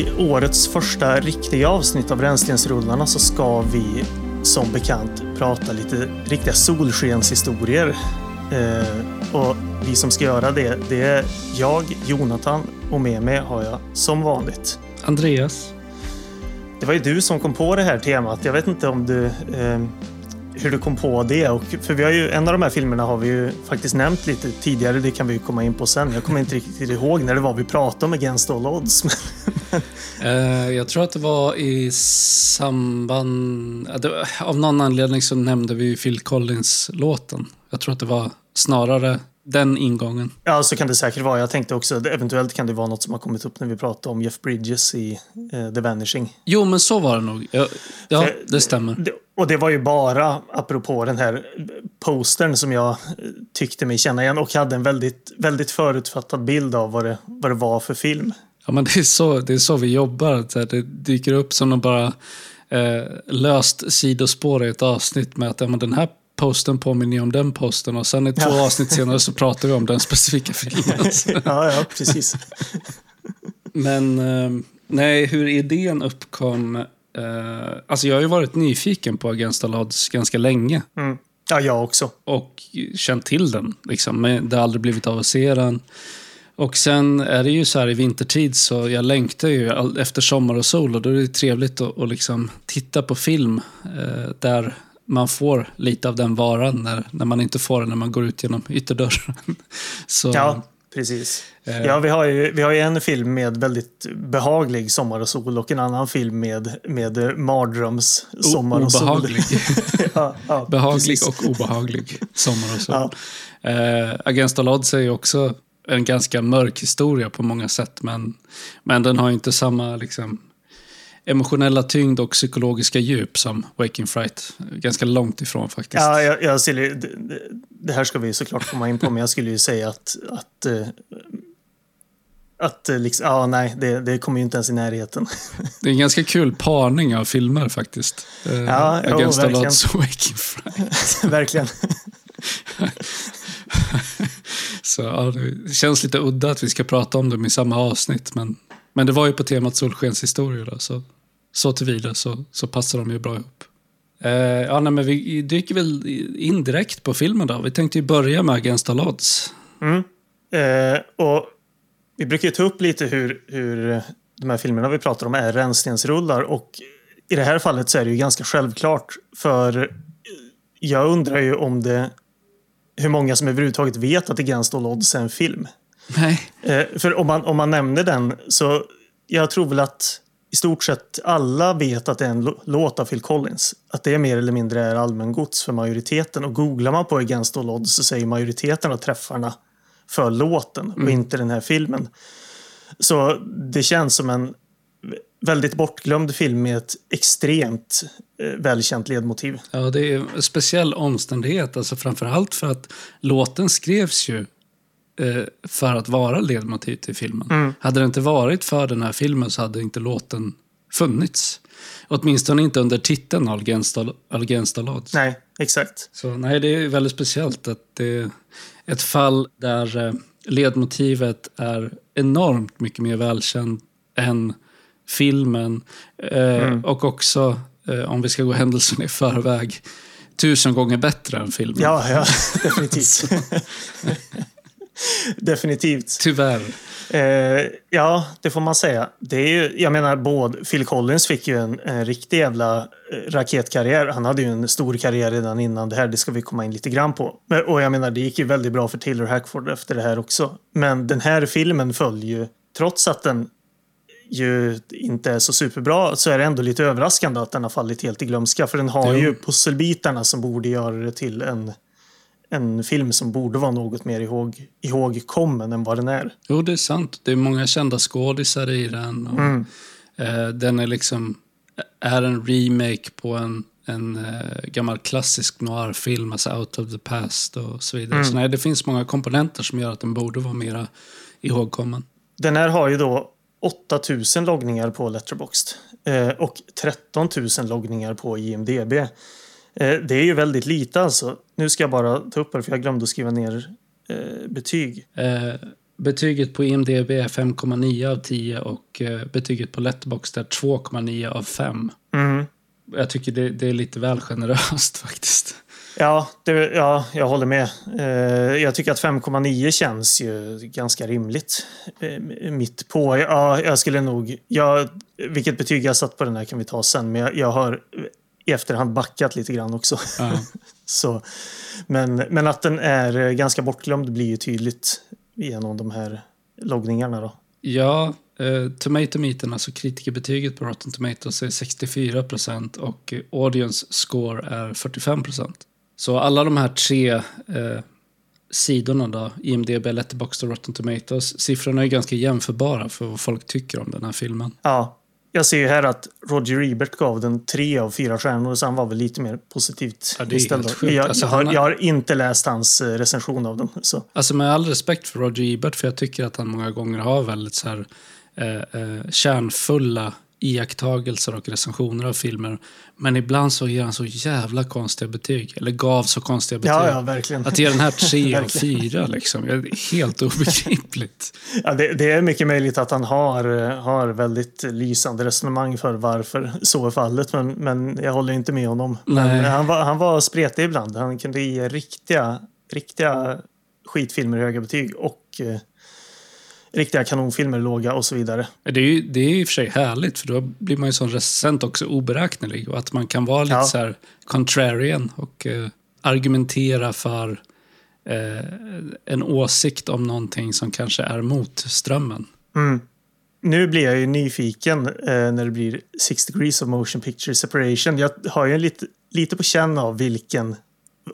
I årets första riktiga avsnitt av Rännstensrullarna så ska vi som bekant prata lite riktiga solskenshistorier. Eh, och vi som ska göra det, det är jag, Jonathan och med mig har jag som vanligt Andreas. Det var ju du som kom på det här temat. Jag vet inte om du eh, hur du kom på det. Och, för vi har ju, en av de här filmerna har vi ju faktiskt nämnt lite tidigare. Det kan vi ju komma in på sen. Jag kommer inte riktigt ihåg när det var vi pratade om Against All Odds. uh, jag tror att det var i samband... Av någon anledning så nämnde vi Phil Collins-låten. Jag tror att det var snarare den ingången. Ja, så kan det säkert vara. Jag tänkte också, eventuellt kan det vara något som har kommit upp när vi pratade om Jeff Bridges i uh, The Vanishing. Jo, men så var det nog. Ja, ja det, det stämmer. Det, och det var ju bara, apropå den här postern som jag tyckte mig känna igen och hade en väldigt, väldigt förutfattad bild av vad det, vad det var för film. Ja, men det är så, det är så vi jobbar. Det dyker upp som någon bara eh, löst sidospår i ett avsnitt med att ja, men den här posten påminner om den posten och sen i två ja. avsnitt senare så pratar vi om den specifika filmen. ja, ja, precis. Men eh, nej, hur idén uppkom. Eh, alltså jag har ju varit nyfiken på Against All Odds ganska länge. Mm. Ja, jag också. Och känt till den. Liksom. Men det har aldrig blivit av att se den. Och sen är det ju så här i vintertid så jag längtar ju efter sommar och sol och då är det trevligt att, att liksom titta på film eh, där man får lite av den varan när, när man inte får den när man går ut genom ytterdörren. Så, ja, precis. Eh, ja, vi har, ju, vi har ju en film med väldigt behaglig sommar och sol och en annan film med, med mardröms sommar och obehaglig. sol. ja, ja, behaglig precis. och obehaglig sommar och sol. Ja. Eh, Against all odds är ju också en ganska mörk historia på många sätt men, men den har inte samma liksom, emotionella tyngd och psykologiska djup som Waking Fright. Ganska långt ifrån faktiskt. Ja, jag, jag skulle, det, det, här ska vi såklart komma in på, men jag skulle ju säga att, att uh, att liksom, ja, nej, det, det kommer ju inte ens i närheten. Det är en ganska kul parning av filmer faktiskt. Uh, ja, Against all odds och Waking Fright. verkligen. Så ja, det känns lite udda att vi ska prata om dem i samma avsnitt, men men det var ju på temat solskenshistorier då, så, så tillvida så, så passar de ju bra ihop. Eh, ja, nej, men vi dyker väl in direkt på filmen då. Vi tänkte ju börja med Against all odds. Mm. Eh, och vi brukar ju ta upp lite hur, hur de här filmerna vi pratar om är rännstensrullar och i det här fallet så är det ju ganska självklart för jag undrar ju om det hur många som överhuvudtaget vet att Against all odds är en film. Nej. Eh, för om man, om man nämner den så jag tror väl att i stort sett alla vet att det är en låt av Phil Collins. Att det mer eller mindre är allmängods för majoriteten. Och googlar man på Against All Odds så säger majoriteten av träffarna för låten mm. och inte den här filmen. Så det känns som en väldigt bortglömd film med ett extremt eh, välkänt ledmotiv. Ja, det är en speciell omständighet. Alltså framförallt för att låten skrevs ju för att vara ledmotiv till filmen. Mm. Hade det inte varit för den här filmen så hade inte låten funnits. Åtminstone inte under titeln Against all odds. Nej, exakt. Så nej, det är väldigt speciellt att det är ett fall där eh, ledmotivet är enormt mycket mer välkänt än filmen. Eh, mm. Och också, om vi ska gå händelserna i förväg, tusen gånger bättre än filmen. Ja, ja definitivt. Definitivt. Tyvärr. Eh, ja, det får man säga. Det är ju, jag menar, både Phil Collins fick ju en, en riktig jävla eh, raketkarriär. Han hade ju en stor karriär redan innan det här. Det ska vi komma in lite grann på. Och jag menar, det gick ju väldigt bra för Taylor Hackford efter det här också. Men den här filmen föll ju, trots att den ju inte är så superbra så är det ändå lite överraskande att den har fallit helt i glömska. För den har jo. ju pusselbitarna som borde göra det till en en film som borde vara något mer ihåg, ihågkommen än vad den är. Jo, det är sant. Det är många kända skådisar i den. Och, mm. eh, den är liksom är en remake på en, en eh, gammal klassisk noirfilm, alltså Out of the Past och så vidare. Mm. Så nej, det finns många komponenter som gör att den borde vara mera ihågkommen. Den här har ju då 8000 loggningar på Letterboxd eh, och 13 000 loggningar på IMDB. Eh, det är ju väldigt lite alltså. Nu ska jag bara ta upp det för jag glömde att skriva ner eh, betyg. Eh, betyget på IMDB är 5,9 av 10 och eh, betyget på Letterboxd är 2,9 av 5. Mm. Jag tycker det, det är lite väl generöst faktiskt. Ja, det, ja, jag håller med. Eh, jag tycker att 5,9 känns ju ganska rimligt. Eh, mitt på. Ja, jag skulle nog... Jag, vilket betyg jag satt på den här kan vi ta sen, men jag, jag har i efterhand backat lite grann också. Ja. Så, men, men att den är ganska bortglömd blir ju tydligt genom de här loggningarna. Då. Ja, eh, Tomato Meeten, alltså kritikerbetyget på Rotten Tomatoes är 64 procent och eh, Audience Score är 45 procent. Så alla de här tre eh, sidorna då, IMDB, Letterboxd och Rotten Tomatoes, siffrorna är ganska jämförbara för vad folk tycker om den här filmen. Ja, jag ser ju här att Roger Ebert gav den tre av fyra stjärnor, så han var väl lite mer positivt Ja, det är inställd. Jag, Alltså, jag, har- jag har inte läst hans eh, recension av den. Så. Alltså med all respekt för Roger Ebert, för jag tycker att han många gånger har väldigt så här, eh, eh, kärnfulla iakttagelser och recensioner av filmer. Men ibland så ger han så jävla konstiga betyg, eller gav så konstiga betyg. Ja, ja, verkligen. Att ge den här tre av fyra liksom, det är helt obegripligt. Ja, det, det är mycket möjligt att han har, har väldigt lysande resonemang för varför så är fallet. Men, men jag håller inte med honom. Han, var, han var spretig ibland. Han kunde ge riktiga, riktiga skitfilmer höga betyg och eh, riktiga kanonfilmer låga och så vidare. Det är ju det är i och för sig härligt, för då blir man ju som recensent också oberäknelig. Och att man kan vara lite Ja. så här contrarian och eh, argumentera för eh, en åsikt om någonting som kanske är mot strömmen. Mm. Nu blir jag ju nyfiken eh, när det blir Six degrees of motion picture separation. Jag har ju lite, lite på känn av vilken,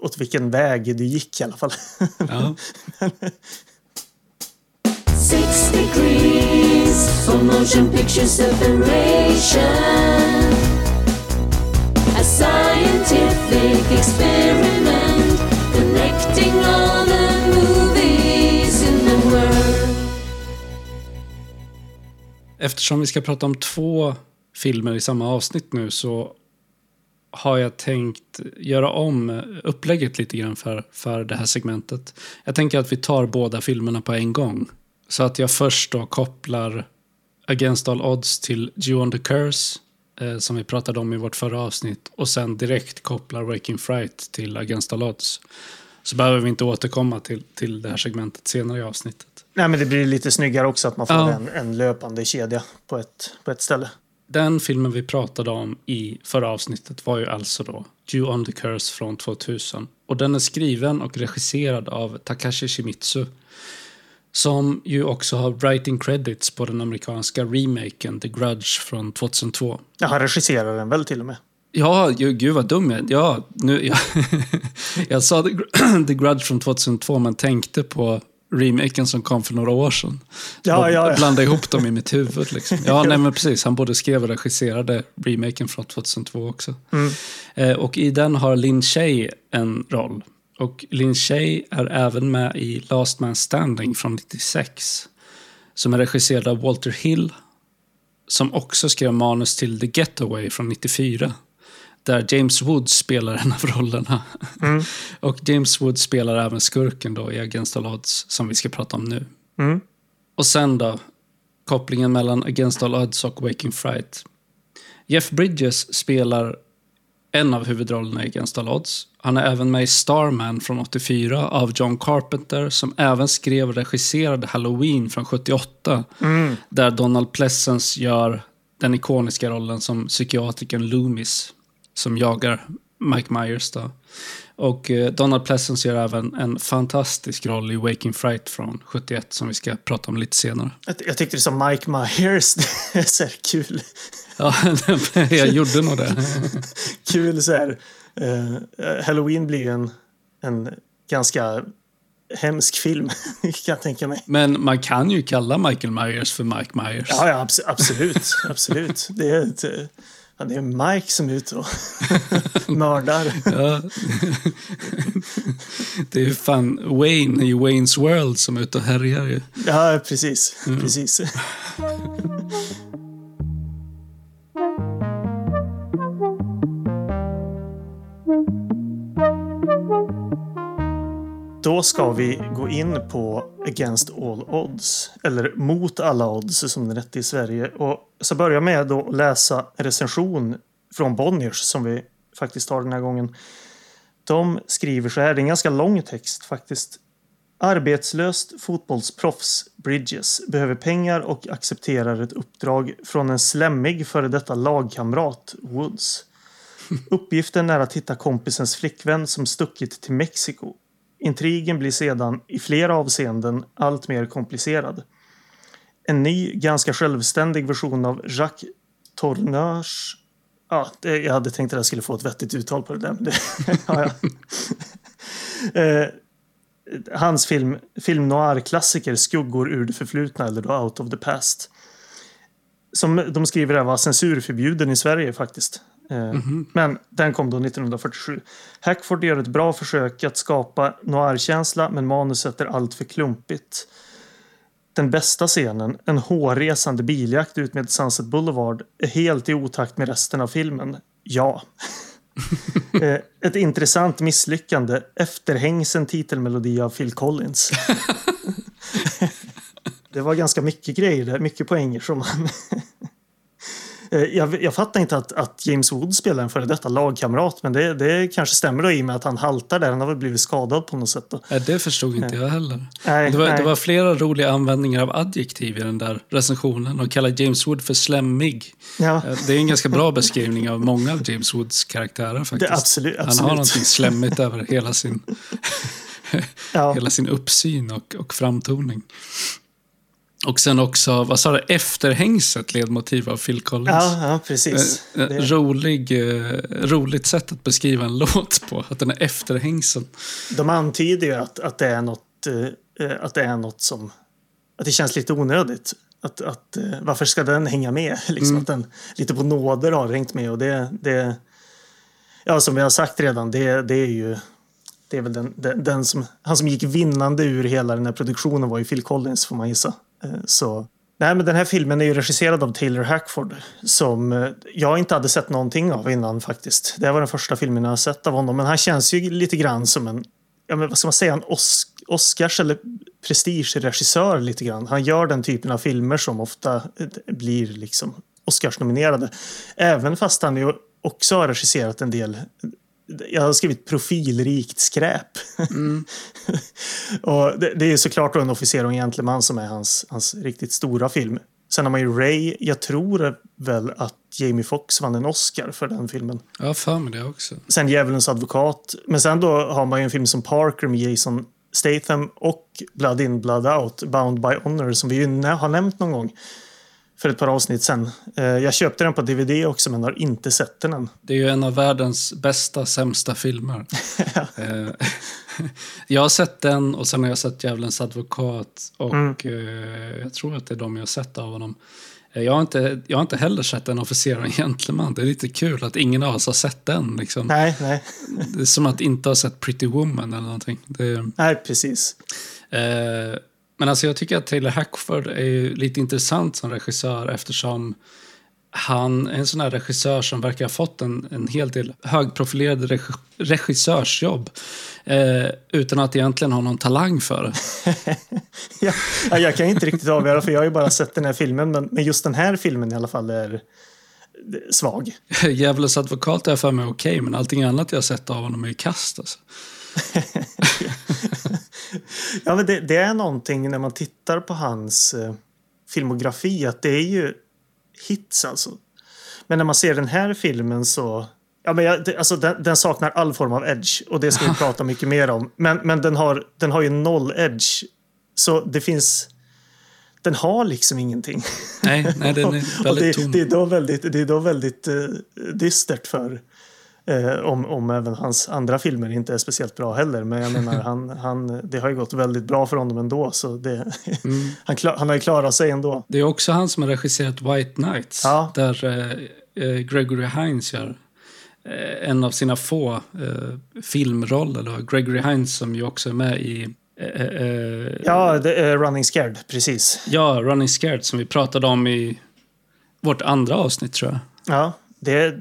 åt vilken väg du gick i alla fall. Ja. Six degrees for motion picture separation. A scientific experiment connecting all the movies in the world. Eftersom vi ska prata om två filmer i samma avsnitt nu så har jag tänkt göra om upplägget lite grann för, för det här segmentet. Jag tänker att vi tar båda filmerna på en gång. Så att jag först då kopplar Against All Odds till Jew on the Curse eh, som vi pratade om i vårt förra avsnitt och sen direkt kopplar Waking Fright till Against All Odds. Så behöver vi inte återkomma till, till det här segmentet senare i avsnittet. Nej, men det blir lite snyggare också att man får Ja. en, en löpande kedja på ett, på ett ställe. Den filmen vi pratade om i förra avsnittet var ju alltså då Jew on the Curse från 2000. Och den är skriven och regisserad av Takashi Shimizu. Som ju också har writing credits på den amerikanska remaken The Grudge från 2002. Ja, han regisserar den väl till och med. Ja, gud vad dum jag Ja, nu, jag, jag sa The, Gr- The Grudge från 2002 men tänkte på remaken som kom för några år sedan. Ja, Och ja, ja. Blandade ihop dem i mitt huvud. Liksom. Ja, nej men precis. Han både skrev och regisserade remaken från 2002 också. Mm. Eh, och i den har Lin Shay en roll. Och Lin Shay är även med i Last Man Standing från 96. Som är regisserad av Walter Hill. Som också skrev manus till The Getaway från 94. Där James Woods spelar en av rollerna. och James Woods spelar även skurken då i Against All Odds som vi ska prata om nu. Mm. Och sen då, kopplingen mellan Against All Odds och Waking Fright. Jeff Bridges spelar en av huvudrollerna i Against All Odds. Han är även med i Starman från 84 av John Carpenter som även skrev och regisserade Halloween från 78. Där Donald Pleasence gör den ikoniska rollen som psykiatrikern Loomis som jagar Mike Myers. Då. Och eh, Donald Pleasence gör även en fantastisk roll i Waking Fright från 71 som vi ska prata om lite senare. Jag, jag tyckte det som Mike Myers. Det är så kul. Ja, jag gjorde nog det. Kul så här. eh, Halloween blir ju en, en ganska hemsk film. kan jag tänka mig. Men man kan ju kalla Michael Myers för Mike Myers. Ja, ja abs- absolut. absolut. Det är, ett, ja, det är Mike som är ute och mördar. Ja. Det är ju fan Wayne i Waynes World som är ute och härjar ju. Ja, precis. precis då ska vi gå in på Against All Odds. Eller Mot alla odds som den hette i Sverige. Och jag börjar med då att läsa en recension från Bonniers som vi faktiskt har den här gången. De skriver så här, det är en ganska lång text faktiskt. Arbetslöst fotbollsproffs, Bridges, behöver pengar och accepterar ett uppdrag från en slemmig före detta lagkamrat, Woods. Uppgiften är att hitta kompisens flickvän som stuckit till Mexiko. Intrigen blir sedan i flera avseenden allt mer komplicerad. En ny, ganska självständig version av Jacques Tourneurs Ja, jag hade tänkt att jag skulle få ett vettigt uttal på det där. Men det, ja, ja. Hans film, film noir-klassiker Skuggor ur det förflutna eller då Out of the past. Som de skriver här var censurförbjuden i Sverige faktiskt. Eh, Men den kom då 1947. Hackford gör ett bra försök att skapa noir-känsla men manuset är allt för klumpigt. Den bästa scenen, en hårresande biljakt ut med Sunset Boulevard, är helt i otakt med resten av filmen. Ja. Eh, Ett intressant misslyckande. Efterhängsen titelmelodi av Phil Collins. det var ganska mycket grejer där, mycket poänger som man... Eh, jag, jag fattar inte att, att James Wood spelar en före detta lagkamrat, men det, det kanske stämmer då i och med att han haltar där. Han har väl blivit skadad på något sätt. Då. Nej, det förstod inte jag heller. Nej, det, var, nej. det var flera roliga användningar av adjektiv i den där recensionen. De kallar James Wood för slemmig. Ja, Eh, Det är en ganska bra beskrivning av många av James Woods karaktärer faktiskt. det, absolut. Han har absolut. någonting slemmigt över hela sin, ja. hela sin uppsyn och, och framtoning. Och sen också, vad sa du, efterhängset ledmotiv av Phil Collins. Ja, ja, precis. Eh, eh, Det, Rolig, eh, roligt sätt att beskriva en låt på, att den är efterhängsen. de antyder ju att, att, det är något, eh, att det är något som... Att det känns lite onödigt. Att, att, eh, varför ska den hänga med? Liksom Mm. Att den lite på nåder har hängt med. Och det, det, ja, som vi har sagt redan, det, det är ju... Det är väl den, den, den som, han som gick vinnande ur hela den här produktionen var ju Phil Collins får man gissa. Eh, så, nej, men den här filmen är ju regisserad av Taylor Hackford som eh, jag inte hade sett någonting av innan faktiskt. Det var den första filmen jag har sett av honom. Men han känns ju lite grann som en, ja, men vad ska man säga, en Os- Oscars eller prestigeregissör lite grann. Han gör den typen av filmer som ofta eh, blir liksom Oscarsnominerade. Även fast han ju också har regisserat en del jag har skrivit profilrikt skräp. och det, det är såklart en officer och en gentleman som är hans, hans riktigt stora film. Sen har man ju Ray. Jag tror väl att Jamie Foxx vann en Oscar för den filmen. Har för mig det också. Sen Djävulens advokat. Men sen då har man ju en film som Parker med Jason Statham och Blood in, Blood out, Bound by Honor som vi ju har nämnt någon gång för ett par avsnitt sen. Eh, Jag köpte den på DVD också men har inte sett den än. Det är ju en av världens bästa, sämsta filmer. Eh, jag har sett den och sen har jag sett Djävulens advokat. Och Mm. eh, jag tror att det är de jag har sett av honom. Jag har, inte, jag har inte heller sett en officer och en gentleman. Det är lite kul att ingen av oss har sett den. Liksom. Nej, nej, Det är som att inte ha sett Pretty Woman eller någonting. Är, nej precis. Eh, men alltså jag tycker att Taylor Hackford är ju lite intressant som regissör eftersom han är en sån här regissör som verkar ha fått en, en hel del högprofilerade regi regissörsjobb eh, utan att egentligen ha någon talang för det. Ja, ja, jag kan inte riktigt avgöra för jag har ju bara sett den här filmen men, men just den här filmen i alla fall är svag. Djävulens advokat är för mig okej, men allting annat jag har sett av honom är ju kast. Alltså. Ja, men det, det är någonting när man tittar på hans eh, filmografi att det är ju hits alltså. Men när man ser den här filmen så... Ja, men jag, det, alltså den, den saknar all form av edge och det ska vi prata mycket mer om. Men, men den, har, den har ju noll edge. Så det finns... Den har liksom ingenting. Nej, nej, den är väldigt det, tom. det är då väldigt, det är då väldigt eh, dystert för eh, om, om även hans andra filmer inte är speciellt bra heller. Men jag menar, han, han, det har ju gått väldigt bra för honom ändå. Så det, Mm. han, klar, han har ju klarat sig ändå. Det är också han som har regisserat White Knights. Ja. Där eh, eh, Gregory Hines gör eh, en av sina få eh, filmroller. Då. Gregory Hines som ju också är med i Ja, Running Scared, precis. ja, Running Scared som vi pratade om i vårt andra avsnitt tror jag. Ja, det,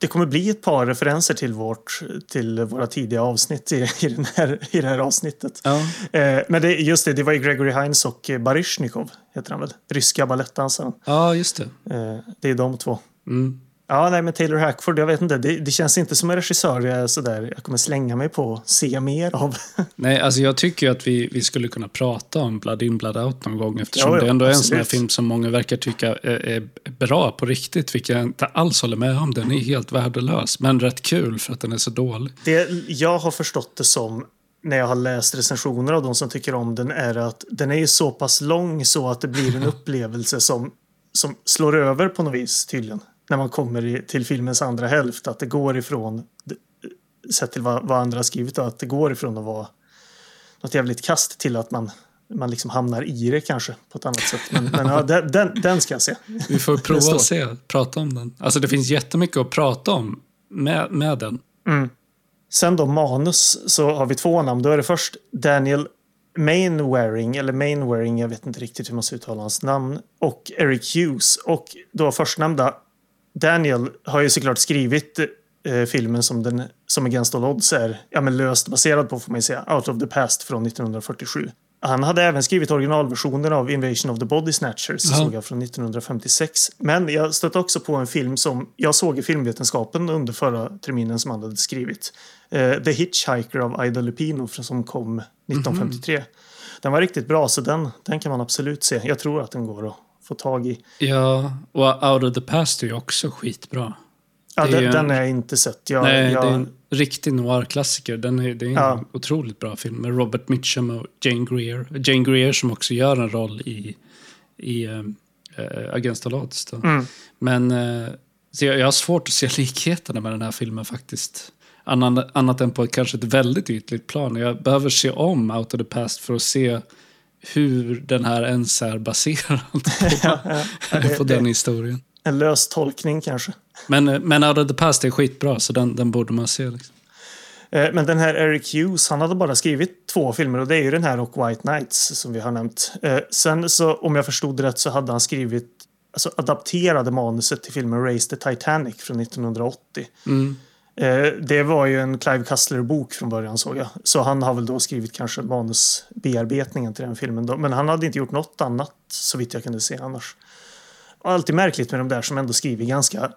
det kommer bli ett par referenser till, vårt, till våra tidiga avsnitt i, i, den här, i det här avsnittet. Ja. Eh, men det, just det, det var ju Gregory Hines och Baryshnikov, heter han väl? Ryska balettdansaren. ja, just det. Eh, det är de två. Mm. Ja, nej, men Taylor Hackford, jag vet inte. Det, det känns inte som en regissör jag, är sådär, jag kommer slänga mig på att se mer av. Nej, alltså jag tycker att vi, vi skulle kunna prata om Blood In, Blood Out någon gång eftersom Ja, ja, det ändå är en sån här film som många verkar tycka är, är bra på riktigt, vilket jag inte alls håller med om. Den är helt värdelös, men rätt kul för att den är så dålig. Det jag har förstått det som när jag har läst recensioner av de som tycker om den är att den är ju så pass lång så att det blir en upplevelse som, som slår över på något vis tydligen. När man kommer i, till filmens andra hälft. Att det går ifrån, sett till vad, vad andra har skrivit, att det går ifrån att vara något jävligt kast till att man, man liksom hamnar i det kanske på ett annat sätt. Men, men ja, den, den, ska jag se. Vi får prova att se, prata om den. Alltså det finns jättemycket att prata om med, med den. Sen då manus så har vi två namn. Då är det först Daniel Mainwaring, eller Mainwaring, jag vet inte riktigt hur man ska uttala hans namn, och Eric Hughes. Och då förstnämnda Daniel har ju såklart skrivit eh, filmen som, den, som Against All Odds är ja, men löst baserad på, får man säga, Out of the Past från 1947. Han hade även skrivit originalversioner av Invasion of the Body Snatchers, Ja. såg jag från 1956. Men jag stötte också på en film som jag såg i filmvetenskapen under förra terminen som han hade skrivit. Eh, The Hitchhiker av Ida Lupino som kom 1953. Den var riktigt bra, så den, den kan man absolut se. Jag tror att den går att få tag i. Ja, och Out of the Past är ju också skitbra. Ja, den, ju- den har jag inte sett. Jag, Nej, jag, det är en riktig noir-klassiker. Den är, det är en Ja. otroligt bra film med Robert Mitchum och Jane Greer. Jane Greer som också gör en roll i, i äh, Against All Odds. Då. Mm. Men eh, så jag, jag har svårt att se likheterna med den här filmen faktiskt. Annat, annat än på kanske ett väldigt ytligt plan. Jag behöver se om Out of the Past för att se hur den här ens är baserad på, det- på den historien. En lös tolkning kanske. Men, eh, men Out of the Past är skitbra, så den, den borde man se. Liksom. Eh, Men den här Eric Hughes, han hade bara skrivit två filmer och det är ju den här och White Nights som vi har nämnt. Eh, Sen så, om jag förstod det rätt, så hade han skrivit, alltså adapterade manuset till filmen Race the Titanic från 1980. Mm. Eh, det var ju en Clive Cussler-bok från början såg jag. Så han har väl då skrivit kanske manusbearbetningen till den filmen. Då. Men han hade inte gjort något annat så vitt jag kunde se annars. Och alltid märkligt med de där som ändå skriver ganska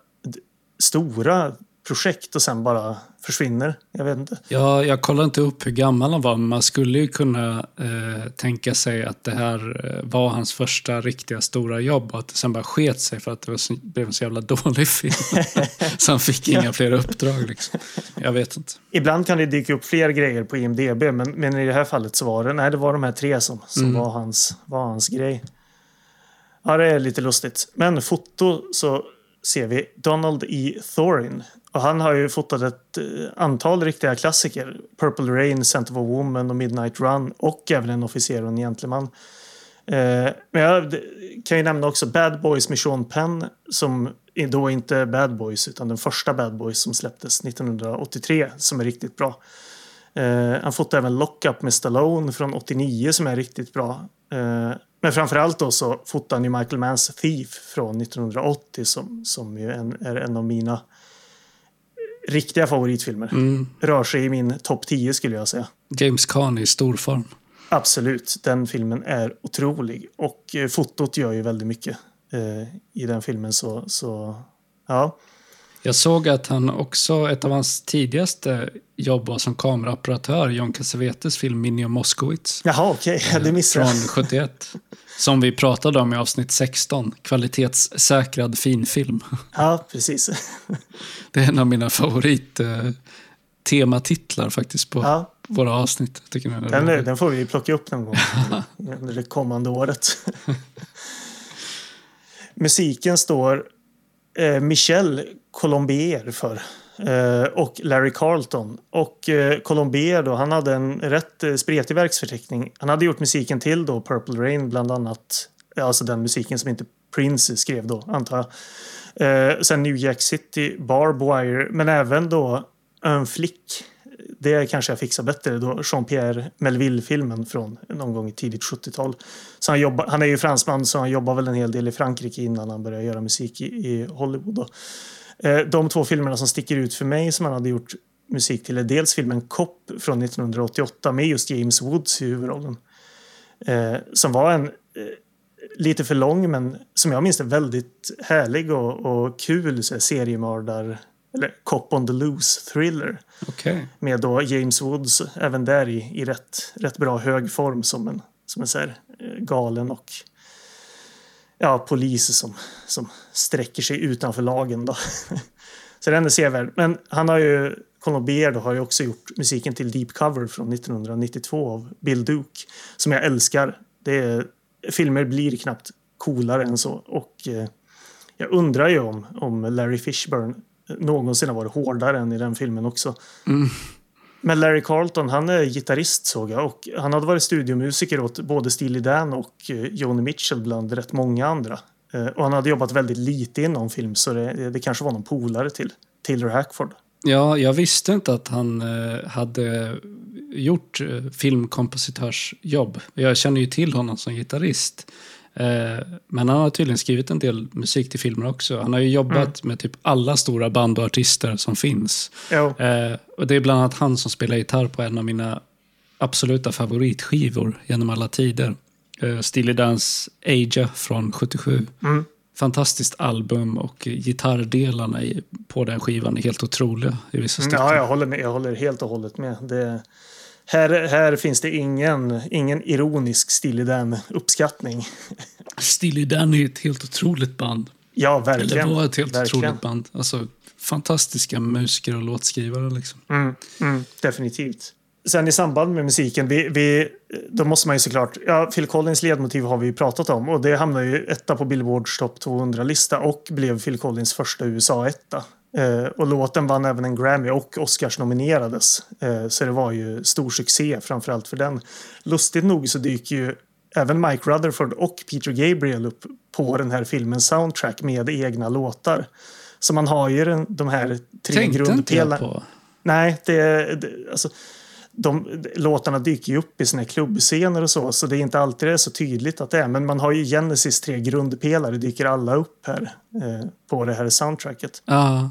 stora projekt och sen bara försvinner. Jag vet inte. Ja, jag kollade inte upp hur gammal han var, men man skulle ju kunna eh, tänka sig att det här eh, var hans första riktiga stora jobb och att det sen bara sket sig för att det så, blev en så jävla dålig film. så han fick inga fler uppdrag. Liksom. Jag vet inte. Ibland kan det dyka upp fler grejer på IMDB, men, men i det här fallet så var det, nej, det var de här tre som, som var, hans, var hans grej. Ja, det är lite lustigt. Men foto så ser vi Donald E. Thorin. Och han har ju fotat ett eh, antal riktiga klassiker. Purple Rain, Scent of a Woman och Midnight Run. Och även En officer och en gentleman. Eh, men jag kan ju nämna också Bad Boys med Sean Penn. Som är då inte Bad Boys utan den första Bad Boys som släpptes 1983. Som är riktigt bra. Eh, han fotade även Lockup med Stallone från 89 som är riktigt bra. Eh, men framförallt då så fotade han ju Michael Manns Thief från 1980 som, som ju en, är en av mina riktiga favoritfilmer. Mm. Rör sig i min topp 10 skulle jag säga. James Caan i stor form. Absolut, den filmen är otrolig. Och eh, fotot gör ju väldigt mycket eh, i den filmen. Så, så ja. Jag såg att han också, ett av hans tidigaste jobb var som kameraoperatör John Cassavetes film Minnie och Moskowitz. Jaha, okej, det missade Från jag. 71. Som vi pratade om i avsnitt 16. Kvalitetssäkrad finfilm. Ja, precis. Det är en av mina favorit eh, tematitlar faktiskt på Ja. våra avsnitt. Jag Tycker den är Den, rolig. den får vi plocka upp någon gång under det kommande året. Musiken står eh, Michel Colombier för. Eh, och Larry Carlton. Och eh, Colombier då, han hade en rätt eh, spretig verksförteckning. Han hade gjort musiken till då Purple Rain bland annat. Alltså den musiken som inte Prince skrev då, antar jag. Sen New Jack City, Barb Wire, men även då En flick. Det kanske jag fixar bättre då. Jean-Pierre Melville-filmen från någon gång i tidigt 70-tal. Så han, jobba, han är ju fransman så han jobbar väl en hel del i Frankrike innan han började göra musik i, i Hollywood. Då. Eh, de två filmerna som sticker ut för mig som han hade gjort musik till är dels filmen Cop från 1988 med just James Woods i huvudrollen. Eh, som var en eh, lite för lång men som jag minns det väldigt härlig och, och kul så här, seriemördar eller Cop on the loose thriller Okej. med då James Woods även där i, i rätt, rätt bra hög form som en, som en så här, galen och ja, polis som, som sträcker sig utanför lagen. Då. så den är sevärd. Men han har ju, Beard har ju också gjort musiken till Deep Cover från 1992 av Bill Duke som jag älskar. Det är, filmer blir knappt coolare än så. Och eh, jag undrar ju om, om Larry Fishburne någonsin har varit hårdare än i den filmen också. Men Larry Carlton, han är gitarrist såg jag och han hade varit studiomusiker åt både Steely Dan och eh, Joni Mitchell bland rätt många andra. Eh, Och han hade jobbat väldigt lite inom film så det, det kanske var någon polare till Taylor Hackford. Ja, jag visste inte att han eh, hade gjort eh, filmkompositörsjobb. Jag känner ju till honom som gitarrist. Men han har tydligen skrivit en del musik till filmer också. Han har ju jobbat med typ alla stora band och artister som finns. Jo, och det är bland annat han som spelar gitarr på en av mina absoluta favoritskivor genom alla tider. Eh, Steely Dans Aja från 77. Mm. Fantastiskt album och gitarrdelarna på den skivan är helt otroliga i vissa stycken. ja, jag håller, med, jag håller helt och hållet med. Det, här, här finns det ingen, ingen ironisk Steely Dan-uppskattning. Steely Dan är ett helt otroligt band. Ja, Eller verkligen. var ett helt verkligen. otroligt band. Alltså, fantastiska musiker och låtskrivare liksom. Mm, mm, definitivt. Sen i samband med musiken, vi, vi, då måste man ju såklart... Ja, Phil Collins ledmotiv har vi ju pratat om och det hamnar ju etta på Billboards topp 200-lista och blev Phil Collins första USA-etta. Eh, och låten vann även en Grammy och Oscars nominerades. Eh, så det var ju stor succé framförallt för den. Lustigt nog så dyker ju även Mike Rutherford och Peter Gabriel upp på den här filmens soundtrack med egna låtar. Så man har ju den, de här tre Tänkte inte jag grundpelarna. på. Nej, det, det, alltså, de, låtarna dyker ju upp i här klubbscener och så, så det är inte alltid det är så tydligt att det är. Men man har ju Genesis tre grundpelare, dyker alla upp här eh, på det här soundtracket. Ja.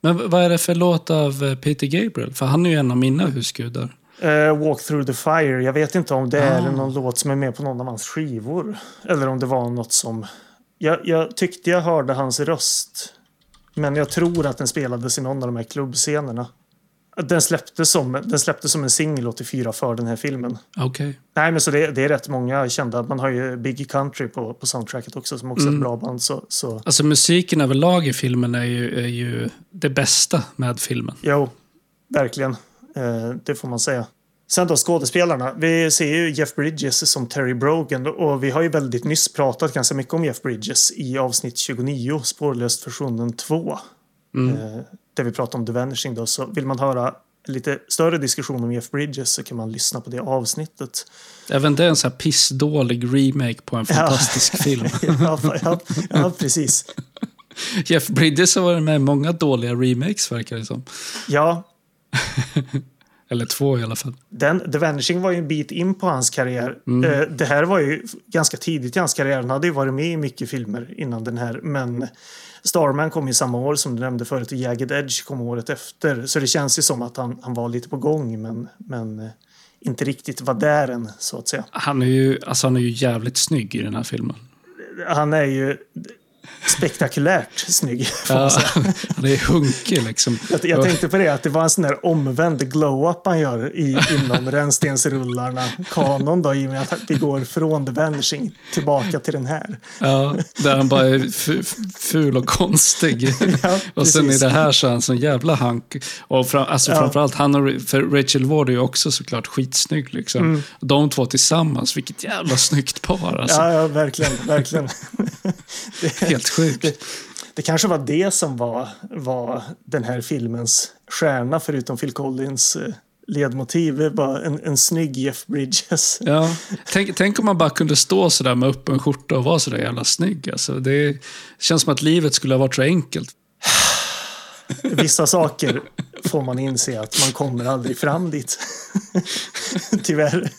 Men vad är det för låt av eh, Peter Gabriel? För han är ju en av mina husgudar. Eh, Walk through the fire, jag vet inte om det är Ah. någon låt som är med på någon av hans skivor. Eller om det var något som... Jag, jag tyckte jag hörde hans röst. Men jag tror att den spelades i någon av de här klubbscenerna. Den släpptes som, den släpptes som en singel 84 för den här filmen. Okej. Nej, men så det, det är rätt många kända. Man har ju Biggie Country på, på soundtracket också som också är ett bra band. Så, så Alltså musiken överlag i filmen är ju, är ju det bästa med filmen. jo, verkligen. Eh, det får man säga. Sen då skådespelarna. Vi ser ju Jeff Bridges som Terry Brogan och vi har ju väldigt nyss pratat ganska mycket om Jeff Bridges i avsnitt 29, Spårlöst försvunnen 2. Eh, där vi pratar om The Vanishing då. Så vill man höra lite större diskussion om Jeff Bridges så kan man lyssna på det avsnittet. Även det är en sån här pissdålig remake på en fantastisk film. ja, ja, ja, precis. Jeff Bridges har varit med i många dåliga remakes verkar det som. Ja, Eller två i alla fall. Den, The Vanishing var ju en bit in på hans karriär. Eh, det här var ju ganska tidigt i hans karriär. Han hade ju varit med i mycket filmer innan den här. Men Starman kom ju samma år som du nämnde förut och Jagged Edge kom året efter. Så det känns ju som att han, han var lite på gång men, men eh, inte riktigt var där än så att säga. Han är ju, alltså han är ju jävligt snygg i den här filmen. Han är ju spektakulärt snygg. Ja, han är hunkig liksom. Jag, jag tänkte på det, att det var en sån där omvänd glow-up han gör i, inom rännstensrullarna. Kanon då, i och med att vi går från The Vanishing tillbaka till den här. Ja, där han bara är fu- ful och konstig. Ja, och sen i det här så är han sån jävla hank. Och fram, alltså Ja. framförallt han och för Rachel Ward är ju också såklart skitsnygg. Liksom. Mm. De två tillsammans, vilket jävla snyggt par. Alltså. Ja, ja, verkligen. verkligen. Helt sjukt. det kanske var det som var, var den här filmens stjärna, förutom Phil Collins eh, ledmotiv. Det var en, en snygg Jeff Bridges. Ja. Tänk, tänk om man bara kunde stå sådär med öppen skjorta och vara sådär jävla snygg. Alltså, det känns som att livet skulle ha varit så enkelt. Vissa saker får man inse att man kommer aldrig fram dit. Tyvärr.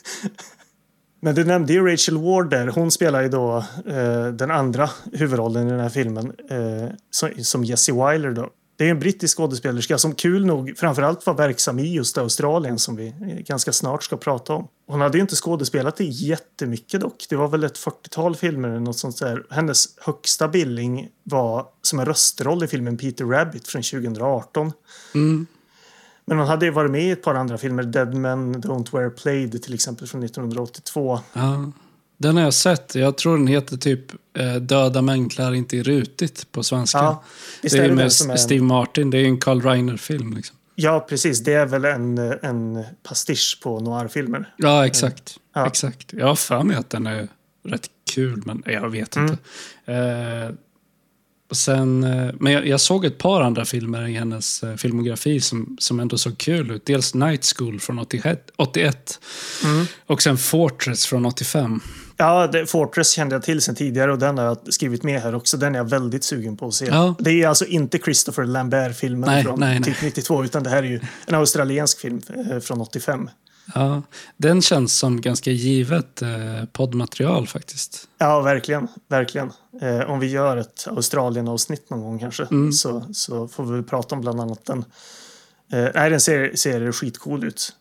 Men du nämnde ju Rachel Ward där. Hon spelar ju då eh, den andra huvudrollen i den här filmen. Eh, som, som Jessie Wyler då. Det är en brittisk skådespelerska som kul nog framförallt var verksam i just Australien som vi eh, ganska snart ska prata om. Hon hade ju inte skådespelat i jättemycket dock. Det var väl ett 40-tal filmer eller något sånt där. Hennes högsta billing var som en röstroll i filmen Peter Rabbit från 2018. Mm. Men hon hade ju varit med i ett par andra filmer. Dead Men Don't Wear Plaid till exempel från 1982. Ja. Den har jag sett. Jag tror den heter typ eh, Döda män klär inte i rutigt på svenska. Ja, det är ju med är en- Steve Martin. Det är en Carl Reiner-film. Liksom. Ja, precis. Det är väl en, en pastisch på noirfilmer. Ja, exakt. Ja. exakt. Jag har för mig att den är rätt kul, men jag vet Mm. inte. Eh, och sen, eh, men jag, jag såg ett par andra filmer i hennes eh, filmografi som, som ändå såg kul ut. Dels Night School från 81, 81 Mm. och sen Fortress från 85. Ja, det, Fortress kände jag till sen tidigare och den har jag skrivit med här också. Den är jag väldigt sugen på att se. Ja. Det är alltså inte Christopher Lambert-filmen från nej, nej. typ 92 utan det här är ju en australiensk film eh, från 85. Ja, den känns som ganska givet eh, poddmaterial faktiskt. Ja, verkligen. verkligen. Eh, om vi gör ett Australien-avsnitt någon gång kanske Mm. så, så får vi prata om bland annat den. Eh, nej, den ser, ser skitcool ut.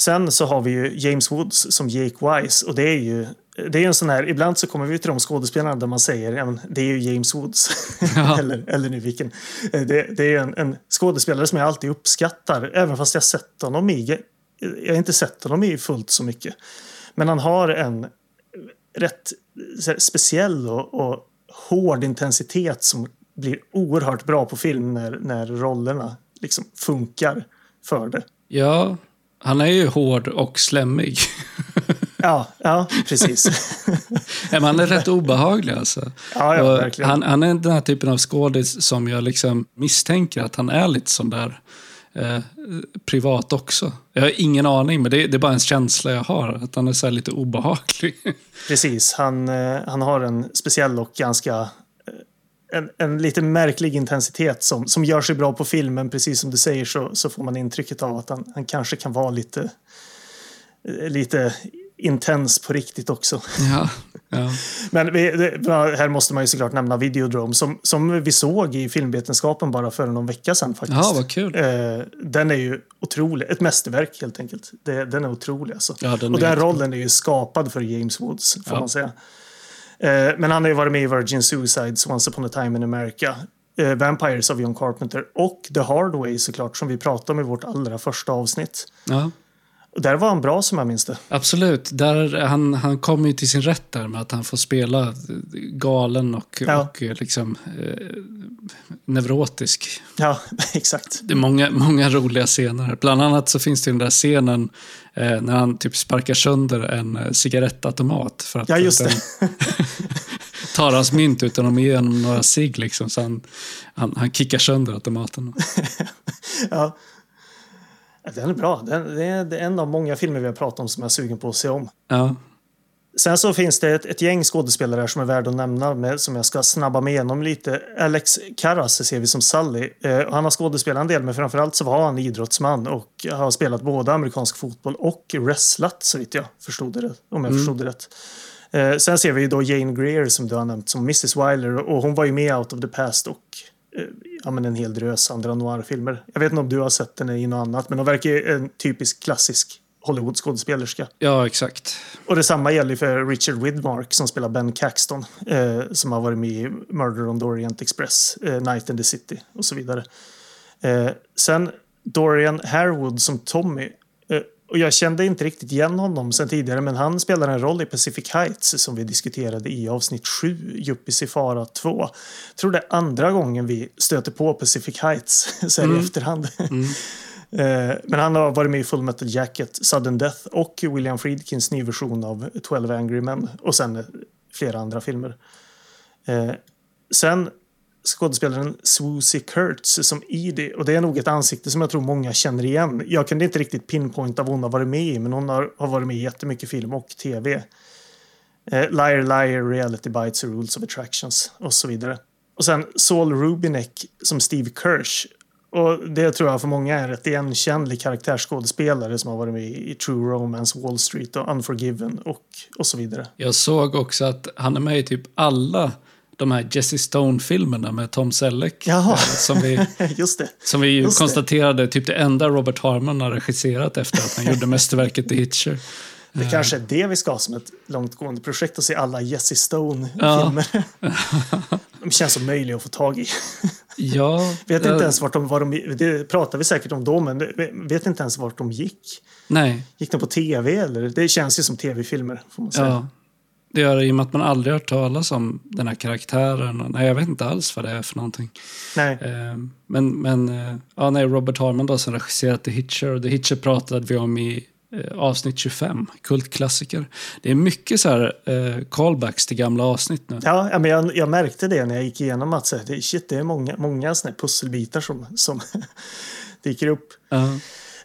Sen så har vi ju James Woods som Jake Wise och det är ju det är en sån här, ibland så kommer vi till de skådespelarna där man säger ja, men det är ju James Woods. Ja. eller, eller nu vilken. Eh, Det, det är en, en skådespelare som jag alltid uppskattar, även fast jag sett honom i, jag har inte sett honom i fullt så mycket. Men han har en rätt speciell och, och hård intensitet som blir oerhört bra på film när, när rollerna liksom funkar för det. Ja, han är ju hård och slemmig. Ja, ja precis. Men han är rätt obehaglig alltså. Ja, ja, han, han är den här typen av skådis som jag liksom misstänker att han är lite sån där eh, privat också. Jag har ingen aning, men det, det är bara en känsla jag har. Att han är så här lite obehaglig. precis. Han, eh, han har en speciell och ganska eh, en, en lite märklig intensitet som, som gör sig bra på filmen. Precis som du säger så, så får man intrycket av att han, han kanske kan vara lite, eh, lite intens på riktigt också. ja, ja. Men vi, det, här måste man ju såklart nämna Videodrome som, som vi såg i filmvetenskapen bara för någon vecka sedan faktiskt. ja, vad kul. Eh, den är ju otrolig. Ett mästerverk helt enkelt. Det, den är otrolig alltså. Ja, den och den rollen är ju skapad för James Woods får man säga. Eh, men han har ju varit med i Virgin Suicides, Once upon a time in America. Eh, Vampires av John Carpenter och The Hard Way såklart som vi pratade om i vårt allra första avsnitt. Ja. Där var han bra som jag minns det. Absolut. Där, han, han kommer ju till sin rätt där med att han får spela galen och, Ja. och eh, liksom, eh, neurotisk. Ja, exakt. Det är många, många roliga scener. Bland annat så finns det den där scenen eh, när han typ sparkar sönder en eh, cigarettautomat. För att Ja, just den det. tar hans mynt utan att ge honom några cigg. Liksom, så han, han, han kickar sönder automaten. Ja. Den är bra. Den, det, är, en av många filmer vi har pratat om som jag är sugen på att se om. Ja, Sen så finns det ett, ett gäng skådespelare som är värda att nämna med, som jag ska snabba mig igenom lite. Alex Karras ser vi som Sully. Eh, han har skådespelat en del men framförallt så var han idrottsman och har spelat både amerikansk fotboll och wrestlat så vitt jag förstod det, om jag förstod det rätt. Eh, sen ser vi då Jane Greer som du har nämnt som Mrs Wilder och hon var ju med Out of the Past och ja, men en hel drös andra noirfilmer. Jag vet inte om du har sett den i något annat men hon verkar en typisk klassisk Hollywood-skådespelerska. ja exakt. Och detsamma gäller för Richard Widmark som spelar Ben Caxton. Eh, som har varit med i Murder on the Orient Express, eh, Night in the City och så vidare. Eh, sen Dorian Harewood som Tommy. Och jag kände inte riktigt igen honom sen tidigare men han spelar en roll i Pacific Heights som vi diskuterade i avsnitt 7, Yuppies i fara 2. Jag tror det är andra gången vi stöter på Pacific Heights så här i efterhand. Eh, Men han har varit med i Full Metal Jacket, Sudden Death och William Friedkins ny version av 12 Angry Men och sen eh, flera andra filmer. Eh, Sen skådespelaren Swoosie Kurtz som Edie och det är nog ett ansikte som jag tror många känner igen. Jag kunde inte riktigt pinpointa vad hon har varit med i men hon har, har varit med i jättemycket film och tv. Eh, Liar Liar, Reality Bites Rules of Attractions och så vidare. Och sen Saul Rubinek som Steve Kirsch. Och det tror jag för många är en rätt igenkännlig karaktärsskådespelare som har varit med i True Romance, Wall Street och Unforgiven och, och så vidare. Jag såg också att han är med i typ alla de här Jesse Stone-filmerna med Tom Selleck. Jaha. eh, Som vi, Just det. som vi ju Just det. konstaterade, typ det enda Robert Harmon har regisserat efter att han gjorde mästerverket The Hitcher. Det kanske är det vi ska ha som ett långtgående projekt att se alla Jesse Stone-filmer. de känns så möjliga att få tag i. Ja, Vet eh, inte ens vart de, var de... Det pratar vi säkert om då, men vet inte ens vart de gick. Nej, Gick de på tv eller? Det känns ju som tv-filmer, får man säga. ja. Det gör det i och med att man aldrig hört talas om den här karaktären. Nej, jag vet inte alls vad det är för någonting. Nej. Eh, Men, men eh, ja, nej, Robert Harmon då som regisserat The Hitcher. Och The Hitcher pratade vi om i eh, avsnitt 25, kultklassiker. Det är mycket så här callbacks till gamla avsnitt nu. Ja, men jag, jag märkte det när jag gick igenom att så här, det, shit, det är många, många såna pusselbitar som, som dyker upp. Ja. Eh,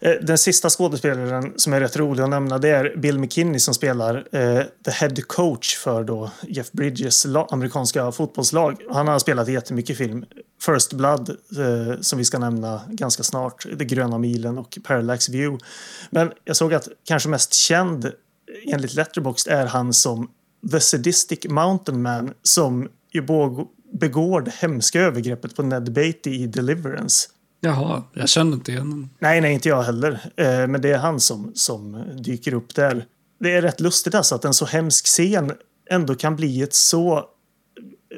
Eh, den sista skådespelaren som är rätt rolig att nämna det är Bill McKinney som spelar eh, the head coach för då Jeff Bridges amerikanska fotbollslag. Han har spelat i jättemycket film. First Blood eh, som vi ska nämna ganska snart. The gröna milen och Parallax View. Men jag såg att kanske mest känd enligt Letterboxd är han som The Sadistic Mountain Man som ju begår det hemska övergreppet på Ned Beatty i Deliverance. Jaha, jag känner inte igen honom. Nej, nej, inte jag heller. Eh, men det är han som, som dyker upp där. Det är rätt lustigt alltså att en så hemsk scen ändå kan bli ett så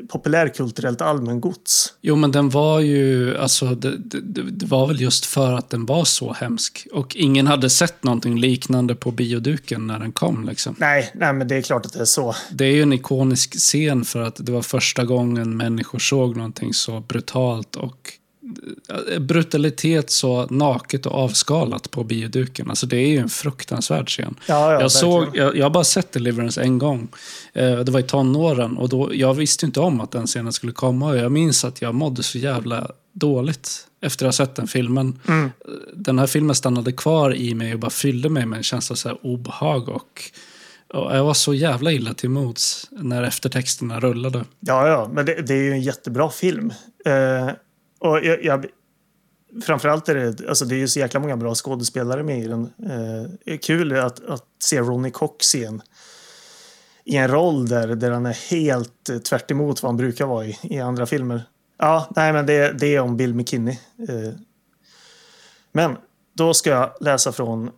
populärkulturellt allmängods. Jo, men den var ju, alltså det, det, det var väl just för att den var så hemsk. Och ingen hade sett någonting liknande på bioduken när den kom liksom. Nej, nej, men det är klart att det är så. Det är ju en ikonisk scen för att det var första gången människor såg någonting så brutalt och brutalitet så naket och avskalat på bioduken. Alltså det är ju en fruktansvärd scen. Ja, ja, jag, såg, jag, jag har bara sett Deliverance en gång. Eh, det var i tonåren och då, jag visste inte om att den scenen skulle komma. Och jag minns att jag mådde så jävla dåligt efter att ha sett den filmen. Mm. Den här filmen stannade kvar i mig och bara fyllde mig med en känsla av så här obehag. Och, och jag var så jävla illa till mods när eftertexterna rullade. Ja, ja, men det, det är ju en jättebra film. Eh, och jag, jag, framförallt är det, alltså det är ju så jäkla många bra skådespelare med i den. Eh, det är kul att, att se Ronnie Cox i en, i en roll där, där han är helt eh, tvärt emot vad han brukar vara i, i andra filmer. Ja, nej, men det, det är om Bill McKinney. Eh, men då ska jag läsa från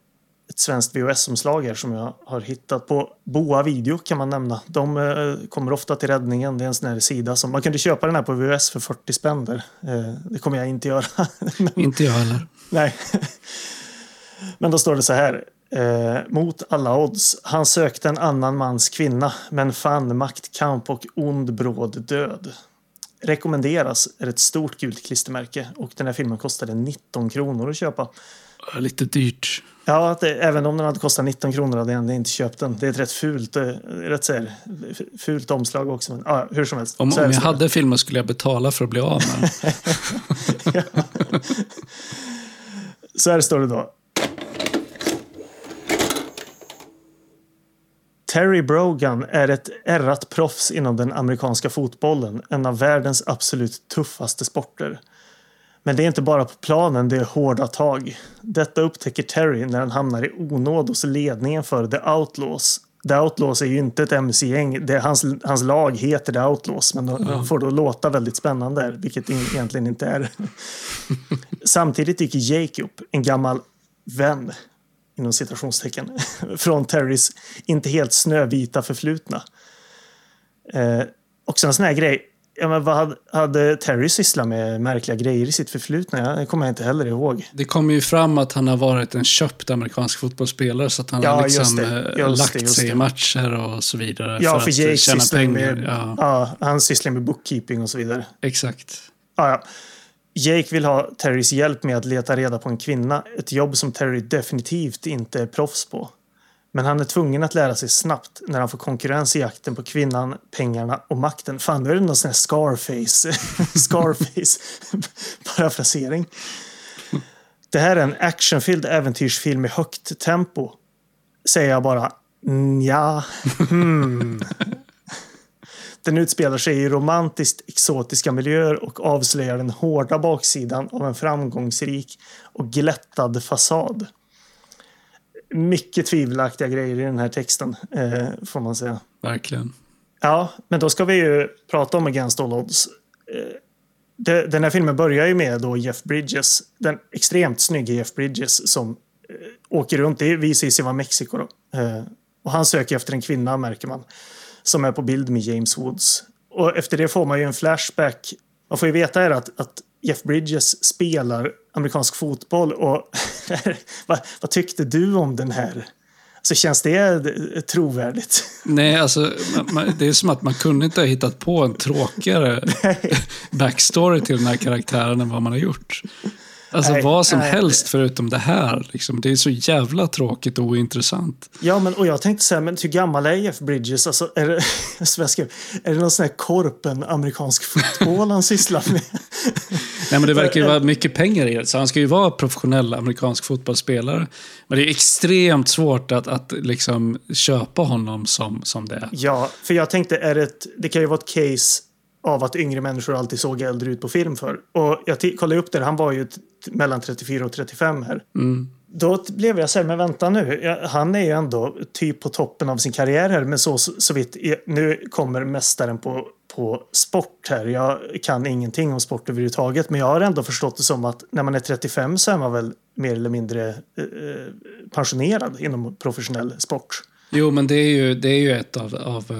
svenskt VHS-omslag här som jag har hittat på Boa Video kan man nämna. De eh, kommer ofta till räddningen. Det är en sån här sida som man kunde köpa den här på VHS för 40 spänn där. Eh, det kommer jag inte göra. Men, Inte jag heller. nej. Men då står det så här. Eh, mot alla odds. Han sökte en annan mans kvinna men fann maktkamp och ond bråd död. Rekommenderas är ett stort gult klistermärke och den här filmen kostade 19 kronor att köpa. Lite dyrt. Ja, det, även om den hade kostat 19 kronor hade jag inte köpt den. Det är ett rätt fult, eh, rätt så här, fult omslag också. Men, ja, hur som helst. Om, om jag hade filmen skulle jag betala för att bli av med den. Så här står det då. Terry Brogan är ett ärrat proffs inom den amerikanska fotbollen, en av världens absolut tuffaste sporter. Men det är inte bara på planen det är hårda tag. Detta upptäcker Terry när han hamnar i onåd hos ledningen för The Outlaws. The Outlaws är ju inte ett MC-gäng. Det Hans, hans lag heter The Outlaws, men de, de får då låta väldigt spännande, vilket in, egentligen inte är. Samtidigt dyker Jake upp, en gammal vän, inom citationstecken, från Terrys inte helt snövita förflutna. Eh, också en sån här grej. Ja, men vad hade, hade Terry sysslat med märkliga grejer i sitt förflutna? Det kommer jag inte heller ihåg. Det kommer ju fram att han har varit en köpt amerikansk fotbollsspelare så att han Ja, har just liksom det. eh, Just lagt det, just sig i det. matcher och så vidare. Ja, för, att Jake tjäna sysslar pengar. med, Ja, ja. han sysslar med bookkeeping och så vidare. exakt. Ja, ja. Jake vill ha Terrys hjälp med att leta reda på en kvinna. Ett jobb som Terry definitivt inte är proffs på. Men han är tvungen att lära sig snabbt när han får konkurrens i jakten på kvinnan, pengarna och makten. Fan, nu är det någon sån här Scarface, Scarface parafrasering. Det här är en actionfylld äventyrsfilm i högt tempo. Säger jag bara mm, ja. Hmm. Den utspelar sig i romantiskt exotiska miljöer och avslöjar den hårda baksidan av en framgångsrik och glättad fasad. Mycket tvivelaktiga grejer i den här texten, eh, får man säga. Verkligen. Ja, men då ska vi ju prata om Against All Odds. Eh, Den här filmen börjar ju med då Jeff Bridges, den extremt snygga Jeff Bridges som eh, åker runt. Det visar sig vara Mexiko då. Eh, och han söker efter en kvinna märker man. Som är på bild med James Woods. Och efter det får man ju en flashback. Man får ju veta här att, att Jeff Bridges spelar amerikansk fotboll. Och vad, vad tyckte du om den här? Så känns det trovärdigt? Nej, alltså man, det är som att man kunde inte ha hittat på en tråkigare backstory till den här karaktären än vad man har gjort. Alltså Nej, vad som nej. helst förutom det här. Liksom. Det är så jävla tråkigt och ointressant. Ja, men och jag tänkte så här, men hur gammal är Jeff Bridges? Alltså, är, det, skrev, är det någon sån här korpen amerikansk fotboll han sysslar med? Nej, men det verkar ju vara mycket pengar i det, så han ska ju vara professionell amerikansk fotbollsspelare. Men det är extremt svårt att, att liksom köpa honom som, som det är. Ja, för jag tänkte, är det, ett, det kan ju vara ett case av att yngre människor alltid såg äldre ut på film för. Och jag kollade upp det, han var ju mellan 34 och 35 här. Då t- blev jag så här, men vänta nu, ja, han är ju ändå typ på toppen av sin karriär här, men så, så, så vitt, nu kommer mästaren på, på sport här. Jag kan ingenting om sport överhuvudtaget, men jag har ändå förstått det som att när man är 35 så är man väl mer eller mindre eh, eh, pensionerad inom professionell sport. Jo, men det är ju, det är ju ett av, av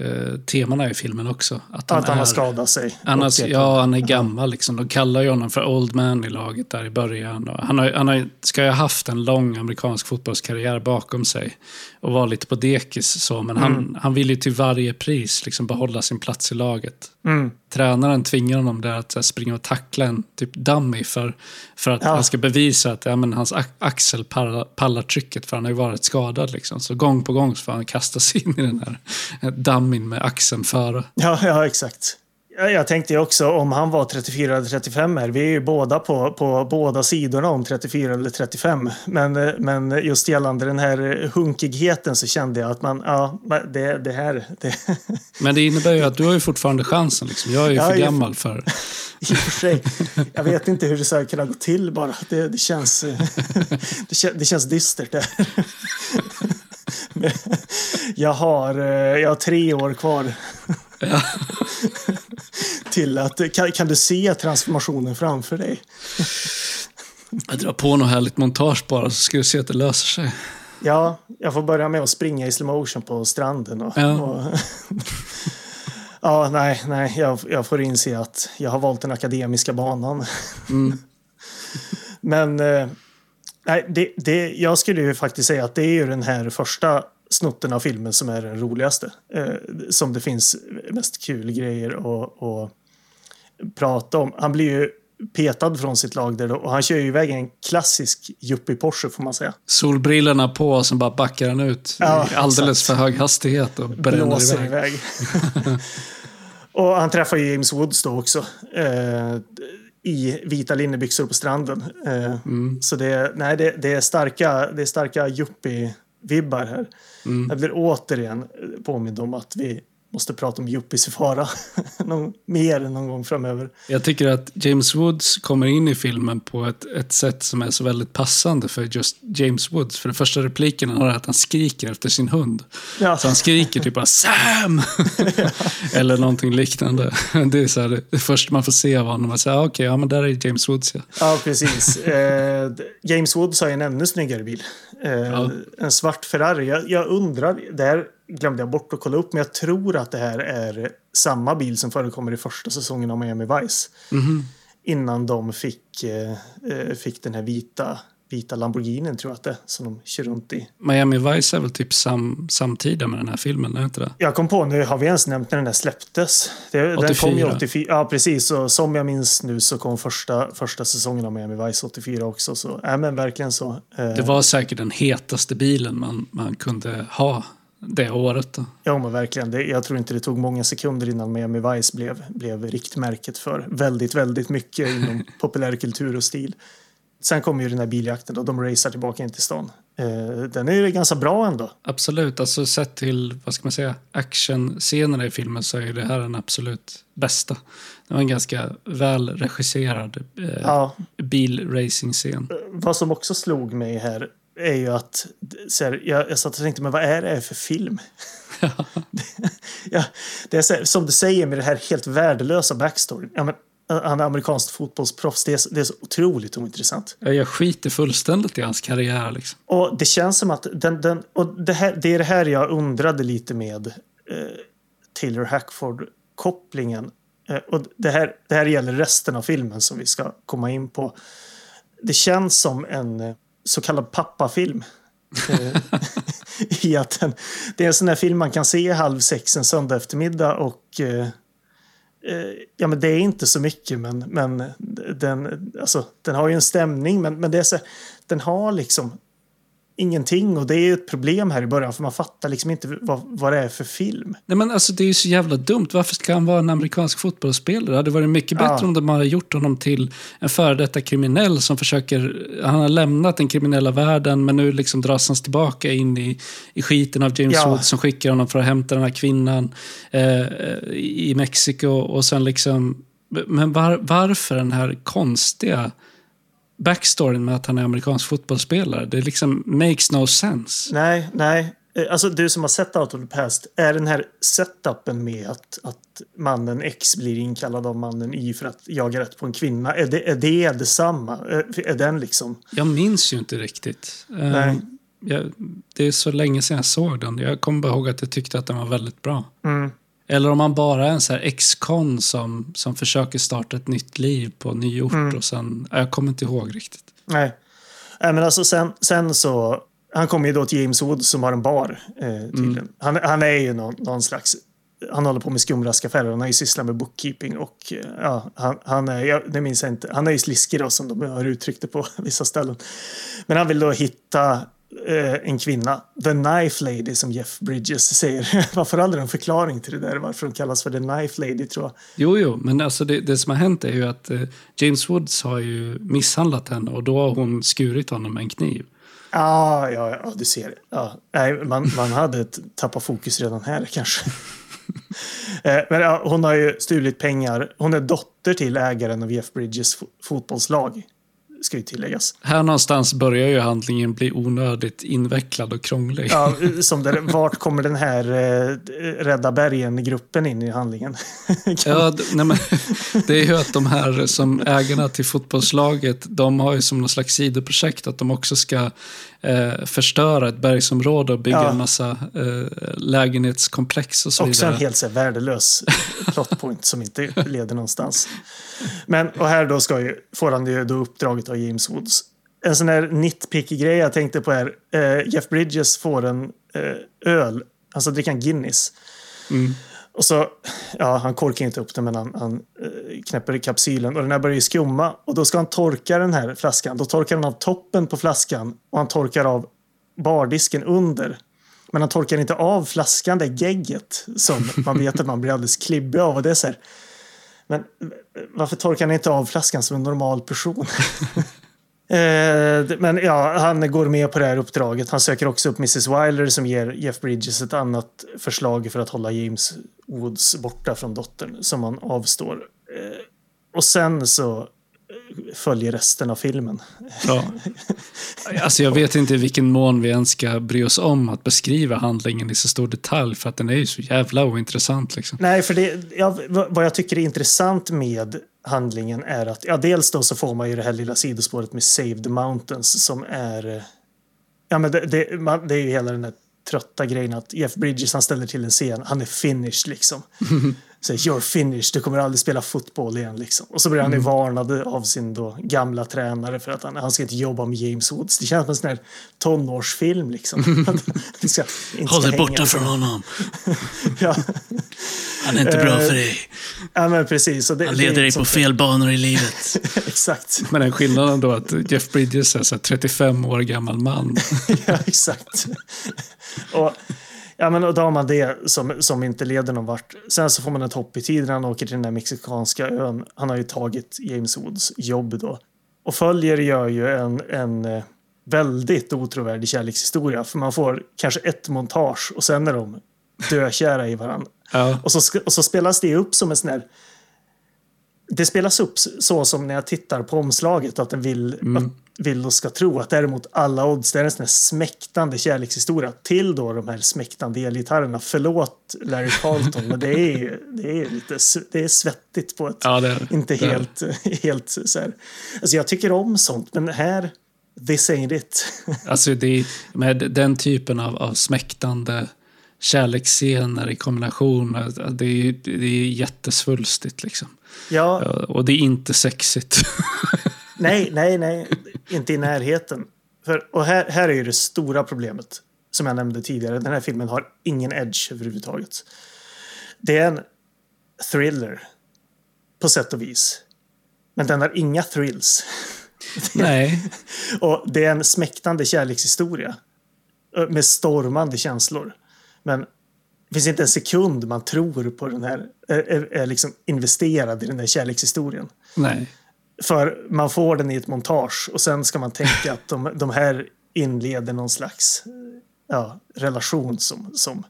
eh, temana i filmen också. Att han, Att han är, har skadat sig. Annars, ja, han är gammal. Liksom. De kallar ju honom för Old Man i laget där i början. Och han har, han har, ska ju ha haft en lång amerikansk fotbollskarriär bakom sig. Och var lite på dekis så. Men han, han vill ju till varje pris liksom behålla sin plats i laget. Mm. Tränaren tvingar honom där att här, springa och tackla en typ dummy för, för att Ja. han ska bevisa att ja, men hans axel pallar, pallar trycket för han har ju varit skadad. Liksom. Så gång på gång så får han kasta sig in i den här eh, dummyn med axeln före. Ja, ja exakt. Jag, jag tänkte också om han var 34 eller 35 här. Vi är ju båda på, på båda sidorna om 34 eller 35. Men, men just gällande den här hunkigheten så kände jag att man, ja, det, det här, det, Men det innebär ju att du har ju fortfarande chansen. Liksom. Jag är ju Ja, för jag är gammal för... i och för sig. Jag vet inte hur det ska kunna gå till bara. Det, det känns, det, kän, det känns dystert där. Jag har, eh, jag har tre år kvar. Till att, kan, kan du se transformationen framför dig? Jag drar på något härligt montage bara så ska du se att det löser sig. Ja, jag får börja med att springa i slow motion på stranden. Och, Ja. och, ja, nej, nej, jag, jag får inse att jag har valt den akademiska banan. Men eh, nej, det, det, jag skulle ju faktiskt säga att det är ju den här första snotten av filmen som är den roligaste. Eh, som det finns mest kul grejer att att prata om. Han blir ju petad från sitt lag där då, och han kör ju iväg en klassisk yuppie-Porsche får man säga. Solbrillorna på och sen bara backar han ut Ja, i alldeles exakt. för hög hastighet och bränner blåser iväg. iväg. och han träffar ju James Woods då också. Eh, I vita linnebyxor på stranden. Eh, Mm. Så det, nej, det, det är starka, det är starka yuppie-vibbar här. Mm. Jag blir återigen påmind om att vi måste prata om yuppies i fara. mer någon gång framöver. Jag tycker att James Woods kommer in i filmen på ett, ett sätt som är så väldigt passande för just James Woods. För den första repliken han har är att han skriker efter sin hund. Ja. Så han skriker typ bara Sam! Eller någonting liknande. Det är så här, det första man får se av honom. Man säger, ah, okej, ja men där är James Woods ja. Ja, precis. Eh, James Woods har en ännu snyggare bil. Eh, En svart Ferrari. Jag, jag undrar, det här glömde jag bort att kolla upp, men jag tror att det här är samma bil som förekommer i första säsongen av Miami Vice. Innan de fick, eh, eh, fick den här vita, vita Lamborghinin, tror jag att det är, som de kör runt i. Miami Vice är väl typ sam, samtida med den här filmen, är inte det? Jag kom på nu, har vi ens nämnt när den där släpptes? Det, Den kom ju 84. 84. Ja, precis. Och som jag minns nu så kom första, första säsongen av Miami Vice 84 också. Så, ja, men verkligen så. Eh, Det var säkert den hetaste bilen man, man kunde ha det året. Då. Ja, men verkligen. Det, jag tror inte det tog många sekunder innan Miami Vice blev, blev riktmärket för väldigt, väldigt mycket inom populärkultur och stil. Sen kommer ju den här biljakten och de racear tillbaka in till stan. Eh, den är ju ganska bra ändå. Absolut, alltså sett till vad ska man säga, actionscenerna i filmen så är det här den absolut bästa. Det var en ganska väl regisserad eh, Ja, bilracing-scen. vad som också slog mig här är ju att så här, jag, jag satt och tänkte, men vad är det här för film? ja, det är så, som du säger med det här helt värdelösa backstoryn. Ja, men, han är amerikanskt fotbollsproffs. Det är, det är så otroligt ointressant. Ja, Jag skiter fullständigt i hans karriär. Liksom. Och det känns som att den, den, och det, här, det är det här jag undrade lite med eh, Taylor Hackford-kopplingen. Eh, och det här, det här gäller resten av filmen som vi ska komma in på. Det känns som en eh, så kallad pappafilm. Eh, I att den, det är en sån där film man kan se halv sex en söndag eftermiddag och eh, eh, ja, men det är inte så mycket, men, men den, alltså, den har ju en stämning. Men, men det är så, den har liksom ingenting och det är ett problem här i början för man fattar liksom inte vad, vad det är för film. Nej, men alltså, det är ju så jävla dumt. Varför ska han vara en amerikansk fotbollsspelare? Det hade varit mycket bättre Ja. om de hade gjort honom till en före detta kriminell som försöker... Han har lämnat den kriminella världen men nu liksom dras han tillbaka in i, i skiten av James Ja. Woods som skickar honom för att hämta den här kvinnan eh, i Mexiko och sen liksom... Men var, varför den här konstiga backstoryn med att han är amerikansk fotbollsspelare? Det liksom makes no sense. Nej, nej. Eh, Alltså du som har sett Out of the Past, är den här setupen med att, att mannen X blir inkallad av mannen Y för att jaga rätt på en kvinna, är det, är det detsamma? Är, är den liksom... Jag minns ju inte riktigt. Eh, Nej. Jag, det är så länge sedan jag såg den. Jag kommer bara ihåg att jag tyckte att den var väldigt bra. Mm. Eller om man bara är en så här ex-con som, som försöker starta ett nytt liv på ny ort Mm. och sen... Jag kommer inte ihåg riktigt. Nej. Nej, men alltså sen, sen så... Han kommer ju då till James Woods som har en bar. Eh, tydligen. han, han är ju någon, någon slags... Han håller på med skumraskaffärer. Han har ju sysslat med bookkeeping och ja, han, han är, jag, det minns jag inte, han är ju sliskig då som de har uttryckt det på vissa ställen. Men han vill då hitta en kvinna, the knife lady som Jeff Bridges säger. Man får aldrig en förklaring till det där, varför de kallas för the knife lady tror jag. Jo, jo, men alltså det, det som har hänt är ju att eh, James Woods har ju misshandlat henne och då har hon skurit honom med en kniv. Ah, ja, ja, du ser. Ja, nej, man, man hade tappat fokus redan här kanske. Eh, Men ja, hon har ju stulit pengar. Hon är dotter till ägaren av Jeff Bridges fo- fotbollslag. Ska ju tilläggas. Här någonstans börjar ju handlingen bli onödigt invecklad och krånglig. Ja, som där, vart kommer den här eh, Rädda Bergen-gruppen in i handlingen? Ja, nej men, det är ju att de här som ägarna till fotbollslaget, de har ju som någon slags sidoprojekt att de också ska eh, förstöra ett bergsområde och bygga Ja. en massa eh, lägenhetskomplex och så Också en vidare. helt så här, värdelös plotpoint som inte leder någonstans. Men, och här då ska ju, får han ju då uppdraget av James Woods. En sån här nitpicky grej jag tänkte på är eh, Jeff Bridges får en eh, öl, alltså dricka en Guinness. Och så, ja, han korkar inte upp den men han, han eh, knäpper i kapsylen och den här börjar skumma. Och då ska han torka den här flaskan. Då torkar han av toppen på flaskan och han torkar av bardisken under. Men han torkar inte av flaskan, det gegget som man vet att man blir alldeles klibbig av. Och det är så här, men eh, varför torkar han inte av flaskan som en normal person? Eh, men ja, han går med på det här uppdraget. Han söker också upp Mrs Wilder som ger Jeff Bridges ett annat förslag för att hålla James Woods borta från dottern som han avstår. Eh, Och sen så eh, följer resten av filmen. Ja. Alltså jag vet inte i vilken mån vi ens ska bry oss om att beskriva handlingen i så stor detalj för att den är ju så jävla ointressant. Liksom. Nej, för det, ja, vad jag tycker är intressant med handlingen är att ja, dels då så får man ju det här lilla sidospåret med Save the Mountains som är... Ja, men det, det, man, det är ju hela den där trötta grejen att Jeff Bridges han ställer till en scen, han är finished liksom. Säger you're finished, du kommer aldrig spela fotboll igen liksom. Och så blir han ju varnad av sin då gamla tränare för att han, han ska inte jobba med James Woods. Det känns som en sån här tonårsfilm liksom. Vi ska, inte Håll dig borta från honom. Ja, Han är inte bra för dig. ja men precis. Det, Han leder dig ett på fel banor i livet. Exakt. Men den skillnaden då att Jeff Bridges är så här 35 år gammal man. ja, exakt. och, ja, men, då har man det som, som inte leder någon vart. Sen så får man ett hopp i tiden. Han åker till den där mexikanska ön. Han har ju tagit James Woods jobb då. Och följer gör ju en, en eh, väldigt otrovärdig kärlekshistoria. För man får kanske ett montage och sen är de dökära i varandra. Ja. Och så, och så spelas det upp som en sån här det spelas upp så som när jag tittar på omslaget att den vill, att, vill och ska tro att däremot alla odds, det är en sån här smäktande kärlekshistoria till då de här smäktande elgitarrerna. Förlåt Larry Carlton, men det är, det är lite det är svettigt på ett Ja, det inte Det helt, helt så här. Alltså jag tycker om sånt, men här, this ain't it. Alltså det med den typen av, av smäktande kärleksscener i kombination det är, det är jättesvulstigt liksom. Ja, Ja, Och det är inte sexigt. nej, nej, nej, inte i närheten. För, och här, här är ju det stora problemet, som jag nämnde tidigare. Den här filmen har ingen edge överhuvudtaget. Det är en thriller, på sätt och vis. Men den har inga thrills. Nej, Och det är en smäktande kärlekshistoria. ö, Med stormande känslor. Men det finns inte en sekund man tror på den här, är, är, liksom investerad i den här kärlekshistorien. nej. För man får den i ett montage och sen ska man tänka att de, de här inleder någon slags ja, relation som, som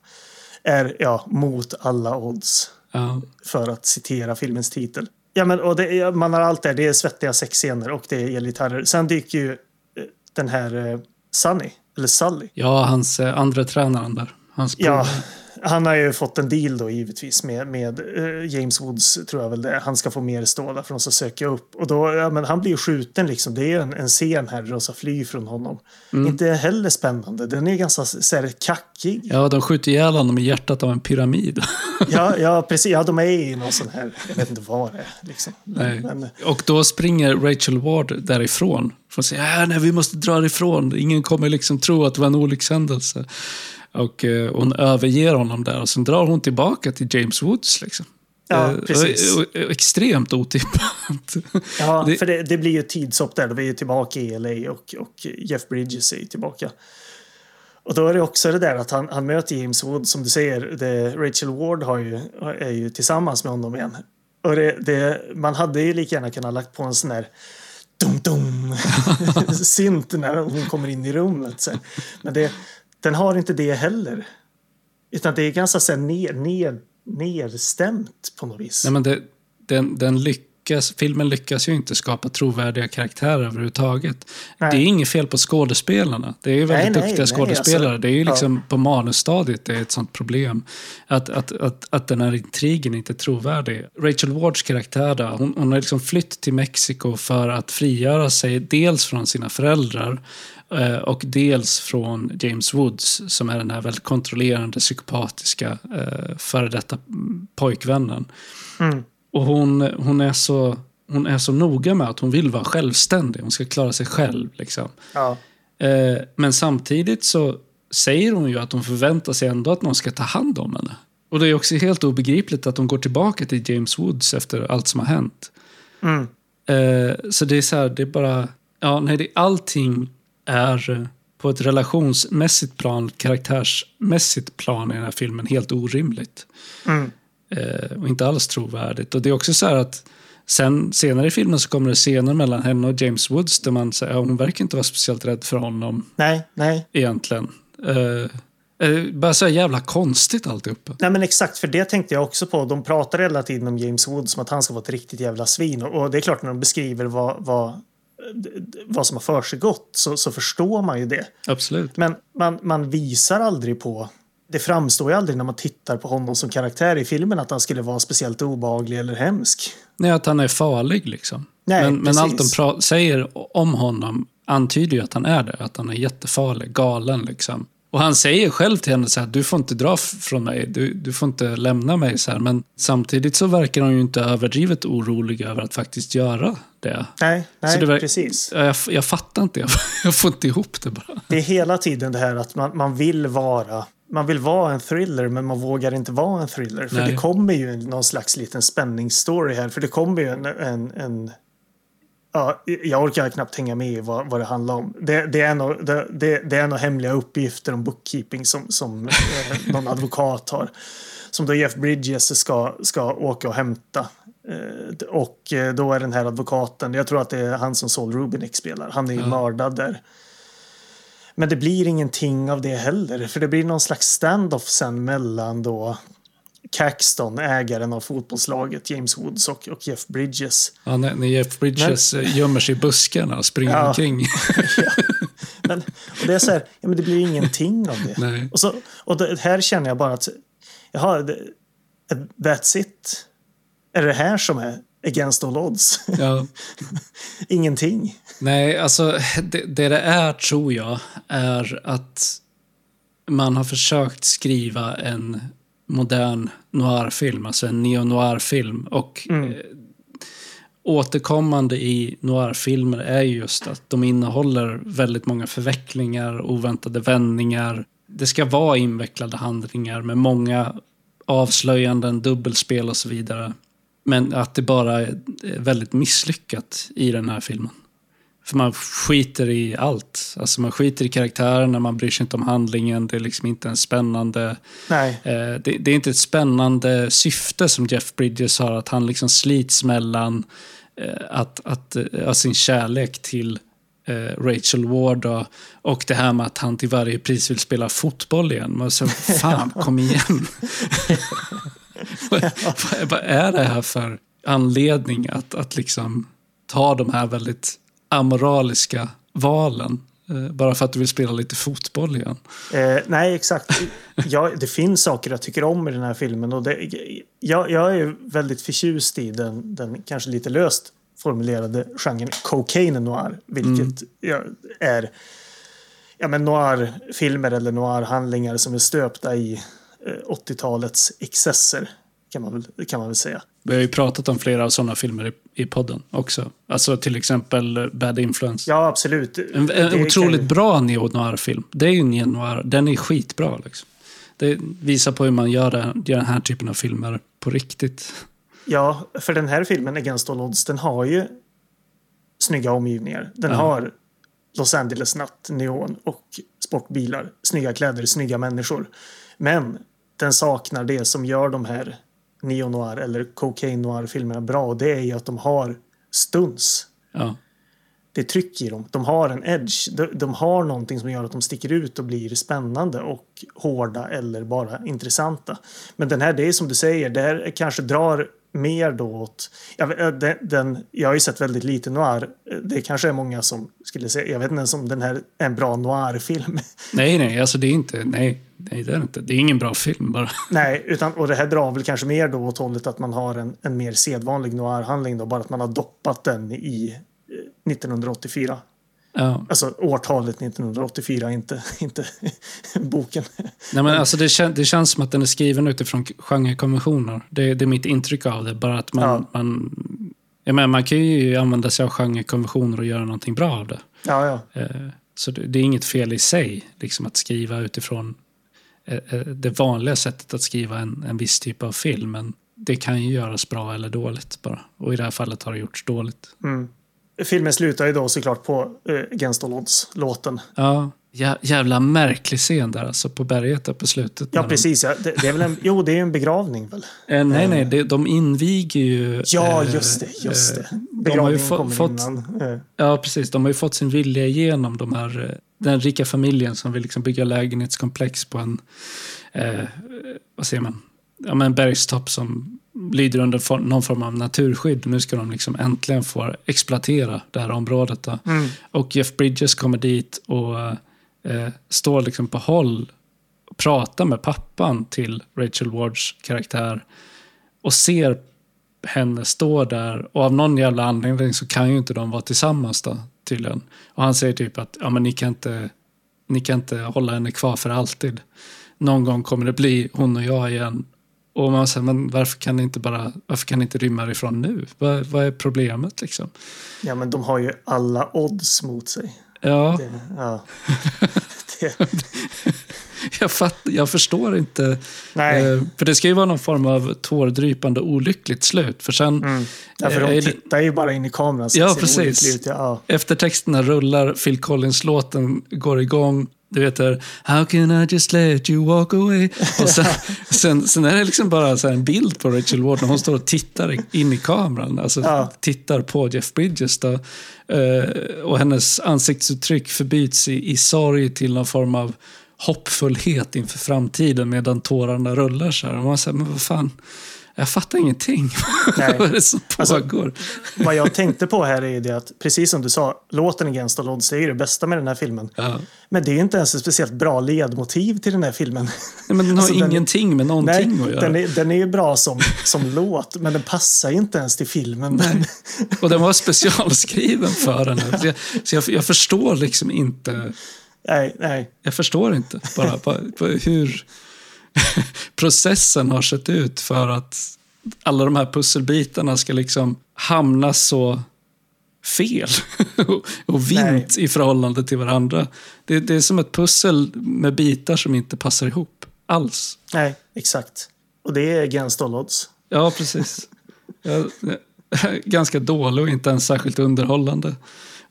är ja, mot alla odds Ja. för att citera filmens titel. Ja, men, och det, man har allt det. Det är svettiga sexscener och det är elgitarrer. Sen dyker ju eh, den här eh, Sunny, eller Sully. ja, hans eh, andra tränaren där. Hans Ja. Han har ju fått en deal då givetvis med, med eh, James Woods, tror jag väl det. Han ska få mer stålar för de ska söka upp. Och då, ja, men han blir ju skjuten liksom. Det är en, en scen här där de ska fly från honom. Inte heller spännande. Den är ganska så här, kackig. Ja, de skjuter ihjäl honom i hjärtat av en pyramid. Ja, ja, precis. Ja, de är i någon sån här, jag vet inte vad det är. Liksom. Nej. Men, Och då springer Rachel Ward därifrån. För att säga, äh, nej, vi måste dra ifrån. Ingen kommer liksom tro att det var en olyckshändelse. Och eh, hon överger honom där och sen drar hon tillbaka till James Woods. Liksom. Ja, Eh, precis. och- och- och Extremt otippat. Ja, Det- för det, det blir ju tidshopp där. Är vi ju tillbaka i LA och, och Jeff Bridges är tillbaka. Och då är det också det där att han, han möter James Wood, som du säger. Det, Rachel Ward har ju, är ju tillsammans med honom igen. Och det, det, man hade ju lika gärna kunnat lagt på en sån där dum-dum synt när hon kommer in i rummet. Så. Men det, den har inte det heller. Utan det är ganska så ner, ner, nerstämt på något vis. Nej, men det, den, den lyckas, filmen lyckas ju inte skapa trovärdiga karaktärer överhuvudtaget. Nej. Det är inget fel på skådespelarna. Det är ju väldigt Nej, duktiga nej, skådespelare. alltså, det är ju ja. liksom på manusstadiet det är ett sånt problem. Att, att, att, att den här intrigen inte är trovärdig. Rachel Wards karaktär då, hon, hon har liksom flytt till Mexiko för att frigöra sig dels från sina föräldrar och dels från James Woods som är den här väldigt kontrollerande, psykopatiska eh, före detta pojkvännen. Mm. Och hon, hon, är så, hon är så noga med att hon vill vara självständig. Hon ska klara sig själv. Liksom. Ja. Eh, men samtidigt så säger hon ju att hon förväntar sig ändå att någon ska ta hand om henne. Och det är också helt obegripligt att hon går tillbaka till James Woods efter allt som har hänt. Mm. Eh, så det är så här, det är bara... Ja, nej, det, allting är eh, på ett relationsmässigt plan, karaktärsmässigt plan i den här filmen helt orimligt. Mm. Eh, och inte alls trovärdigt. Och det är också så här att sen, senare i filmen så kommer det scener mellan henne och James Woods där man säger att hon verkar inte vara speciellt rädd för honom Nej, nej. egentligen. Eh, eh, bara så jävla konstigt alltihopa. Nej men exakt, för det tänkte jag också på. De pratar hela tiden om James Wood som att han ska vara ett riktigt jävla svin. Och och det är klart när de beskriver vad, vad, vad som har försiggått så, så förstår man ju det. Absolut. Men man, man visar aldrig på... Det framstår ju aldrig när man tittar på honom som karaktär i filmen att han skulle vara speciellt obehaglig eller hemsk. Nej, att han är farlig liksom. Nej, men, men allt de säger om honom antyder ju att han är det. Att han är jättefarlig, galen liksom. Och han säger själv till henne så här, du får inte dra från mig, du, du får inte lämna mig så här. Men samtidigt så verkar han ju inte överdrivet orolig över att faktiskt göra det. Nej, nej det precis. Ja, Jag, jag fattar inte, jag, jag får inte ihop det bara. Det är hela tiden det här att man, man vill vara man vill vara en thriller men man vågar inte vara en thriller. För Nej. det kommer ju någon slags liten spänningsstory här. För det kommer ju en... en, en ja, jag orkar knappt hänga med i vad, vad det handlar om. Det, det, är nog, det, det, är nog hemliga uppgifter om bookkeeping som, som eh, någon advokat har. Som då Jeff Bridges ska, ska åka och hämta. Eh, och eh, då är den här advokaten, jag tror att det är han som Saul Rubinek spelar, han är ju mördad där. Men det blir ingenting av det heller, för det blir någon slags standoff sen mellan då Caxton, ägaren av fotbollslaget, James Woods och, och Jeff Bridges. Ja, när, när Jeff Bridges eh, gömmer sig i buskarna och springer Ja. omkring. Men, och det är så här, ja, men det blir ingenting av det. Nej. Och, så, och det, här känner jag bara att, jaha, det, that's it. Är det här som är against all odds? Ja. Ingenting. Nej, alltså det, det det är tror jag är att man har försökt skriva en modern noirfilm, alltså en neo-noir-film. Och Mm. eh, återkommande i noirfilmer är ju just att de innehåller väldigt många förvecklingar, oväntade vändningar. Det ska vara invecklade handlingar med många avslöjanden, dubbelspel och så vidare. Men att det bara är väldigt misslyckat i den här filmen. För man skiter i allt. Alltså man skiter i karaktärerna, man bryr sig inte om handlingen. Det är liksom inte en spännande... Nej. Eh, det, det är inte ett spännande syfte som Jeff Bridges har, att han liksom slits mellan eh, att, att, eh, sin kärlek till eh, Rachel Ward och, och det här med att han till varje pris vill spela fotboll igen. Man så, fan, kom igen. vad, vad, vad är det här för anledning att, att liksom ta de här väldigt amoraliska valen eh, bara för att du vill spela lite fotboll igen? Eh, nej, exakt. Ja, det finns saker jag tycker om i den här filmen. Och det, jag, jag är väldigt förtjust i den, den kanske lite löst formulerade genren cocaine noir. Vilket ja, är ja, men noir-filmer eller noir-handlingar som är stöpta i eh, 80-talets excesser. Kan man, väl, kan man väl säga. Vi har ju pratat om flera sådana filmer i, i podden också. Alltså till exempel Bad Influence. Ja, absolut. En, en otroligt ju- bra neo-noir-film. Det är ju en neo-noir. Den är skitbra. Liksom. Det visar på hur man gör, det, gör den här typen av filmer på riktigt. Ja, för den här filmen, Against All Odds, den har ju snygga omgivningar. Den Ja. har Los Angeles-natt, neon och sportbilar. Snygga kläder, snygga människor. Men den saknar det som gör de här neo-noir eller cocaine-noir-filmerna bra. Och det är ju att de har stunts. Ja. Det är tryck i dem. De har en edge. De, de har någonting som gör att de sticker ut och blir spännande och hårda eller bara intressanta. Men den här, det är som du säger, det här kanske drar mer då åt... Jag, den, den, jag har ju sett väldigt lite noir. Det kanske är många som skulle säga, jag vet inte ens om den här är en bra noir-film. Nej, nej, alltså det är inte... Nej, nej, det är det inte. Det är ingen bra film bara. Nej, utan, och det här drar väl kanske mer då åt hållet att man har en, en mer sedvanlig noir-handling då, bara att man har doppat den i eh, 1984. Ja. Alltså årtalet 1984, inte, inte boken. Nej, men alltså det, kän, det känns som att den är skriven utifrån genrekonventioner. Det, det är mitt intryck av det. Bara att man... Ja. man jag menar, man kan ju använda sig av genrekonventioner och göra någonting bra av det. Ja, ja. Eh, Så det, det är inget fel i sig liksom att skriva utifrån eh, eh, det vanliga sättet att skriva en, en viss typ av film. Men det kan ju göras bra eller dåligt bara. Och i det här fallet har det gjorts dåligt. Mm. Filmen slutar ju då såklart på eh, Against All Odds-låten. Ja, jävla märklig scen där alltså på berget där på slutet. Ja, när de- precis. Ja. Det, det är väl en, jo, det är en begravning väl? Eh, nej, nej, det, de inviger ju... Ja, eh, just det. Just det. eh, de har ju Begravningen få, kommer fått, innan. Eh, Ja, precis. De har ju fått sin vilja igenom de här, eh, den rika familjen som vill liksom bygga lägenhetskomplex på en, eh, vad säger man, ja, men en bergstopp som lyder under for, någon form av naturskydd. Nu ska de liksom äntligen få exploatera det här området. Mm. Och Jeff Bridges kommer dit och eh, står liksom på håll och pratar med pappan till Rachel Wards karaktär och ser henne stå där och av någon jävla anledning så kan ju inte de vara tillsammans då tydligen. Och han säger typ att ja, men ni, kan inte, ni kan inte hålla henne kvar för alltid. Någon gång kommer det bli hon och jag igen. Och man säger, men varför kan ni inte bara, varför kan ni inte rymma ifrån nu? Vad, vad är problemet liksom? ja, men de har ju alla odds mot sig. Ja, Det, ja. det, jag, fatt, jag förstår inte. nej. Eh, för det ska ju vara någon form av tårdrypande olyckligt slut. För sen, Mm. Ja, för eh, de det- tittar ju bara in i kameran. så Ja, precis. ut. Ja. eftertexterna rullar, Phil Collins-låten går igång. Du vet där, How can I just let you walk away? Och sen, sen, sen är det liksom bara så en bild på Rachel Ward när hon står och tittar in i kameran. Alltså Ja. tittar på Jeff Bridges. Då. Eh, och hennes ansiktsuttryck förbyts i, i sorg till någon form av hoppfullhet inför framtiden medan tårarna rullar så här. Och man säger, men vad fan, jag fattar ingenting. Nej. vad är det som Alltså, pågår? Vad jag tänkte på här är det att, precis som du sa, låten Against all odds, är ju det bästa med den här filmen. Ja. Men det är inte ens ett speciellt bra ledmotiv till den här filmen. Nej, men den har Alltså, den ingenting med någonting Nej, att göra. den är, den är ju bra som, som låt, men den passar inte ens till filmen. Men, Och den var specialskriven för den. här. Så, jag, så jag, jag förstår liksom inte. nej, nej. Jag förstår inte bara på hur processen har sett ut för att alla de här pusselbitarna ska liksom hamna så fel och- vint i förhållande till varandra. Det, det är som ett pussel med bitar som inte passar ihop alls. Nej, exakt. Och det är Against all odds. Ja, precis. Jag, ganska dålig och inte ens särskilt underhållande.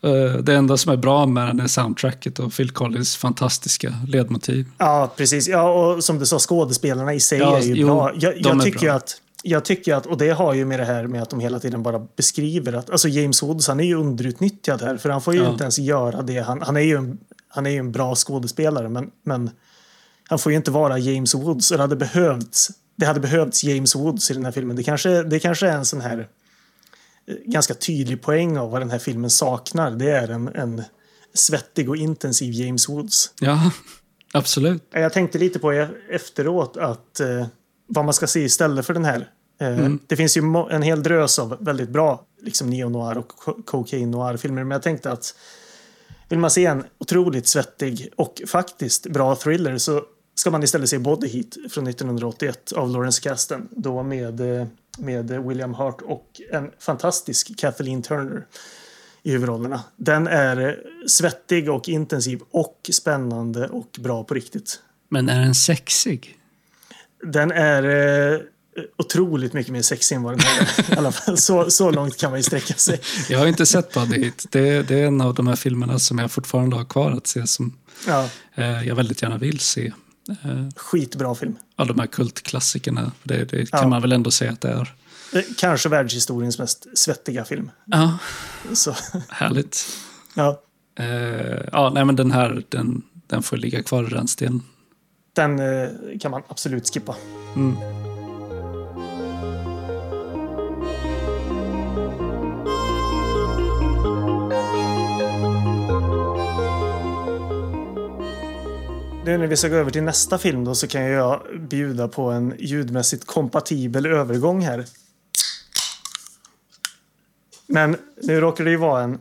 Eh, Det enda som är bra med den är soundtracket och Phil Collins fantastiska ledmotiv. Ja, precis. Ja, och som du sa, skådespelarna i sig Ja, är ju jo, bra. Jag, jag tycker bra. att jag tycker att, och det har ju med det här med att de hela tiden bara beskriver att, alltså James Woods, han är ju underutnyttjad här, för han får ju Ja. inte ens göra det. Han, han, är ju en, han är ju en bra skådespelare, men, men han får ju inte vara James Woods. Och det hade behövts, det hade behövts James Woods i den här filmen. Det kanske, det kanske är en sån här ganska tydlig poäng av vad den här filmen saknar. Det är en, en svettig och intensiv James Woods. Ja, absolut. Jag tänkte lite på e- efteråt att eh, vad man ska se istället för den här. Eh, Det finns ju en hel drös av väldigt bra liksom neo-noir och co- cocaine noir-filmer. Men jag tänkte att vill man se en otroligt svettig och faktiskt bra thriller så ska man istället se Body Heat från 1981 av Lawrence Kasdan. Då med, eh, med William Hart och en fantastisk Kathleen Turner i huvudrollerna. Den är svettig och intensiv och spännande och bra på riktigt. Men är den sexig? Den är eh, otroligt mycket mer sexig än vad den är. I alla fall, så, så långt kan man ju sträcka sig. Jag har inte sett Body Hit. Det, det är en av de här filmerna som jag fortfarande har kvar att se som Ja, eh, jag väldigt gärna vill se. Eh, skitbra film. av de här kultklassikerna. Det, det kan Ja. man väl ändå säga att det är. Kanske världshistoriens mest svettiga film. Ja, Så, härligt. ja, Eh, ja, nej men den här, den, den får ligga kvar i rännstenen. den eh, kan man absolut skippa. Mm. Nu när vi ska gå över till nästa film då så kan jag bjuda på en ljudmässigt kompatibel övergång här. Men nu råkar det ju vara en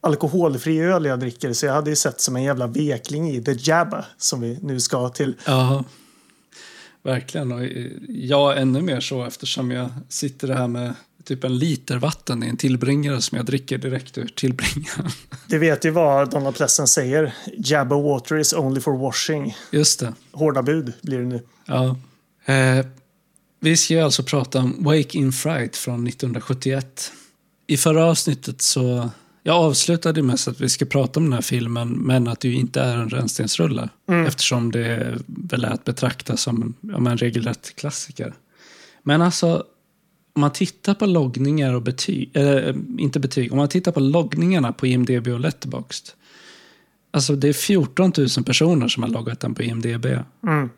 alkoholfri öl jag dricker så jag hade ju sett som en jävla vekling i The Jabba som vi nu ska till. Ja, verkligen. Och jag ännu mer så eftersom jag sitter här med typ en liter vatten i en tillbringare som jag dricker direkt ur tillbringaren. Det vet ju vad Donald Pleasant säger. Jabba water is only for washing. Just det. Hårda bud blir det nu. Ja. Eh, vi ska ju alltså prata om Wake in Fright från 1971. I förra avsnittet så... Jag avslutade med att vi ska prata om den här filmen, men att det ju inte är en rännstensrulle. Eftersom det väl är att betrakta som ja, en regelrätt klassiker. Men alltså, om man tittar på loggningar och betyg, eh, inte betyg, om man tittar på loggningarna på IMDB och Letterboxd. Alltså det är 14 000 personer som har loggat den på IMDB. Mm.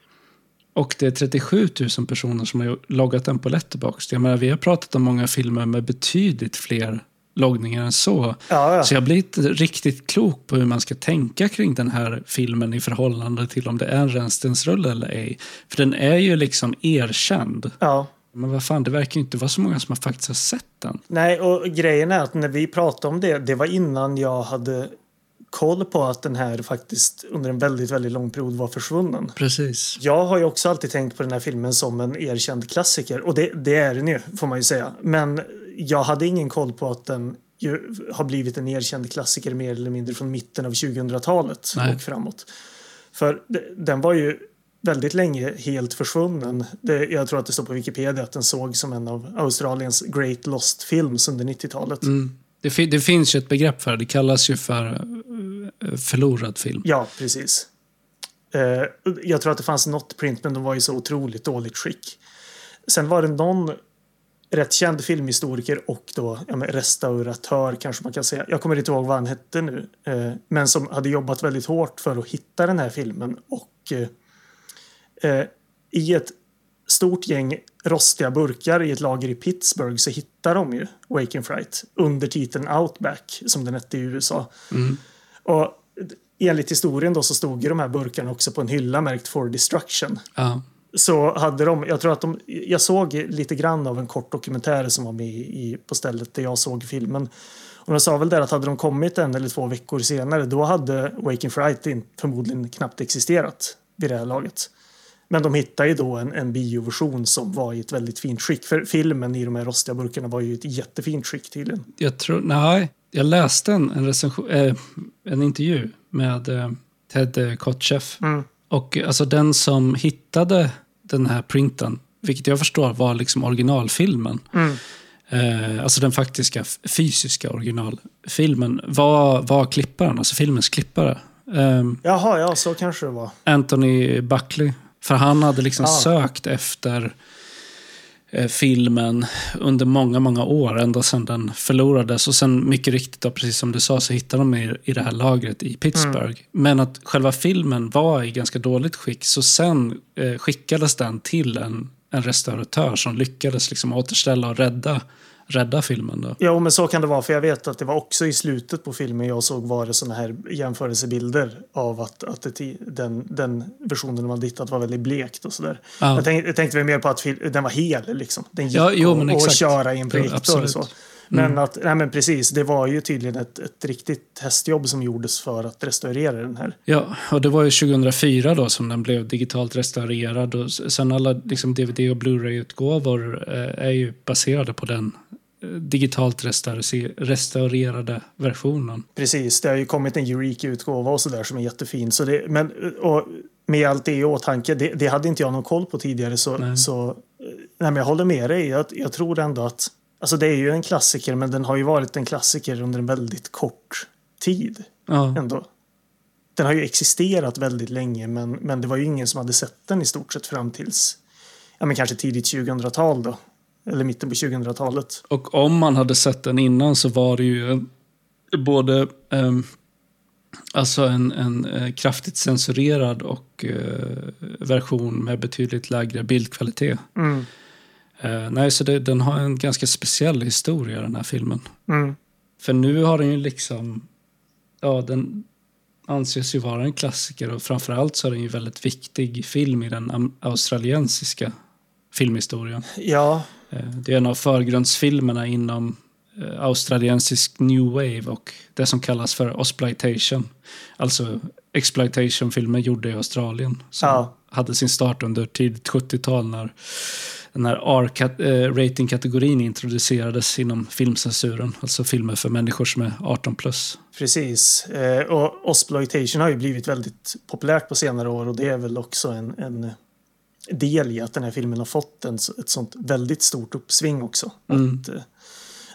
Och det är 37 000 personer som har loggat den på Letterboxd. Jag menar, vi har pratat om många filmer med betydligt fler loggningar än så. Ja, ja. Så jag blir inte riktigt klok på hur man ska tänka kring den här filmen i förhållande till om det är en rännstensrulle eller ej. För den är ju liksom erkänd. ja. Men vad fan, det verkar ju inte vara så många som har faktiskt har sett den. Nej, och grejen är att när vi pratade om det, det var innan jag hade koll på att den här faktiskt under en väldigt, väldigt lång period var försvunnen. Precis. Jag har ju också alltid tänkt på den här filmen som en erkänd klassiker och det, det är den ju, får man ju säga. Men jag hade ingen koll på att den ju har blivit en erkänd klassiker mer eller mindre från mitten av 2000-talet Nej. och framåt. För den var ju väldigt länge helt försvunnen. Det, jag tror att det står på Wikipedia att den såg som en av Australiens Great Lost Films under 90-talet. Mm. Det, fi- det finns ju ett begrepp för det. Det kallas ju för eh, förlorad film. Ja, precis. Eh, jag tror att det fanns något print, men de var i så otroligt dåligt skick. Sen var det någon rätt känd filmhistoriker och då ja, restauratör kanske man kan säga. Jag kommer inte ihåg vad han hette nu. Eh, men som hade jobbat väldigt hårt för att hitta den här filmen. Och eh, eh, i ett stort gäng rostiga burkar i ett lager i Pittsburgh så hittar de ju Waking Fright under titeln Outback som den hette i USA. Och enligt historien då så stod ju de här burkarna också på en hylla märkt For Destruction. Ja. Så hade de, jag tror att de, jag såg lite grann av en kort dokumentär som var med i, på stället där jag såg filmen. Och de sa väl där att hade de kommit en eller två veckor senare då hade Waking Fright förmodligen knappt existerat vid det här laget. Men de hittade ju då en, en bioversion som var i ett väldigt fint skick. För filmen i de här rostiga burkarna var ju i ett jättefint skick tydligen. Jag tror, nej, jag läste en, en, recension, eh, en intervju med eh, Ted Kotcheff. Mm. Och alltså den som hittade den här printen, vilket jag förstår var liksom originalfilmen. Mm. Eh, alltså den faktiska fysiska originalfilmen var, var klipparen, alltså filmens klippare. Ehm, Jaha, ja så kanske det var. Anthony Buckley. För han hade liksom Ah. sökt efter eh, filmen under många, många år, ända sedan den förlorades. Och sen mycket riktigt, då, precis som du sa, så hittade de i, i det här lagret i Pittsburgh. Men att själva filmen var i ganska dåligt skick, så sen eh, skickades den till en, en restauratör som lyckades liksom återställa och rädda, rädda filmen. Då. Ja, men så kan det vara. För jag vet att det var också i slutet på filmen jag såg var det såna här jämförelsebilder av att, att det, den, den versionen de hade hittat var väldigt blekt och sådär. Ja. Jag, tänkte, jag tänkte mer på att den var hel liksom. Den gick Ja, jo, men att exakt. köra i en projektor och så. Men att, nej men precis, det var ju tydligen ett, ett riktigt testjobb som gjordes för att restaurera den här. Ja, och det var ju 2004 då som den blev digitalt restaurerad. Och sen alla liksom DVD och Blu-ray-utgåvor eh, är ju baserade på den eh, digitalt restaure- restaurerade versionen. Precis, det har ju kommit en Eureka-utgåva och sådär som är jättefin. Så det, men, och med allt det i åtanke, det, det hade inte jag någon koll på tidigare. Så, Nej. så eh, nej, men jag håller med dig. Jag, jag tror ändå att, alltså det är ju en klassiker, men den har ju varit en klassiker under en väldigt kort tid Ja, ändå. Den har ju existerat väldigt länge, men, men det var ju ingen som hade sett den i stort sett fram tills, ja men kanske tidigt 2000-tal då. Eller mitten på 2000-talet. och om man hade sett den innan så var det ju både ehm, alltså en, en eh, kraftigt censurerad och eh, version med betydligt lägre bildkvalitet. Mm. Eh, nej, så det, den har en ganska speciell historia den här filmen. Mm. För nu har den ju liksom... Ja, den anses ju vara en klassiker och framförallt så är den ju väldigt viktig film i den australiensiska filmhistorien. Ja, Eh, Det är en av förgrundsfilmerna inom eh, australiensisk new wave och det som kallas för exploitation. Alltså exploitation-filmer gjorda i Australien. Som Ja. hade sin start under tidigt 70-tal när den här R-rating-kategorin introducerades inom filmcensuren. Alltså filmer för människor som är 18 plus. Precis. Eh, och Osploitation har ju blivit väldigt populärt på senare år och det är väl också en, en del i att den här filmen har fått en, ett sånt väldigt stort uppsving också. Att, eh,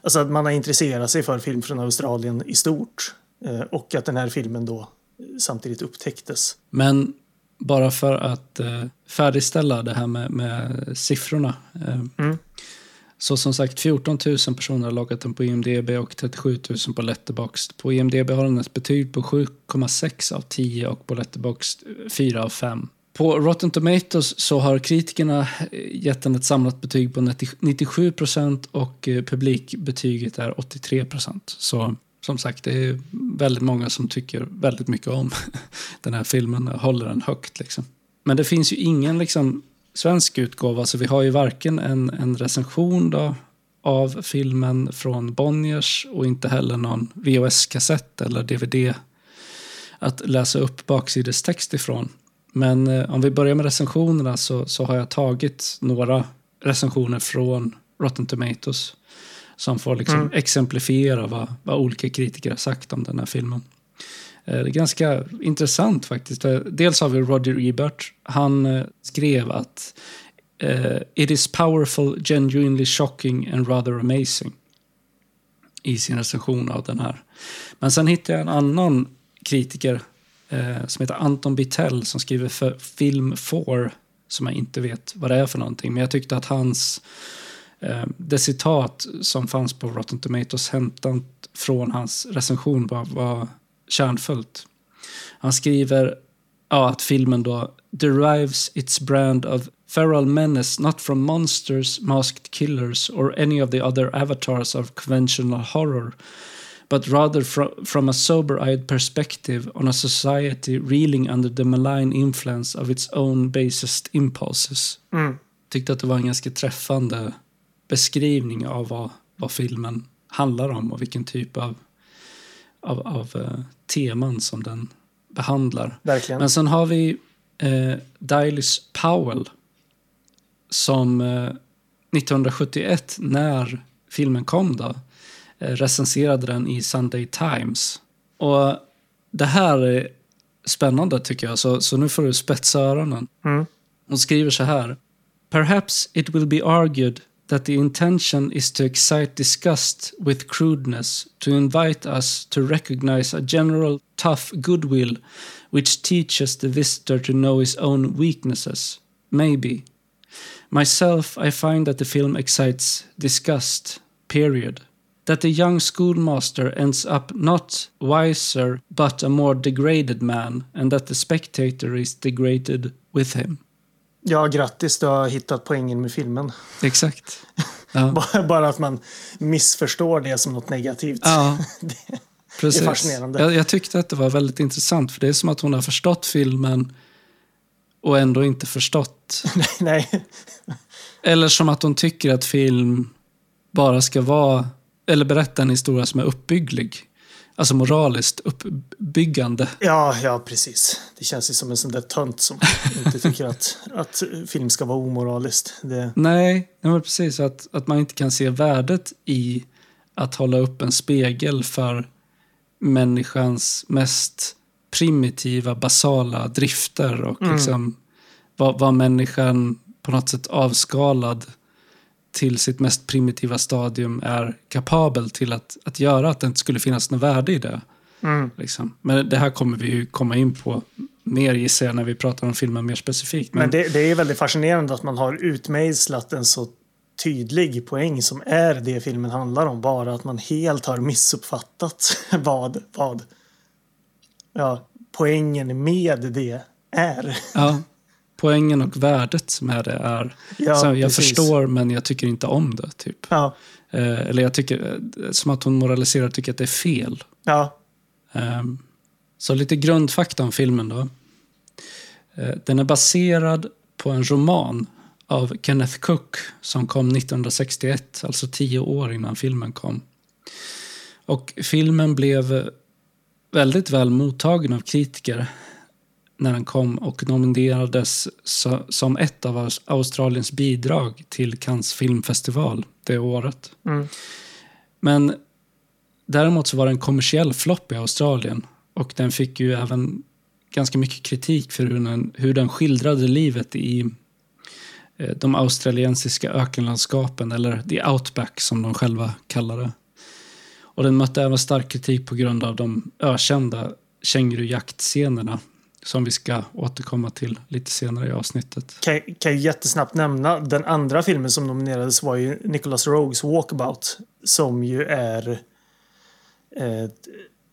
alltså att man har intresserat sig för film från Australien i stort eh, och att den här filmen då eh, samtidigt upptäcktes. Men bara för att eh, färdigställa det här med, med siffrorna. Eh, Mm. Så som sagt, 14 000 personer har loggat den på IMDB och 37 000 på Letterboxd. På IMDB har den ett betyg på 7,6 av 10 och på Letterboxd 4 av 5. På Rotten Tomatoes så har kritikerna eh, gett den ett samlat betyg på 90 97 procent och eh, publikbetyget är 83 procent. Så som sagt, det är väldigt många som tycker väldigt mycket om den här filmen och håller den högt. Liksom. Men det finns ju ingen liksom, svensk utgåva, så vi har ju varken en, en recension då, av filmen från Bonniers och inte heller någon VHS-kassett eller DVD att läsa upp baksidestext ifrån. Men eh, om vi börjar med recensionerna så, så har jag tagit några recensioner från Rotten Tomatoes som får liksom exemplifiera vad, vad olika kritiker har sagt om den här filmen. Eh, Det är ganska intressant faktiskt. Eh, Dels har vi Roger Ebert. Han eh, skrev att It is powerful, genuinely shocking and rather amazing i sin recension av den här. Men sen hittade jag en annan kritiker som heter Anton Bittell som skriver för Film 4 som jag inte vet vad det är för någonting. Men jag tyckte att hans det citat som fanns på Rotten Tomatoes hämtat från hans recension var, var kärnfullt. Han skriver ja, att filmen då derives its brand of feral menace not from monsters, masked killers or any of the other avatars of conventional horror but rather fro- from a sober-eyed perspective on a society reeling under the malign influence of its own basest impulses. Mm. Tyckte att det var en ganska träffande beskrivning av vad, vad filmen handlar om och vilken typ av, av, av eh, teman som den behandlar. Verkligen. Men sen har vi eh, Dylis Powell som eh, 1971, när filmen kom då, eh, recenserade den i Sunday Times. Och det här är spännande tycker jag, så, så nu får du spetsa öronen. Mm. Hon skriver så här. Perhaps it will be argued that the intention is to excite disgust with crudeness, to invite us to recognize a general tough goodwill which teaches the visitor to know his own weaknesses. Maybe. Myself, I find that the film excites disgust, period. That the young schoolmaster ends up not wiser but a more degraded man, and that the spectator is degraded with him. Ja, grattis, du har hittat poängen med filmen. Exakt. Ja, Bara- att man missförstår det som något negativt. ja Det- precis. fascinerande. Jag, jag tyckte att det var väldigt intressant, för det är som att hon har förstått filmen och ändå inte förstått. Nej, Eller som att hon tycker att film bara ska vara, eller berätta en historia som är uppbygglig. Alltså moraliskt uppbyggande. ja, ja, precis. Det känns ju som en sån där tönt som inte tycker att, att film ska vara omoraliskt. Det, Nej, men precis. Att, att man inte kan se värdet i att hålla upp en spegel för människans mest primitiva, basala drifter och liksom vad, vad människan på något sätt avskalad till sitt mest primitiva stadium är kapabel till att, att göra, att det inte skulle finnas något värde i det. mm. Liksom. Men det här kommer vi ju komma in på mer gissar jag när vi pratar om filmen mer specifikt. Men det, det är väldigt fascinerande att man har utmejslat en så tydlig poäng som är det filmen handlar om. Bara att man helt har missuppfattat vad, vad ja, poängen med det är. Ja, poängen och värdet med det är... Ja, så jag precis. förstår, men jag tycker inte om det. typ. Ja, Eh, eller jag tycker, eh, som att hon moraliserar och tycker att det är fel. ja, Ehm, så lite grundfakta om filmen då. Eh, den är baserad på en roman av Kenneth Cook som kom 1961, alltså tio år innan filmen kom. Och filmen blev väldigt väl mottagen av kritiker när den kom och nominerades som ett av Aus- Australiens bidrag till Cannes filmfestival det året. Mm. Men däremot så var det en kommersiell flopp i Australien och den fick ju även ganska mycket kritik för hur den, hur den skildrade livet i eh, de australiensiska ökenlandskapen, eller the outback som de själva kallar det. Och den mötte även stark kritik på grund av de ökända kängurujaktscenerna som vi ska återkomma till lite senare i avsnittet. kan, kan jättesnabbt nämna. Den andra filmen som nominerades var ju Nicholas Rogues Walkabout. Som ju är eh,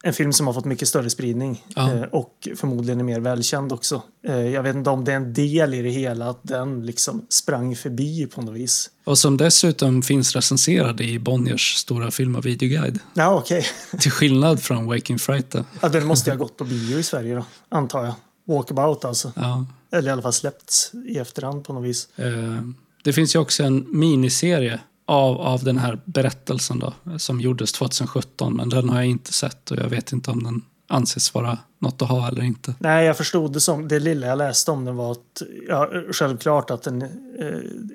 en film som har fått mycket större spridning. Ja. Eh, och förmodligen är mer välkänd också. Eh, jag vet inte om det är en del i det hela att den liksom sprang förbi på något vis. Och som dessutom finns recenserad i Bonniers stora film och videoguide. Ja, okej. Till skillnad från Waking Fright. Ja, den måste ju ha gått på bio i Sverige då, antar jag. Walkabout alltså. Ja. Eller i alla fall släppts i efterhand på något vis. Eh, Det finns ju också en miniserie av, av den här berättelsen då, som gjordes 2017, men den har jag inte sett och jag vet inte om den anses vara något att ha eller inte. Nej, jag förstod det som, det lilla jag läste om den var att, ja, självklart att den eh,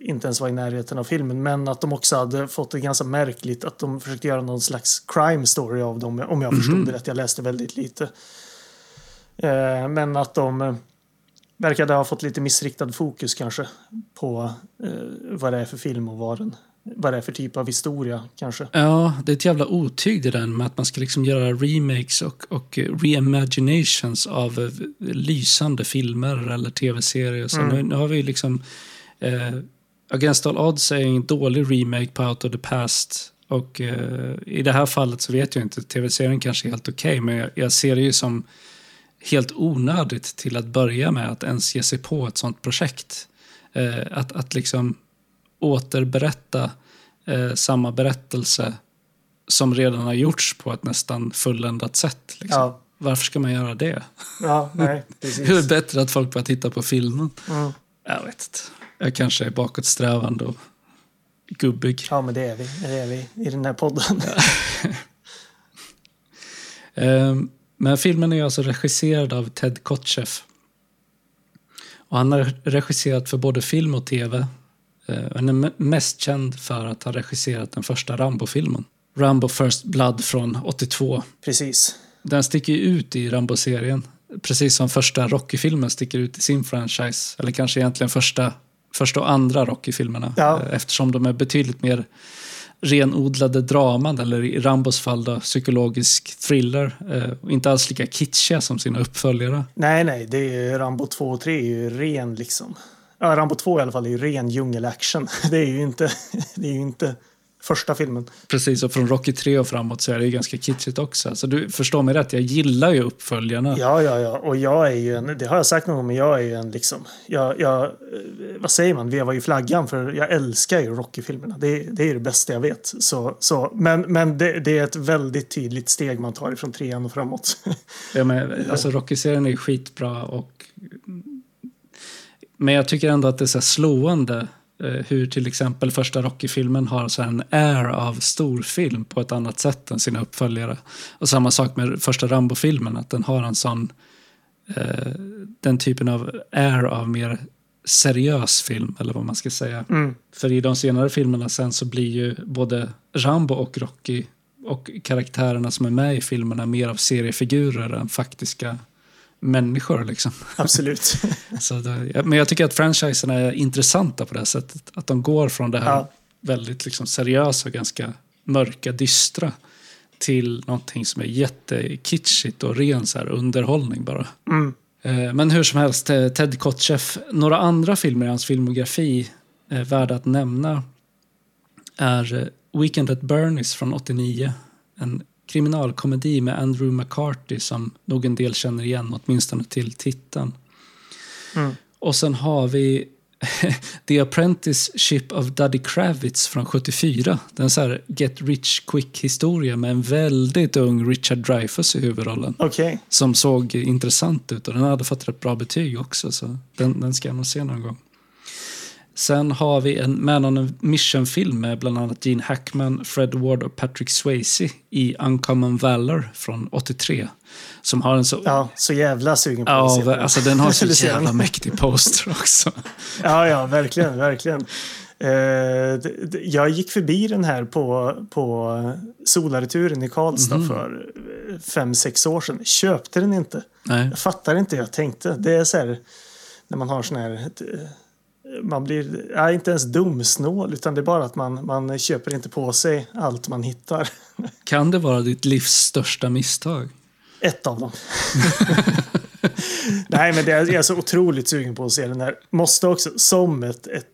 inte ens var i närheten av filmen, men att de också hade fått det ganska märkligt att de försökte göra någon slags crime story av dem, om jag förstod det rätt. Jag läste väldigt lite. Eh, men att de eh, verkade ha fått lite missriktad fokus kanske på eh, vad det är för film och vad, den, vad det är för typ av historia kanske. Ja, det är ett jävla otyg det där med att man ska liksom göra remakes och, och reimaginations av eh, lysande filmer eller tv-serier. Så Mm. nu, nu har vi liksom eh, Against All Odds är en dålig remake på Out of the Past. Och eh, i det här fallet så vet jag inte, tv-serien kanske är helt okej, men jag, jag ser det ju som helt onödigt till att börja med att ens ge sig på ett sånt projekt. Eh, att, att liksom återberätta eh, samma berättelse som redan har gjorts på ett nästan fulländat sätt. Liksom. Ja. Varför ska man göra det? Ja, nej, Hur är det precis. bättre att folk bara tittar på filmen? Mm. Jag vet inte. Jag kanske är bakåtsträvande och gubbig. Ja, men det är vi. Det är vi i den här podden. Ehm, Men filmen är alltså regisserad av Ted Kotcheff. Och han har regisserat för både film och tv. Eh, Han är me- mest känd för att ha regisserat den första Rambo-filmen. Rambo First Blood från 82. Precis. Den sticker ut i Rambo-serien. Precis som första Rocky-filmen sticker ut i sin franchise. Eller kanske egentligen första, första och andra Rocky-filmerna. Ja. Eh, Eftersom de är betydligt mer renodlade draman, eller i Rambos fall då, psykologisk thriller. Eh, inte alls lika kitschiga som sina uppföljare. Nej, nej, det är Rambo 2 och 3 är ju ren liksom. Ja, Rambo 2 i alla fall är ju ren djungelaction. Det är ju inte, det är ju inte första filmen. Precis, och från Rocky 3 och framåt så är det ju ganska kitschigt också. Så du förstår mig rätt, jag gillar ju uppföljarna. Ja, ja, ja. Och jag är ju en, det har jag sagt någon gång, men jag är ju en liksom, jag, jag, vad säger man, vevar ju flaggan för jag älskar ju Rocky-filmerna. Det, det är ju det bästa jag vet. Så, så, men men det, det är ett väldigt tydligt steg man tar ifrån trean och framåt. Ja, men, alltså Rocky-serien är skitbra och... Men jag tycker ändå att det är så slående eh, hur till exempel första Rocky-filmen har så en air av storfilm på ett annat sätt än sina uppföljare. Och samma sak med första Rambo-filmen, att den har en sån... Eh, den typen av air av mer seriös film, eller vad man ska säga. Mm. För i de senare filmerna sen så blir ju både Rambo och Rocky och karaktärerna som är med i filmerna mer av seriefigurer än faktiska människor. Liksom. Absolut. Så det, men jag tycker att franchisen är intressanta på det här sättet. Att de går från det här Ja. väldigt liksom seriösa och ganska mörka, dystra till någonting som är jättekitschigt och ren så här underhållning bara. Mm. Eh, Men hur som helst, eh, Ted Kotcheff. Några andra filmer i hans filmografi eh, värda att nämna är Weekend at Bernie's från 89. En kriminalkomedi med Andrew McCarthy som nog en del känner igen, åtminstone till titeln. Mm. Och sen har vi The Apprenticeship of Duddy Kravitz från 74. Den så här Get Rich Quick-historia med en väldigt ung Richard Dreyfuss i huvudrollen Okej. som såg intressant ut och den hade fått rätt bra betyg också. Så den, den ska nog se någon gång. Sen har vi en Man on a Mission-film med bland annat Gene Hackman, Fred Ward och Patrick Swayze i Uncommon Valor från 83. Som har en så... Ja, så jävla sugen på att Ja, se den. alltså den har så se jävla mäktig poster också. Ja, ja, verkligen, verkligen. Eh, jag gick förbi den här på, på Solarturen i Karlstad Mhm. för eh, fem, sex år sedan. Köpte den inte. Nej. Jag fattar inte hur jag tänkte. Det är så här när man har sån här... Man blir ja, inte ens dumsnål utan det är bara att man, man köper inte på sig allt man hittar. Kan det vara ditt livs största misstag? Ett av dem. Nej, men det är, jag är så otroligt sugen på att se den här. Måste också, som ett, ett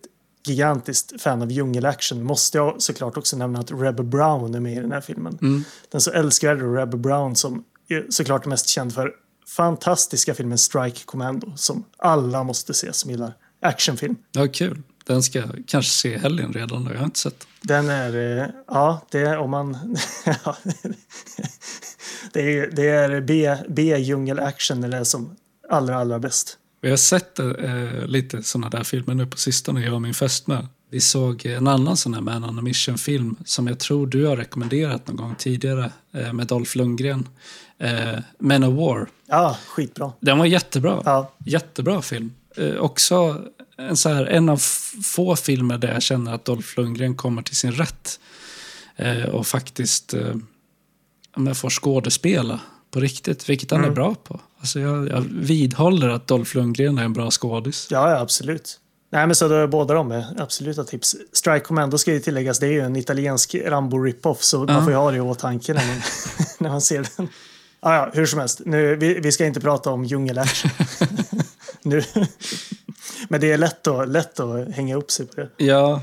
gigantiskt fan av djungelaction, måste jag såklart också nämna att Rebbe Brown är med i den här filmen. Mm. Den så älskvärde Rebbe Brown som är såklart mest känd för fantastiska filmen Strike Commando som alla måste se som gillar actionfilm. Ja, kul. Den ska jag kanske se i helgen redan. Jag har inte sett Den är, eh, ja, det är om man... det är, det är B, B-djungel-action eller som allra, allra bäst. Vi har sett eh, lite sådana där filmer nu på sistone, jag och min fästmö. Vi såg en annan sån här Man on a Mission-film som jag tror du har rekommenderat någon gång tidigare eh, med Dolph Lundgren. Eh, Men of War. Ja, skitbra. Den var jättebra. Ja. Jättebra film. Eh, också en, så här, en av få filmer där jag känner att Dolph Lundgren kommer till sin rätt. Eh, och faktiskt eh, får skådespela på riktigt, vilket han är bra på. Alltså jag, jag vidhåller att Dolph Lundgren är en bra skådis. Ja, ja, absolut. Nej, men så då är båda de är absoluta tips. Strike Commando ska ju tilläggas, det är ju en italiensk Rambo rip-off så man får ju ha det i åtanke när man, när man ser den. Ja, ja, hur som helst. Nu, vi, vi ska inte prata om djungelaction. nu. Men det är lätt att, lätt att hänga upp sig på det. Ja,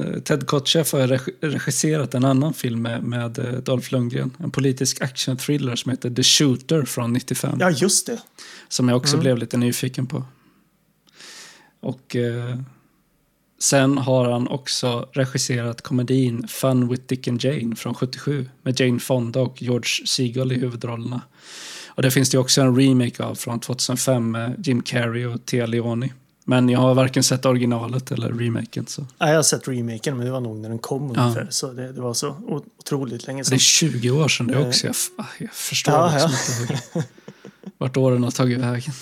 eh, Ted Kotcheff har reg- regisserat en annan film med, med eh, Dolph Lundgren. En politisk action-thriller som heter The Shooter från 95. Ja, just det. Som jag också blev lite nyfiken på. Och eh, sen har han också regisserat komedin Fun with Dick and Jane från 77 med Jane Fonda och George Seagull i huvudrollerna. Och det finns det också en remake av från 2005 med Jim Carrey och Tia Leoni. Men jag har varken sett originalet eller remaken. Så. Ja, jag har sett remaken, men det var nog när den kom ungefär. Så det, det var så otroligt länge Det sedan. är 20 år sedan det också. Jag, ah, jag förstår Ja, liksom inte hur, vart åren har tagit vägen.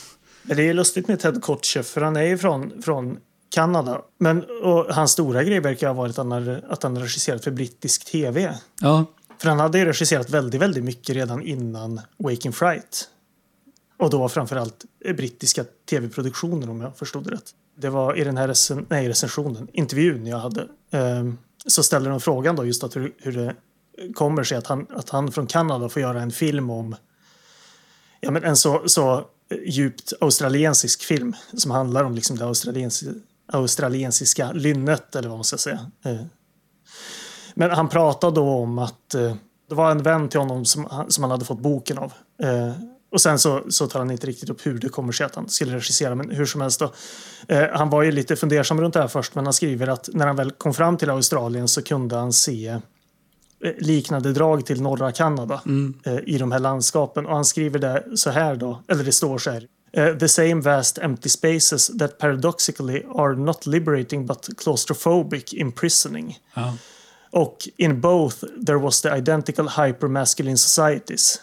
Men Det är lustigt med Ted Kotcheff, för han är ju från, från Kanada. Men och hans stora grej verkar ha varit att han, har, att han har regisserat för brittisk tv. Ja, för han hade ju regisserat väldigt, väldigt mycket redan innan Waking Fright. Och då framförallt brittiska tv-produktioner om jag förstod det rätt. Det var i den här recen, nej, recensionen, intervjun jag hade, ehm, så ställde de frågan då just att hur, hur det kommer sig att han, att han från Kanada får göra en film om ja, men en så, så djupt australiensisk film som handlar om liksom det australiensi, australiensiska lynnet eller vad man ska säga. Eh, men han pratade då om att eh, det var en vän till honom som, som han hade fått boken av. Eh, och sen så, så tar han inte riktigt upp hur det kommer sig att han skulle regissera, men hur som helst då. Eh, han var ju lite fundersam runt det här först, men han skriver att när han väl kom fram till Australien så kunde han se eh, liknande drag till norra Kanada eh, i de här landskapen. Och han skriver det så här då, eller det står så här. Eh, the same vast empty spaces that paradoxically are not liberating but claustrophobic imprisoning. ja. Och in both there was the identical hypermasculine societies.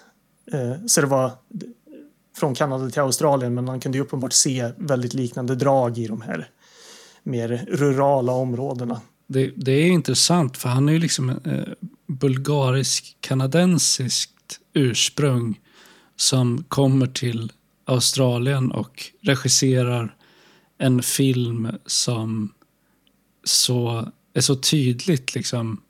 Eh, så det var från Kanada till Australien men man kunde ju uppenbart se väldigt liknande drag i de här mer rurala områdena. Det, det är intressant för han är ju liksom eh, bulgarisk-kanadensiskt ursprung som kommer till Australien och regisserar en film som så, är så tydligt liksom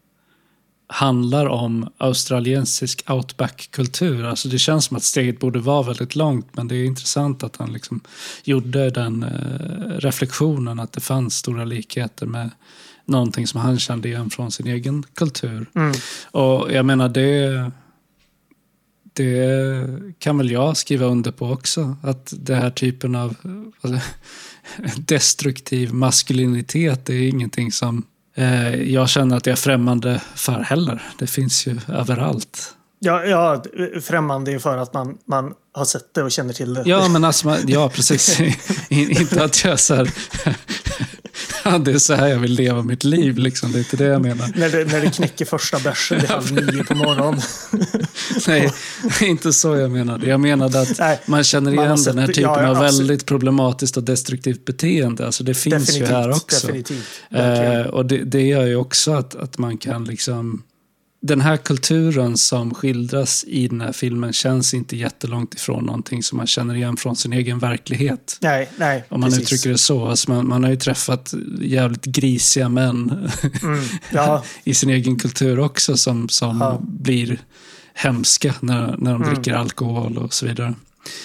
handlar om australiensisk outback-kultur. Alltså det känns som att steget borde vara väldigt långt men det är intressant att han liksom gjorde den eh, reflektionen att det fanns stora likheter med någonting som han kände igen från sin egen kultur. Mm. Och jag menar det det kan väl jag skriva under på också. Att det här typen av alltså, destruktiv maskulinitet är ingenting som jag känner att jag är främmande för heller. Det finns ju överallt. Ja, ja, främmande är för att man, man har sett det och känner till det. Ja, men alltså, ja precis. In- inte att jag så här, det är så här jag vill leva mitt liv, liksom. det är inte det jag menar. När, det, när det knäcker första bärsen vid halv nio på morgonen. Nej, inte så jag menade. Jag menade att Nej, man känner man igen sett den här typen Ja, av väldigt problematiskt och destruktivt beteende. Alltså det finns ju här också. Definitivt. Eh, och det, det gör ju också att, att man kan liksom... Den här kulturen som skildras i den här filmen känns inte jättelångt ifrån någonting som man känner igen från sin egen verklighet. nej, nej. Om man precis. uttrycker det så. Alltså man, man har ju träffat jävligt grisiga män Mm, ja, i sin egen kultur också som, som Ja. blir hemska när, när de Mm. dricker alkohol och så vidare.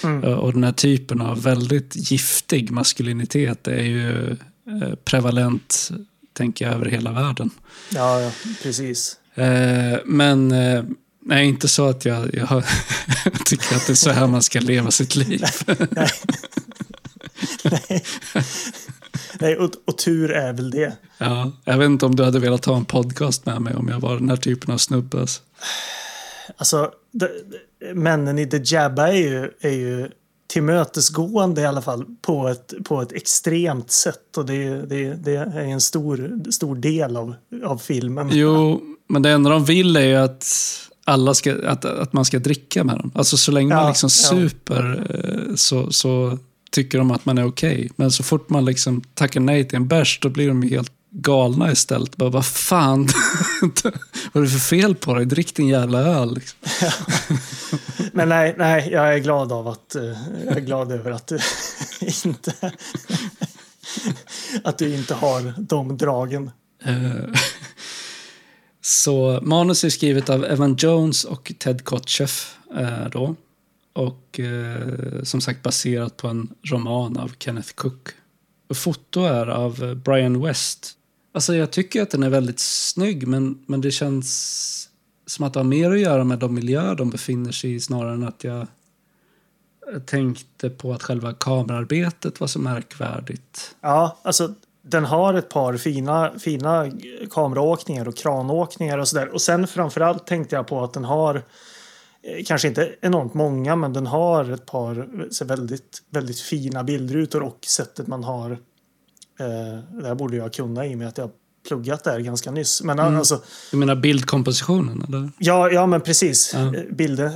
Mm. Eh, Och den här typen av väldigt giftig maskulinitet är ju eh, prevalent, tänker jag, över hela världen. ja, ja, precis. Eh, Men eh, nej, inte så att jag, jag tycker att det är så här man ska leva sitt liv. Nej, och, och tur är väl det. Ja, jag vet inte om du hade velat ha en podcast med mig om jag var den här typen av snubbe. alltså. Alltså, de, de, männen i The Jabba är ju, är ju tillmötesgående i alla fall på ett, på ett extremt sätt. Och det, det, det är en stor, stor del av, av filmen. Jo, men det enda de vill är ju att alla ska, att, att man ska dricka med dem. Alltså så länge man Ja, liksom ja. super eh, så, så tycker de att man är okej. Men så fort man liksom tackar nej till en bärs då blir de helt galna istället. Bara, vad fan, vad är det för fel på dig? Drick din jävla öl. Liksom. Men nej, nej, jag är glad av att... eh, Jag är glad över att du inte... att du inte har de dragen. Så manus är skrivet av Evan Jones och Ted Kotcheff. eh, Då. Och eh, som sagt baserat på en roman av Kenneth Cook. foto är av eh, Brian West. Alltså jag tycker att den är väldigt snygg men, men det känns som att det har mer att göra med de miljöer de befinner sig i snarare än att jag eh, tänkte på att själva kamerarbetet var så märkvärdigt. Ja, alltså den har ett par fina, fina kameraåkningar och kranåkningar och sådär. Och sen framförallt tänkte jag på att den har eh, Kanske inte enormt många, men den har ett par så väldigt, väldigt fina bildrutor och sättet man har. Eh, det här borde jag kunna i och med att jag pluggat där ganska nyss. Men Mm. alltså, Du menar bildkompositionen? Eller? ja, ja, men precis. Ja. Eh, Bilden,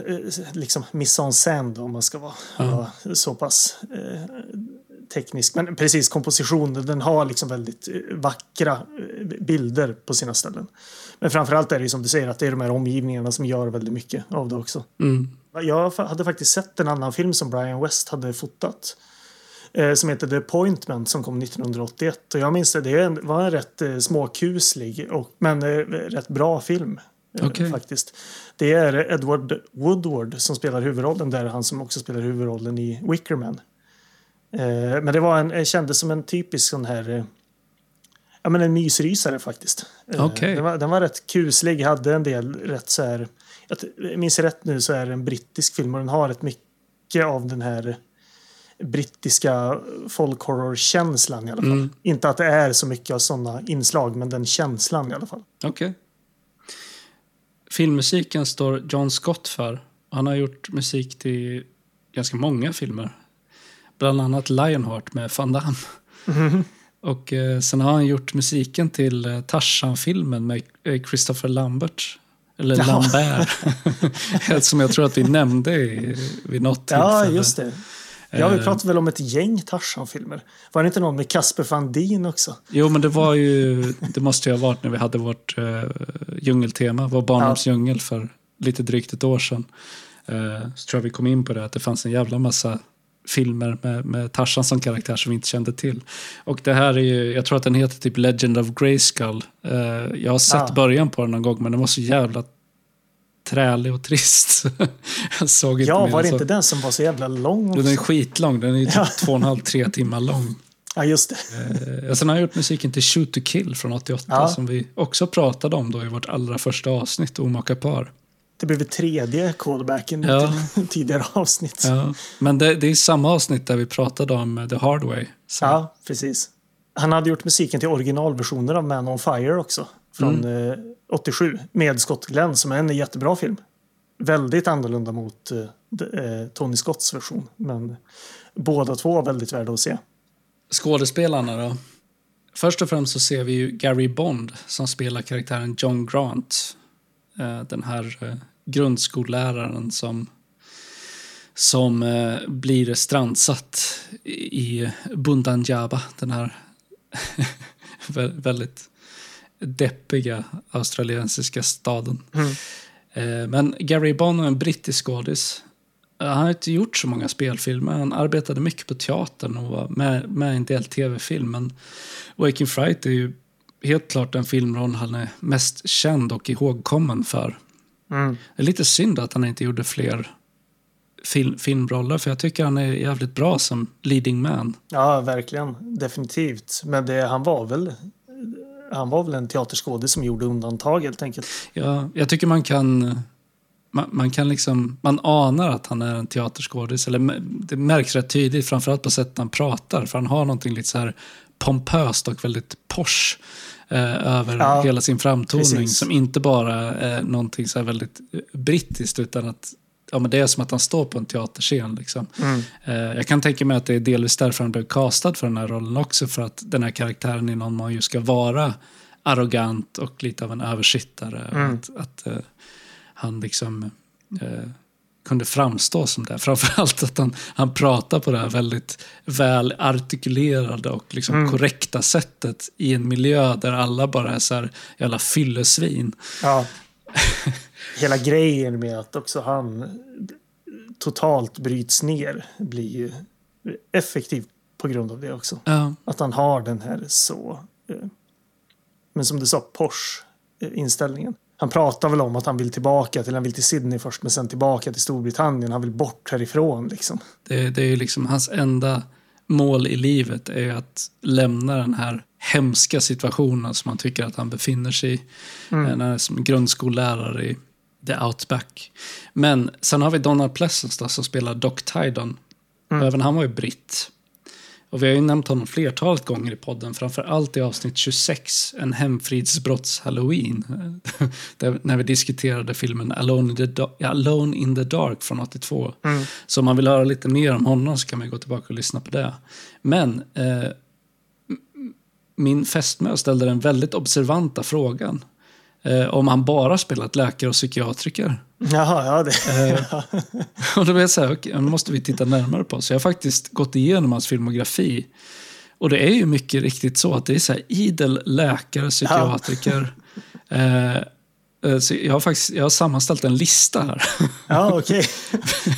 liksom mise en scène då, om man ska vara, Ja. så pass eh, teknisk. Men precis, kompositionen, den har liksom väldigt eh, vackra eh, bilder på sina ställen. Men framförallt är det som du säger att det är de här omgivningarna som gör väldigt mycket av det också. Mm. Jag hade faktiskt sett en annan film som Brian West hade fotat. Eh, som heter The Appointment som kom 1981. Och jag minns det, det var en rätt småkuslig och, men rätt bra film. Okej. Faktiskt. Det är Edward Woodward som spelar huvudrollen där, han som också spelar huvudrollen i Wickerman. Eh, men det var en, eh, kändes som en typisk sån här eh, Ja men en mysrysare faktiskt. Okej. Den, var, den var rätt kuslig, hade en del rätt så här... Jag minns rätt nu så är det en brittisk film och den har rätt mycket av den här brittiska folk horror-känslan i alla fall. Mm. Inte att det är så mycket av sådana inslag, men den känslan i alla fall. Okej. Filmmusiken står John Scott för. Han har gjort musik till ganska många filmer. Bland annat Lionheart med Van Damme. Och eh, sen har han gjort musiken till eh, Tarzan-filmen med eh, Christopher Lambert. Eller Ja. Lambert. Som jag tror att vi nämnde i, vid något tillfälle. Ja, just det. Ja, vi Eh. pratade väl om ett gäng Tarzan-filmer. Var det inte någon med Casper Van Dien också? Jo, men det var ju... Det måste ju ha varit när vi hade vårt uh, djungeltema, vår barndoms djungel för lite drygt ett år sedan. Eh, så tror jag vi kom in på det, att det fanns en jävla massa filmer med, med Tarzan som karaktär som vi inte kände till. Och det här är ju, jag tror att den heter typ Legend of Grayskull. Uh, jag har sett Ah. början på den någon gång, men den var så jävla trälig och trist. jag såg inte Ja, var det inte den som var så jävla lång Den är också? skitlång, den är typ två och en halv, tre timmar lång. Ja, just det. Eh, sen har jag gjort musiken till Shoot to Kill från 88 Ja. som vi också pratade om då i vårt allra första avsnitt, Omaka par. Det blev tredje callbacken Ja. tidigare avsnitt. Ja. Men det, det är samma avsnitt där vi pratade om eh, The Hard Way. Så, Ja, precis. Han hade gjort musiken till originalversioner av Man on Fire också. Från Mm. eh, 87. Med Scott Glenn som är en jättebra film. Väldigt annorlunda mot eh, eh, Tony Scotts version. Men båda två väldigt värda att se. Skådespelarna då? Först och främst så ser vi ju Gary Bond som spelar karaktären John Grant. Eh, Den här eh, grundskolläraren som, som eh, blir strandsatt i Bundanjaba, den här vä- väldigt deppiga australiensiska staden. Eh, Men Gary Bond är en brittisk skådis. Eh, Han har inte gjort så många spelfilmer. Han arbetade mycket på teatern och var med, med i en del tv-film. Men Waking Fright är ju helt klart den filmroll han är mest känd och ihågkommen för. Mm. Det är lite synd att han inte gjorde fler film, filmroller, för jag tycker han är jävligt bra som leading man. Ja, verkligen. Definitivt. Men det, han var väl han var väl en teaterskådis som gjorde undantag helt enkelt. Ja, jag tycker man kan... Man, man kan liksom... Man anar att han är en teaterskådis. Eller det märks rätt tydligt, framförallt på sättet han pratar. För han har någonting lite så här pompöst och väldigt posh eh, över Ja, hela sin framtoning. precis. Som inte bara är någonting så väldigt brittiskt, utan att ja, men det är som att han står på en teaterscen. Liksom. Mm. Eh, jag kan tänka mig att det är delvis därför han blev castad för den här rollen också. För att den här karaktären är någon man ju ska vara arrogant och lite av en översittare. Mm. Att, att eh, han liksom eh, kunde framstå som det. Framförallt att han, han pratar på det här väldigt väl artikulerade och liksom Mm. korrekta sättet i en miljö där alla bara är så här jävla fyllesvin. Ja. Hela grejen med att också han totalt bryts ner blir ju effektivt på grund av det också. Ja, Att han har den här så, eh, men som du sa, Porsche-inställningen. Han pratar väl om att han vill tillbaka till, han vill till Sydney först, men sen tillbaka till Storbritannien. Han vill bort härifrån liksom. det, det är ju liksom hans enda mål i livet är att lämna den här hemska situationen som man tycker att han befinner sig i. Mm. När han är som grundskollärare i The Outback. Men sen har vi Donald Pleasence då, som spelar Doc Tydon. Mm. Även han var ju britt. Och vi har ju nämnt honom flertalet gånger i podden, framför allt i avsnitt 26, En hemfridsbrotts-halloween. När vi diskuterade filmen Alone in, the Da- ja, Alone in the Dark från 82. Mm. Så om man vill höra lite mer om honom så kan man gå tillbaka och lyssna på det. Men eh, min fästmö ställde den väldigt observanta frågan. Eh, om han bara spelat läkare och psykiatriker. Jaha, ja det. Eh, och då blev jag så här, okej, nu måste vi titta närmare på. Så jag har faktiskt gått igenom hans filmografi. Och det är ju mycket riktigt så att det är så här idel läkare, psykiatriker. Eh, eh, så jag har faktiskt jag har sammanställt en lista här. Ja, okej.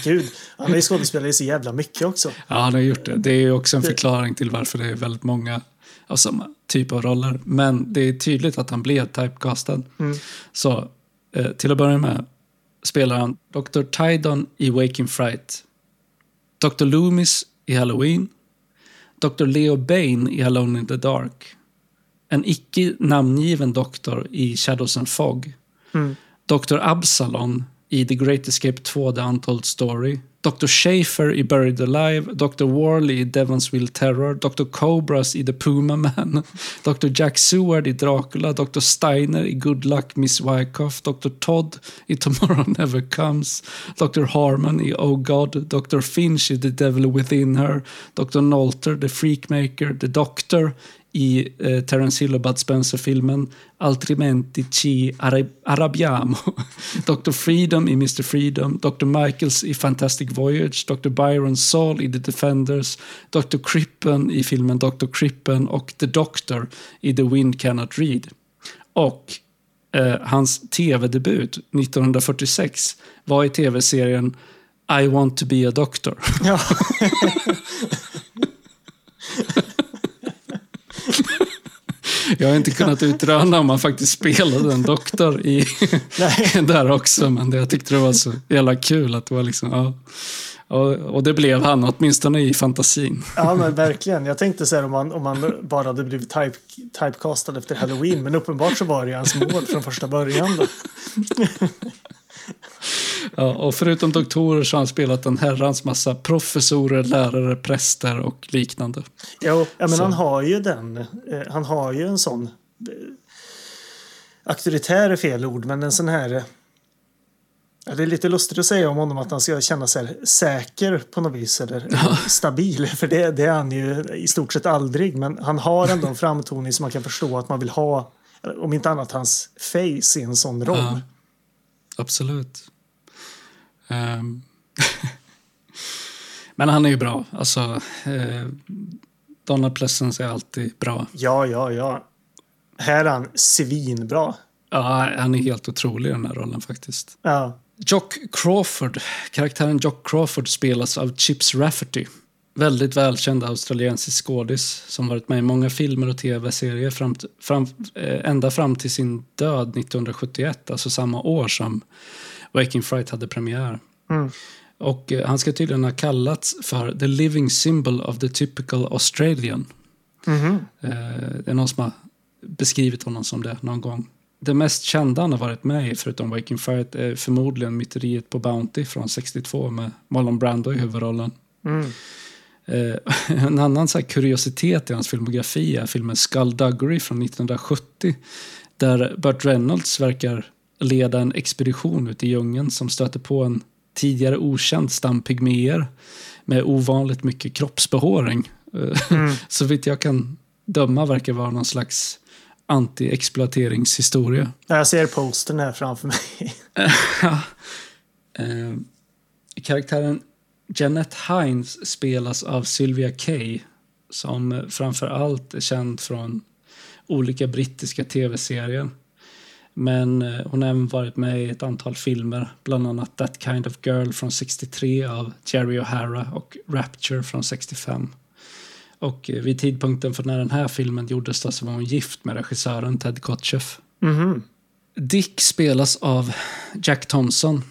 Gud, han är ju skådespelare så jävla mycket också. Ja, han har gjort det. Det är ju också en förklaring till varför det är väldigt många av samma typ av roller. Men det är tydligt att han blev typecastad. Så eh, till att börja med spelar han Dr. Tydon i Waking Fright. Dr. Loomis i Halloween. Dr. Leo Bain i Alone in the Dark. En icke namngiven doktor i Shadows and Fog. Mm. Dr. Absalon i The Great Escape 2, The Untold Story. Dr. Schaefer i Buried Alive. Dr. Warley i Devonsville Terror. Dr. Cobras i The Puma Man. Dr. Jack Seward i Dracula. Dr. Steiner i Good Luck Miss Wyckoff. Dr. Todd i Tomorrow Never Comes. Dr. Harmon i Oh God. Dr. Finch i The Devil Within Her. Dr. Nolter, The Freakmaker. The Doctor i eh, Terence Hill och Bud Spencer-filmen Altrimenti Chi Arab- Arabiamo. Dr. Freedom i Mr. Freedom. Dr. Michaels i Fantastic Voyage. Dr. Byron Saul i The Defenders. Dr. Crippen i filmen Dr. Crippen och The Doctor i The Wind Cannot Read. Och eh, hans tv-debut 1946 var i tv-serien I want to be a doctor. Ja. Jag har inte kunnat utröna om han faktiskt spelade en doktor i där också, men det, jag tyckte det var så jävla kul att det var liksom, ja. Och, och det blev han, åtminstone i fantasin. ja, men verkligen. Jag tänkte så här om man, om man bara hade blivit type, typecastad efter Halloween. Men uppenbart så var det ju hans mål från första början. Då. Ja, och förutom doktorer så har han spelat en herrans massa professorer, lärare, präster och liknande. Jo, ja, men Så. han har ju den. Eh, han har ju en sån. Eh, auktoritär är fel ord, men en sån här. Eh, ja, det är lite lustigt att säga om honom att han ska känna sig säker på något vis. Eller, eller stabil, för det, det är han ju i stort sett aldrig. Men han har ändå en framtoning som man kan förstå att man vill ha. Om inte annat hans face i en sån roll. Ja, absolut. Ehm. Men han är ju bra. Alltså, eh, Donald Pleasence är alltid bra. Ja, ja, ja. Här är han svinbra. Ja, han är helt otrolig i den här rollen faktiskt. Ja. Jock Crawford. Karaktären Jock Crawford spelas av Chips Rafferty. Väldigt välkänd australiensisk skådis som varit med i många filmer och tv-serier fram, fram, eh, ända fram till sin död 1971, alltså samma år som Waking Fright hade premiär. Mm. Och eh, han ska tydligen ha kallats för the living symbol of the typical Australian. Mhm. Eh, det är någon som har beskrivit honom som det någon gång. Det mest kända han har varit med i, förutom Waking Fright, är förmodligen Myteriet på Bounty från 62 med Marlon Brando i huvudrollen. Mm. Eh, en annan så kuriositet i hans filmografi är filmen Skullduggery från 1970. Där Burt Reynolds verkar leda en expedition ut i djungeln som stöter på en tidigare okänd stam pygméer med ovanligt mycket kroppsbehåring. Eh, Så vitt jag kan döma verkar vara någon slags anti-exploateringshistoria. Jag ser postern här framför mig. Eh, karaktären Janet Hines spelas av Sylvia Kay som framför allt är känd från olika brittiska tv-serier. Men eh, hon har även varit med i ett antal filmer, bland annat That Kind of Girl från 63 av Jerry O'Hara och Rapture från 65. Och eh, vid tidpunkten för när den här filmen gjordes då så var hon gift med regissören Ted Kotcheff. Mhm. Dick spelas av Jack Thompson.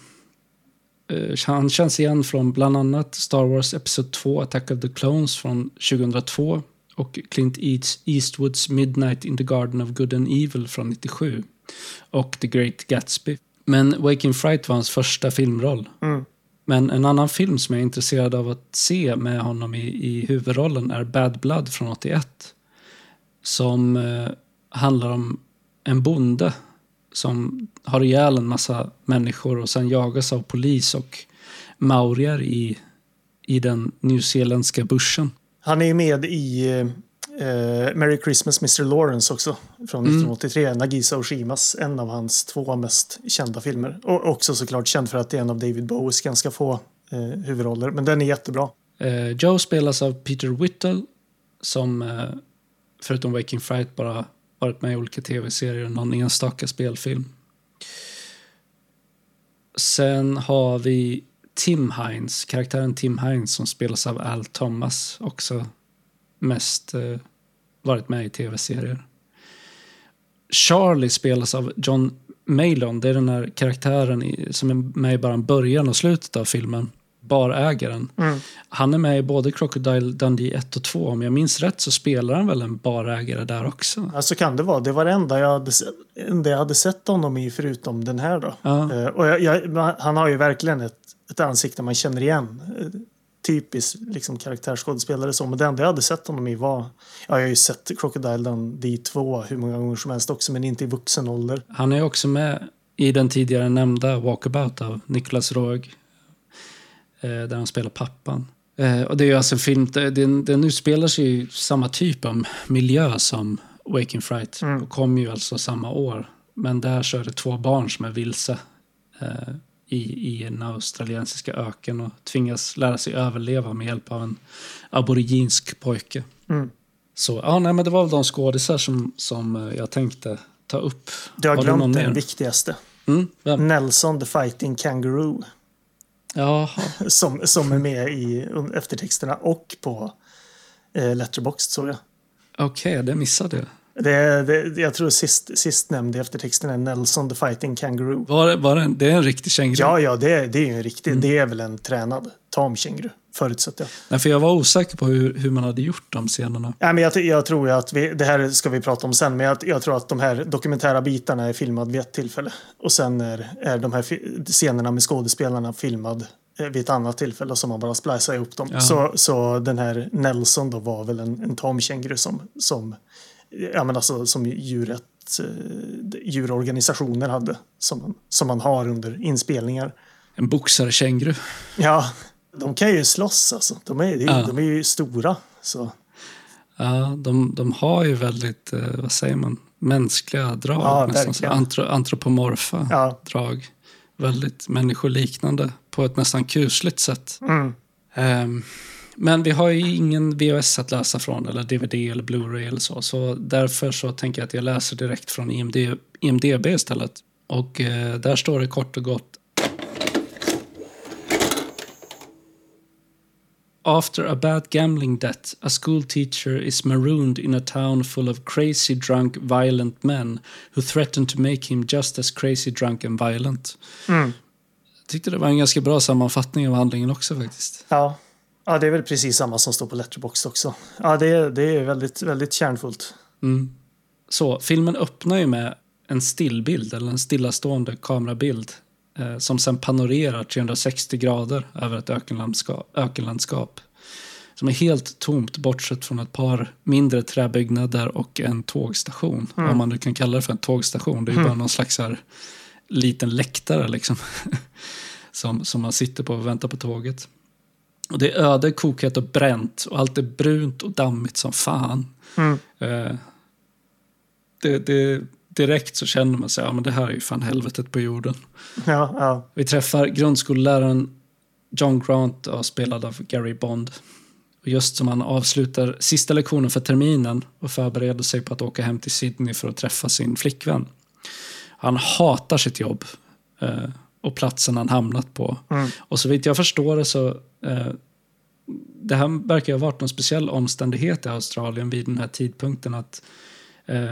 Eh, han känns igen från bland annat Star Wars Episod 2, Attack of the Clones från 2002 och Clint East- Eastwoods Midnight in the Garden of Good and Evil från 97 och The Great Gatsby. Men Waking Fright var hans första filmroll. Mm. Men en annan film som jag är intresserad av att se med honom i, i huvudrollen är Bad Blood från 81. Som eh, handlar om en bonde som har ihjäl en massa människor och sen jagas av polis och maurier i, i den nyzeeländska bushen. Han är ju med i eh, Merry Christmas Mr. Lawrence också. Från Mm. 1983. Nagisa Oshimas, en av hans två mest kända filmer. Och också såklart känd för att det är en av David Bowies ganska få eh, huvudroller. Men den är jättebra. Eh, Joe spelas av Peter Whittle som eh, förutom Waking Fright bara varit med i olika tv-serier och någon enstaka spelfilm. Sen har vi Tim Hines, karaktären Tim Hines som spelas av Al Thomas, också mest eh, varit med i tv-serier. Charlie spelas av John Malon, det är den här karaktären i, som är med i bara början och slutet av filmen, barägaren. Mm. Han är med i både Crocodile Dundee 1 och 2. Om jag minns rätt så spelar han väl en barägare där också. Ja, så kan det vara. Det var det enda jag hade, enda jag hade sett honom i förutom den här. Då. Ja. Eh, och jag, jag, han har ju verkligen ett, ett ansikte man känner igen. Eh, Typisk liksom, karaktärsskådespelare. Så. Men det enda jag hade sett honom i var... Ja, jag har ju sett Crocodile Dundee 2 hur många gånger som helst också, men inte i vuxen ålder. Han är också med i den tidigare nämnda Walkabout av Niklas Råg. Eh, där han spelar pappan. Eh, och det är ju alltså en film, den, den utspelar sig i samma typ av miljö som Waking Fright. Mm. Och kom ju alltså samma år. Men där så är det två barn som är vilse eh, i, i en australiensiska öken och tvingas lära sig överleva med hjälp av en aboriginsk pojke. Mm. Så ja, nej, men det var väl de skådisar som, som eh, jag tänkte ta upp. Du har, någon glömt mer? den viktigaste. Mm? Nelson the Fighting Kangaroo. Jaha. Som, som är med i eftertexterna och på eh, Letterboxd såg jag. Okej, det missade jag. Det, det, jag tror sist, sist nämnde eftertexten är Nelson the Fighting Kangaroo. Var, var det, en, det är en riktig känguru? Ja, ja, det, det är ju en riktig. Mm. Det är väl en tränad tam känguru, förutsätter jag. Nej, för jag var osäker på hur, hur man hade gjort de scenerna. Ja, men jag, jag tror att vi, det här ska vi prata om sen, men jag, jag tror att de här dokumentära bitarna är filmade vid ett tillfälle. Och sen är, är de här scenerna med skådespelarna filmad eh, vid ett annat tillfälle som man bara splicar ihop dem. Ja. Så, så den här Nelson då var väl en, en tamkänguru som, som, ja, men alltså, som djuret, eh, djurorganisationer hade. Som, man- som man har under inspelningar. En boxare känguru. Ja, de kan ju slåss alltså. De är, Ja. de är ju stora. Så. Ja, de, de har ju väldigt, eh, vad säger man, mänskliga drag. Ja, nästan antro, antropomorfa Ja. drag. Väldigt människoliknande på ett nästan kusligt sätt. Mm. Ehm, men vi har ju ingen VHS att läsa från, eller DVD eller Blu-ray eller så. Så därför så tänker jag att jag läser direkt från IMD, IMDB istället. Och eh, där står det kort och gott. After a bad gambling debt, a school teacher is marooned in a town full of crazy, drunk, violent men who threaten to make him just as crazy, drunk and violent. Mm. Jag tyckte det var en ganska bra sammanfattning av handlingen också faktiskt. Ja. Ja, det är väl precis samma som står på Letterboxd också. Ja, det, är- det är väldigt, väldigt kärnfullt. Mm. Så, filmen öppnar ju med en stillbild, eller en stillastående kamerabild eh, som sen panorerar 360 grader över ett ökenlandskap, ökenlandskap. Som är helt tomt bortsett från ett par mindre träbyggnader och en tågstation. Om man nu kan kalla det för en tågstation. Det är ju bara någon slags här liten läktare liksom. som, som man sitter på och väntar på tåget. Och det är öde, kokhett och bränt och allt är brunt och dammigt som fan. Mm. Eh, det, det, direkt så känner man sig, ja men det här är ju fan helvetet på jorden. Ja, ja. Vi träffar grundskolläraren John Grant, och spelad av Gary Bond. Och just som han avslutar sista lektionen för terminen och förbereder sig på att åka hem till Sydney för att träffa sin flickvän. Han hatar sitt jobb eh, och platsen han hamnat på. Mm. Och så vitt jag förstår det så eh, det här verkar ha varit någon speciell omständighet i Australien vid den här tidpunkten att eh,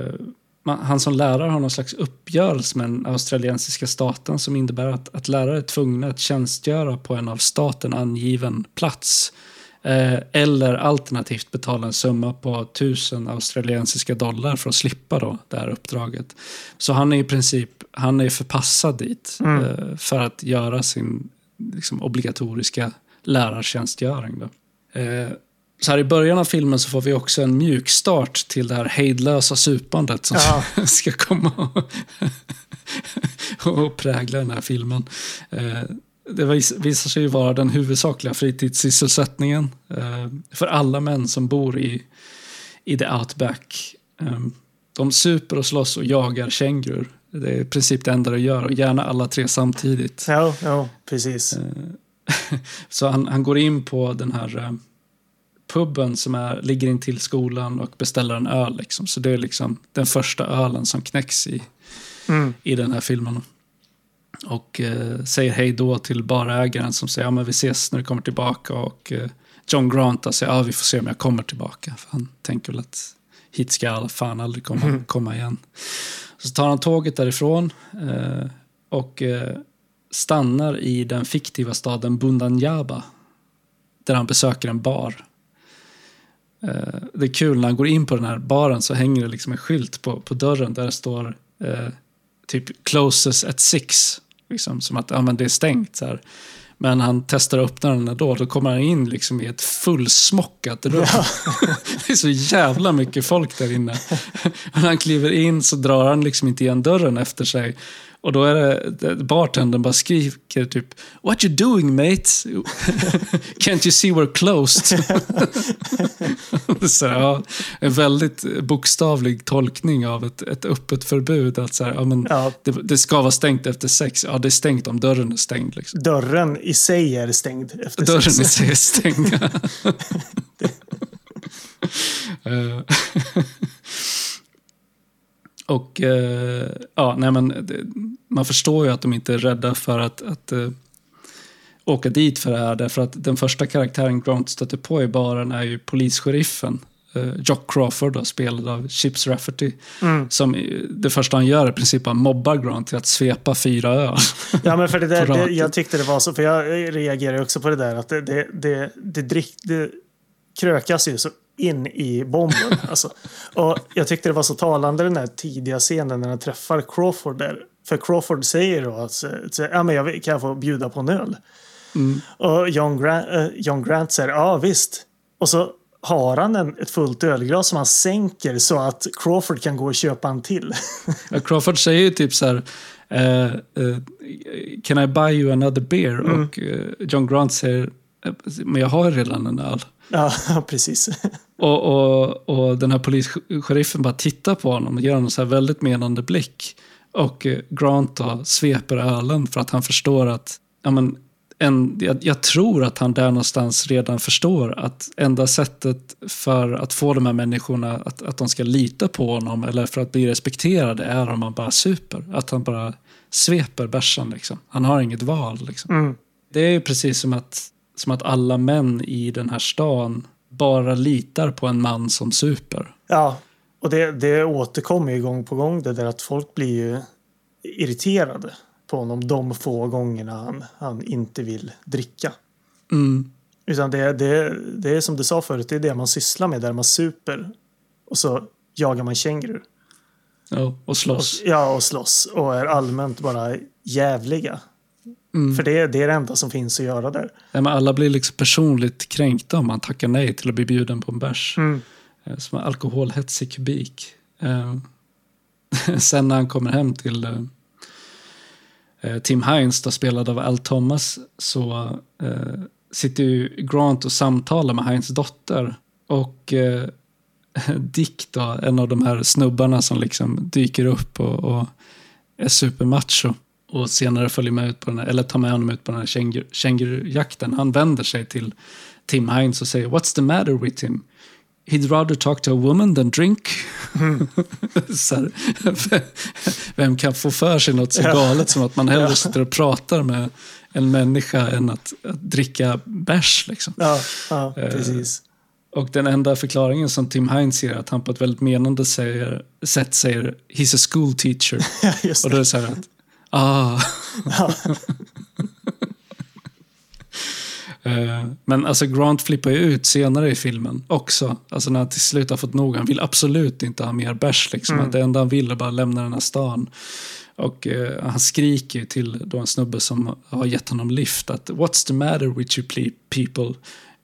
man, han som lärare har någon slags uppgörelse med den australiensiska staten som innebär att, att lärare är tvungna att tjänstgöra på en av staten angiven plats. Eh, eller alternativt betala en summa på tusen australiensiska dollar för att slippa då det här uppdraget. Så han är i princip han är förpassad dit eh, för att göra sin liksom, obligatoriska lärartjänstgöring. Då. Eh, så här i början av filmen så får vi också en mjukstart till det här hejdlösa supandet som Ja. ska komma och, och prägla den här filmen. Det vis, visar sig ju vara den huvudsakliga fritidssysselsättningen eh, för alla män som bor i, i the outback. Eh, de super och slåss och jagar kängurur. Det är i princip det enda de gör och gärna alla tre samtidigt. Ja, ja precis. Eh, Så han, han går in på den här eh, puben som är, ligger in till skolan och beställer en öl. Liksom. Så det är liksom den första ölen som knäcks i, Mm. i den här filmen. Och eh, säger hej då till barägaren som säger ja, men vi ses när du kommer tillbaka. Och eh, John Grant säger ja, vi får se om jag kommer tillbaka. För han tänker väl att hit ska jag fan aldrig komma, komma igen. Så tar han tåget därifrån eh, och eh, stannar i den fiktiva staden Bundanjaba. Där han besöker en bar. Eh, det är kul när han går in på den här baren så hänger det liksom en skylt på, på dörren där det står eh, typ closes at six. Liksom, som att ja, men det är stängt. Så här. Men han testar att öppna den då. Då kommer han in liksom i ett fullsmockat rum. det är så jävla mycket folk där inne. När han kliver in så drar han liksom inte igen dörren efter sig. Och då är det, bartendern bara skriker typ What you doing mate? Can't you see we're closed? så, här, ja, en väldigt bokstavlig tolkning av ett, ett öppet förbud. Att så här, ja, men Ja. det, det ska vara stängt efter sex. Ja, det är stängt om dörren är stängd. Liksom. Dörren i sig är stängd efter Dörren i sex. sig är stängd. Och eh, ja, nej men det, man förstår ju att de inte är rädda för att, att eh, åka dit för det här. Därför att den första karaktären Grant stöter på i baren är ju polissheriffen. Eh, Jock Crawford, då, spelad av Chips Rafferty. Som eh, det första han gör är i princip att mobbar Grant till att svepa fyra öl. Ja, men för det där, det, jag tyckte det var så, för jag reagerar också på det där att det, det, det, det, drick, det krökas ju så in i bomben. alltså. Och jag tyckte det var så talande den här tidiga scenen när han träffar Crawford där. För Crawford säger då att ja, men jag, kan jag få bjuda på en öl? Och John Grant, eh, John Grant säger ja visst. Och så har han en, ett fullt ölglas som han sänker så att Crawford kan gå och köpa en till. Ja, Crawford säger ju typ så här, eh, eh, can I buy you another beer? Och eh, John Grant säger, "Eh, men jag har redan en öl. ja, precis. Och, och, och den här polissheriffen bara tittar på honom och ger honom så här väldigt menande blick. Och eh, Grant då sveper ölen för att han förstår att, ja men, en, jag, jag tror att han där någonstans redan förstår att enda sättet för att få de här människorna att, att de ska lita på honom eller för att bli respekterade är om man bara super. Att han bara sveper bärsen liksom. Han har inget val liksom. Mm. Det är ju precis som att, som att alla män i den här stan bara litar på en man som super. Ja, och det, det återkommer ju gång på gång det där att folk blir ju irriterade på honom de få gångerna han, han inte vill dricka. Mm. Utan det, det, det är som du sa förut, det är det man sysslar med där man super och så jagar man kängurur. Ja, och Och, slåss. ja, och slåss och är allmänt bara jävliga. Mm. För det, det är det enda som finns att göra där. Nej, men alla blir liksom personligt kränkta om man tackar nej till att bli bjuden på en bärs. Mm. Eh, Som en alkoholhetsig kubik. Eh, Sen när han kommer hem till eh, Tim Hines, då spelad av Al Thomas, så sitter ju Grant och samtalar med Hines dotter. Och Dick då, en av de här snubbarna som liksom dyker upp och, och är supermacho. Och senare följer med ut på den här, eller tar med honom ut på den här känguru- kängurujakten. Han vänder sig till Tim Hines och säger What's the matter with him? He'd rather talk to a woman than drink. här, vem kan få för sig något så galet som att man hellre sitter och pratar med en människa än att, att dricka bärs? Liksom. Ja, ja Eh, precis. Och den enda förklaringen som Tim Hines ger är att han på ett väldigt menande säger, sätt säger “He's a school teacher”. Och då är det så här att “Ah”. Ja. Eh, Men alltså Grant flippar ju ut senare i filmen också. Alltså när han till slut har fått nog. Han vill absolut inte ha mer bärs. Liksom. Att det enda han vill är bara lämna den här stan. Och eh, han skriker till då en snubbe som har gett honom lift att “What's the matter with you ple- people?”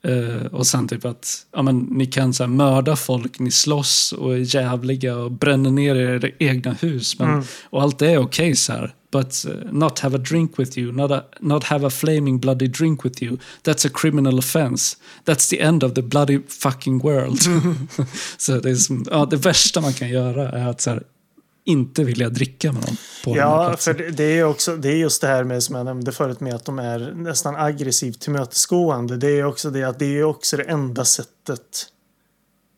Eh, och sen typ att ja, men, ni kan så här, mörda folk, ni slåss och är jävliga och bränner ner era egna hus. Men, Och allt det är okej så här. But uh, not have a drink with you, not, a, not have a flaming bloody drink with you. That's a criminal offense. That's the end of the bloody fucking world. så det, är som, ja, det värsta man kan göra är att så här, inte vilja dricka med dem på Ja, för det, är också, det är just det här med som jag nämnde förut med att de är nästan aggressivt tillmötesgående. Det är också det att det är också det enda sättet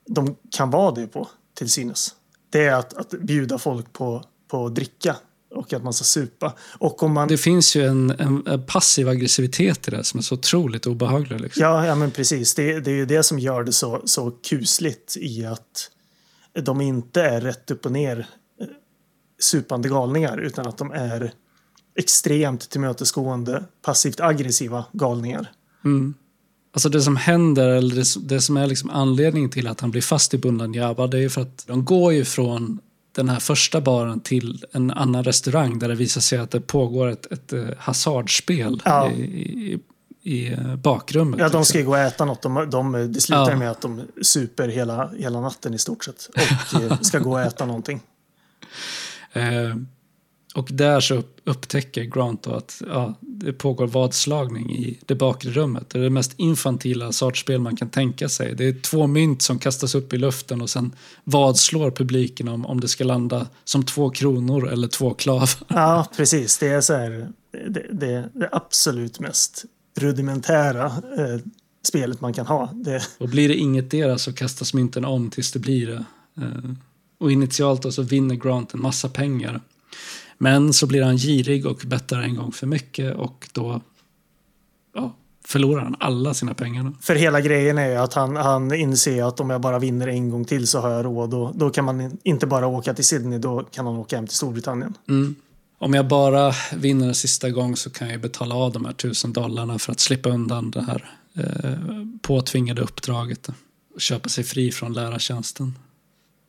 de kan vara det på, till synes. Det är att, att bjuda folk på, på dricka och att man ska supa. Och om man... Det finns ju en, en, passiv aggressivitet i det som är så otroligt obehaglig. Liksom. Ja, ja, men precis. Det, det är ju det som gör det så, så kusligt i att de inte är rätt upp och ner eh, supande galningar utan att de är extremt tillmötesgående, passivt aggressiva galningar. Alltså det som händer, eller det, det som är liksom anledningen till att han blir fast i Bundan Java, det är ju för att de går ju från den här första baren till en annan restaurang där det visar sig att det pågår ett, ett eh, hasardspel Ja. i, i, i eh, bakrummet. Ja, de liksom. ska ju gå och äta något. De, de, det slutar Ja. med att de super hela, hela natten i stort sett och eh, ska gå och äta någonting. Eh, och där så upp- upptäcker Grant då att ja, det pågår vadslagning i det bakre rummet. Det är det mest infantila sartspel man kan tänka sig. Det är två mynt som kastas upp i luften och sen vadslår publiken om, om det ska landa som två kronor eller två klavar. Ja, precis. Det är så här, det, det, det absolut mest rudimentära eh, spelet man kan ha. Det, Och blir det inget deras så kastas mynten om tills det blir det. Eh, Och initialt då så vinner Grant en massa pengar. Men så blir han girig och bettar en gång för mycket och då ja, förlorar han alla sina pengar. För hela grejen är ju att han, han inser att om jag bara vinner en gång till så har jag råd. Och då kan man in- inte bara åka till Sydney, då kan han åka hem till Storbritannien. Om jag bara vinner en sista gång så kan jag betala av de här tusen dollarna för att slippa undan det här eh, påtvingade uppdraget. Och köpa sig fri från lärartjänsten.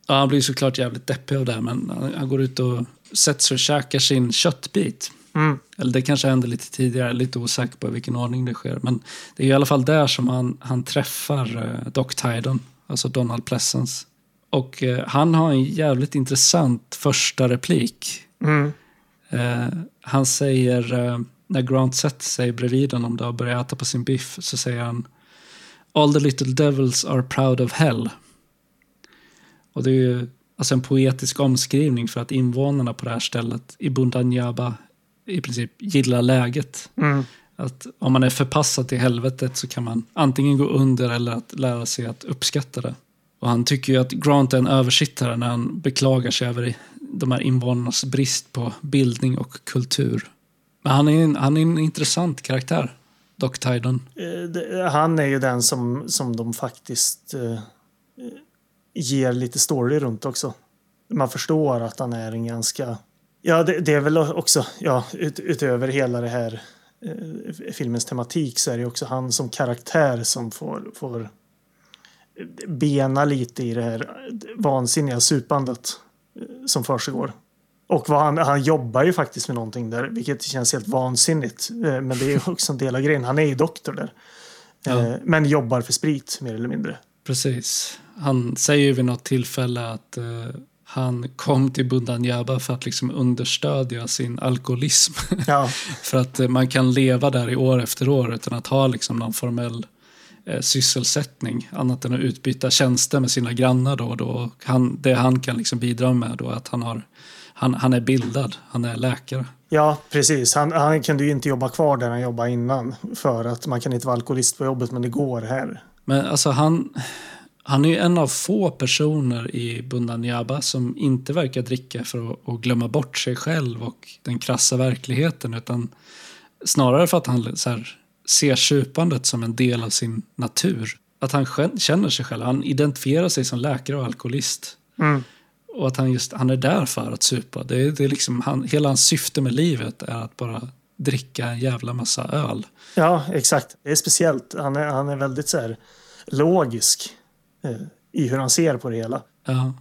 Ja, han blir såklart jävligt deppig av det här, men han, han går ut och sätter sig och käkar sin köttbit. Mm. Eller det kanske hände lite tidigare, lite osäker på vilken ordning det sker. Men det är i alla fall där som han, han träffar eh, Doc Tydon, alltså Donald Pleasence. Och eh, han har en jävligt intressant första replik. Mm. Eh, han säger, eh, när Grant sätter sig bredvid honom då och börjar äta på sin biff, så säger han All the little devils are proud of hell. Och det är ju alltså en poetisk omskrivning för att invånarna på det här stället i Bundanjaba i princip gillar läget. Mm. Att om man är förpassad till helvetet så kan man antingen gå under eller att lära sig att uppskatta det. Och han tycker ju att Grant är en översittare när han beklagar sig över de här invånarnas brist på bildning och kultur. Men han är en, han är en intressant karaktär, Doc Tydon. Eh, Han är ju den som, som de faktiskt eh, ger lite story runt också. Man förstår att han är en ganska... Ja, det, det är väl också, ja, ut, utöver hela det här eh, filmens tematik så är det också han som karaktär som får, får bena lite i det här vansinniga supandet eh, som försiggår. Och han, han jobbar ju faktiskt med någonting där, vilket känns helt vansinnigt. Eh, Men det är ju också en del av grejen. Han är ju doktor där. Eh, Men jobbar för sprit, mer eller mindre. Precis. Han säger ju vid något tillfälle att eh, han kom till Bundanjaba för att liksom understödja sin alkoholism. Ja, för att eh, man kan leva där i år efter år utan att ha liksom någon formell eh, sysselsättning annat än att utbyta tjänster med sina grannar då och då. Han, det han kan liksom bidra med då är att han, har, han, han är bildad, han är läkare. ja precis. Han, han kunde ju inte jobba kvar där han jobbade innan. För att man kan inte vara alkoholist på jobbet, men det går här. Men alltså han, han är ju en av få personer i Bundanjaba som inte verkar dricka för att, att glömma bort sig själv och den krassa verkligheten utan snarare för att han här, ser supandet som en del av sin natur. att han känner sig själv. Han identifierar sig som läkare och alkoholist. Mm. Och att han, just, han är där för att supa. Det är, det är liksom han, hela hans syfte med livet är att bara dricka en jävla massa öl. Ja, exakt. Det är speciellt. Han är, han är väldigt så här, logisk eh, i hur han ser på det hela. Ja.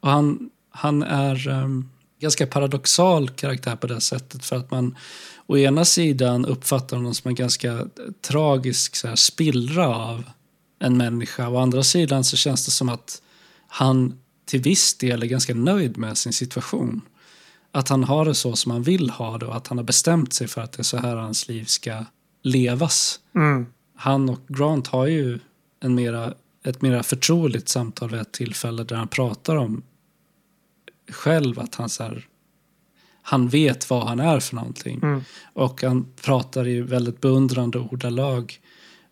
Och han, han är um, ganska paradoxal karaktär på det sättet. För att man å ena sidan uppfattar honom som en ganska tragisk så här, spillra av en människa. Å andra sidan så känns det som att han till viss del är ganska nöjd med sin situation. Att han har det så som han vill ha det och att han har bestämt sig för att det är så här hans liv ska levas. Mm. Han och Grant har ju en mera, ett mera förtroligt samtal vid ett tillfälle där han pratar om själv att han, så här, han vet vad han är för någonting. Mm. Och han pratar i väldigt beundrande ordalag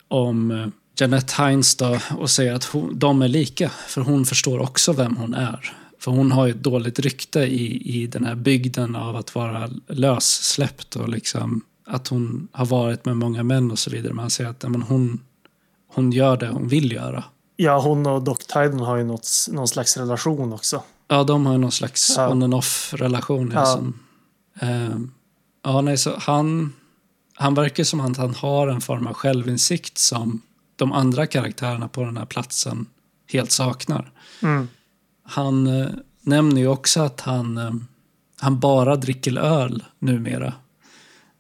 om eh, Jeanette Hines då, och säger att hon, de är lika, för hon förstår också vem hon är. För hon har ju ett dåligt rykte i, i den här bygden av att vara lössläppt och liksom att hon har varit med många män och så vidare. Man säger att ja, men hon, hon gör det hon vill göra. Ja, hon och Doc Tyden har ju något, någon slags relation också. Ja, de har ju någon slags Ja. on and off relation. Ja. Som, eh, ja, nej, så han, han verkar som att han har en form av självinsikt som de andra karaktärerna på den här platsen helt saknar. Mm. Han eh, nämner ju också att han, eh, han bara dricker öl numera.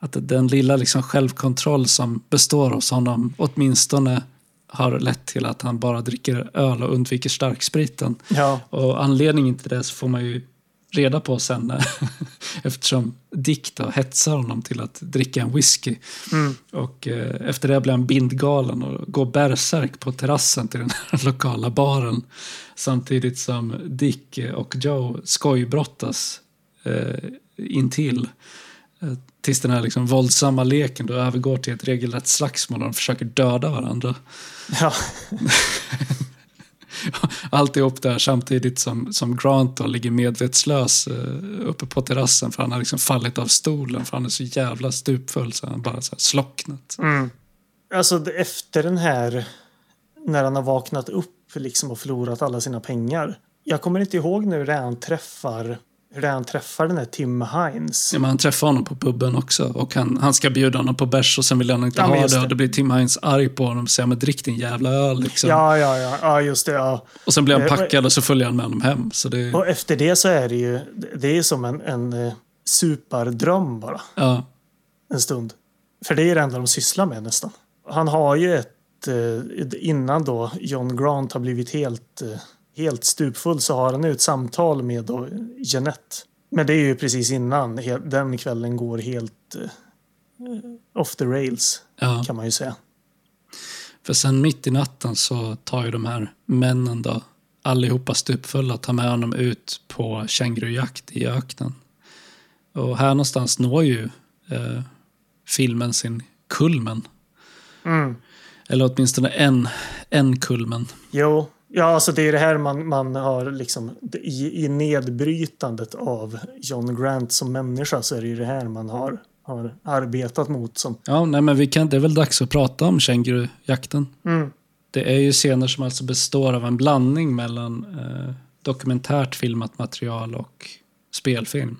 Att den lilla liksom självkontroll som består hos honom åtminstone har lett till att han bara dricker öl och undviker starkspriten. Ja, Och anledningen till det så får man ju reda på sen eftersom Dick då hetsar honom till att dricka en whisky. Mm. Och eh, efter det blir han bindgalen och går bärsärk på terrassen till den här lokala baren. Samtidigt som Dick och Joe skojbrottas eh, intill. Eh, tills den här liksom våldsamma leken då övergår till ett regelrätt slagsmål och de försöker döda varandra. ja, Alltihop där samtidigt som, som Grant då ligger medvetslös eh, uppe på terrassen för han har liksom fallit av stolen för han är så jävla stupfull så han bara så slocknat. mm. Alltså efter den här, när han har vaknat upp liksom och förlorat alla sina pengar. Jag kommer inte ihåg nu hur det är han träffar, hur det är han träffar den här Tim Hines. Ja, men han träffar honom på puben också och han, han ska bjuda honom på bärs och sen vill han inte Ja, ha det. det. och då blir Tim Hines arg på honom och säger men drick din jävla öl liksom. Ja, ja, ja, ja, just det. Ja. Och sen blir han Eh, packad och så följer han med honom hem. Så det, Och efter det så är det ju, det är som en, en eh, superdröm bara. ja, en stund. För det är det enda de sysslar med nästan. Han har ju ett, eh, innan då John Grant har blivit helt, helt stupfull så har han ju ett samtal med då Jeanette. Men det är ju precis innan den kvällen går helt eh, off the rails ja. kan man ju säga. För sen mitt i natten så tar ju de här männen då, allihopa stupfulla, tar med honom ut på kängurujakt i öknen. Och här någonstans når ju eh, filmen sin kulmen. Mm. Eller åtminstone en, en kulmen. Jo, ja alltså det är det här man, man har liksom i, i nedbrytandet av John Grant som människa så är det ju det här man har, har arbetat mot som Ja, nej men vi kan, det är väl dags att prata om kängurujakten. mm, Det är ju scener som alltså består av en blandning mellan eh, dokumentärt filmat material och spelfilm.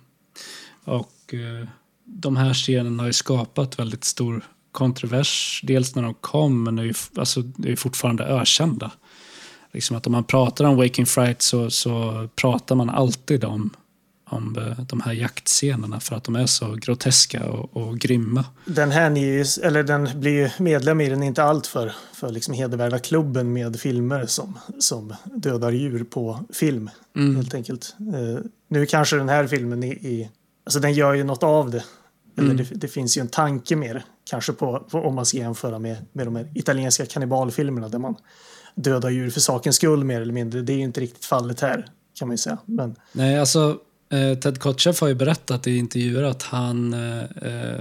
Och eh, de här scenerna har ju skapat väldigt stor kontrovers. Dels när de kom, men är ju, alltså, är ju fortfarande ökända. Liksom att om man pratar om Waking Fright så, så pratar man alltid om, om eh, de här jaktscenerna för att de är så groteska och, och grymma. Den här ni, eller den blir ju medlem i den inte allt för, för liksom hedervärda klubben med filmer som, som dödar djur på film. Mm. Helt enkelt. Eh, nu kanske den här filmen i, i alltså den gör ju något av det. Eller Mm. det, det finns ju en tanke med det. Kanske på, på om man ska jämföra med, med de här italienska kannibalfilmerna där man dödar djur för sakens skull mer eller mindre. Det är ju inte riktigt fallet här kan man ju säga. Men Nej, alltså eh, Ted Kotcheff har ju berättat i intervjuer att han, eh, eh,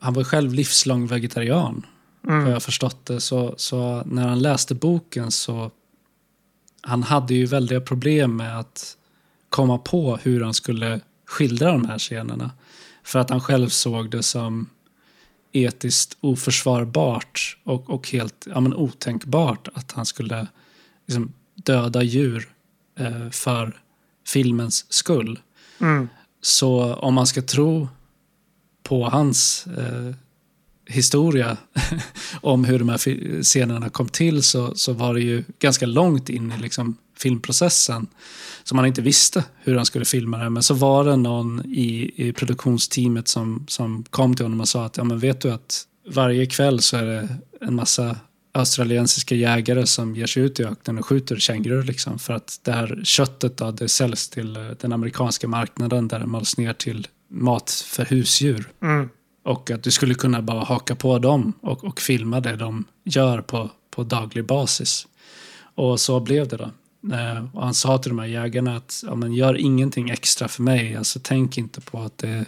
han var själv livslång vegetarian. Mm. Har jag förstått det. Så, så när han läste boken så han hade ju väldiga problem med att komma på hur han skulle skildra de här scenerna. För att han själv såg det som etiskt oförsvarbart och, och helt ja, men otänkbart att han skulle liksom, döda djur eh, för filmens skull. Mm. Så om man ska tro på hans eh, historia om hur de här scenerna kom till så, så var det ju ganska långt in i liksom, filmprocessen som man inte visste hur han skulle filma det. Men så var det någon i, i produktionsteamet som, som kom till honom och sa att ja, men vet du att varje kväll så är det en massa australiensiska jägare som ger sig ut i öknen och skjuter kängurur. Liksom, för att det här köttet då, det säljs till eh, den amerikanska marknaden där det mals ner till mat för husdjur. Mm. Och att du skulle kunna bara haka på dem och, och filma det de gör på, på daglig basis. Och så blev det då. Eh, och han sa till de här jägarna att ja, men gör ingenting extra för mig. Alltså, tänk inte på att, det,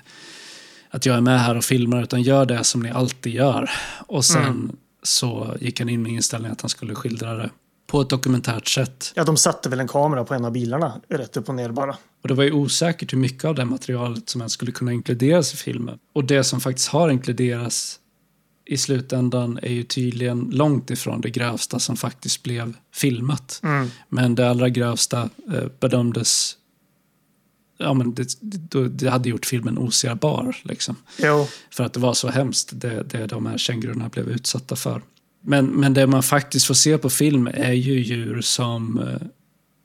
att jag är med här och filmar utan gör det som ni alltid gör. Och sen så gick han in med inställningen att han skulle skildra det på ett dokumentärt sätt. Ja, de satte väl en kamera på en av bilarna rätt upp och ner bara. Och det var ju osäkert hur mycket av det materialet som ens skulle kunna inkluderas i filmen. Och det som faktiskt har inkluderats i slutändan är ju tydligen långt ifrån det grövsta som faktiskt blev filmat. Mm. Men det allra grövsta eh, bedömdes... Ja, men det, det, hade gjort filmen oserbar. Liksom. Jo, För att det var så hemskt, det, det de här kängurorna blev utsatta för. Men, men det man faktiskt får se på film är ju djur som, eh,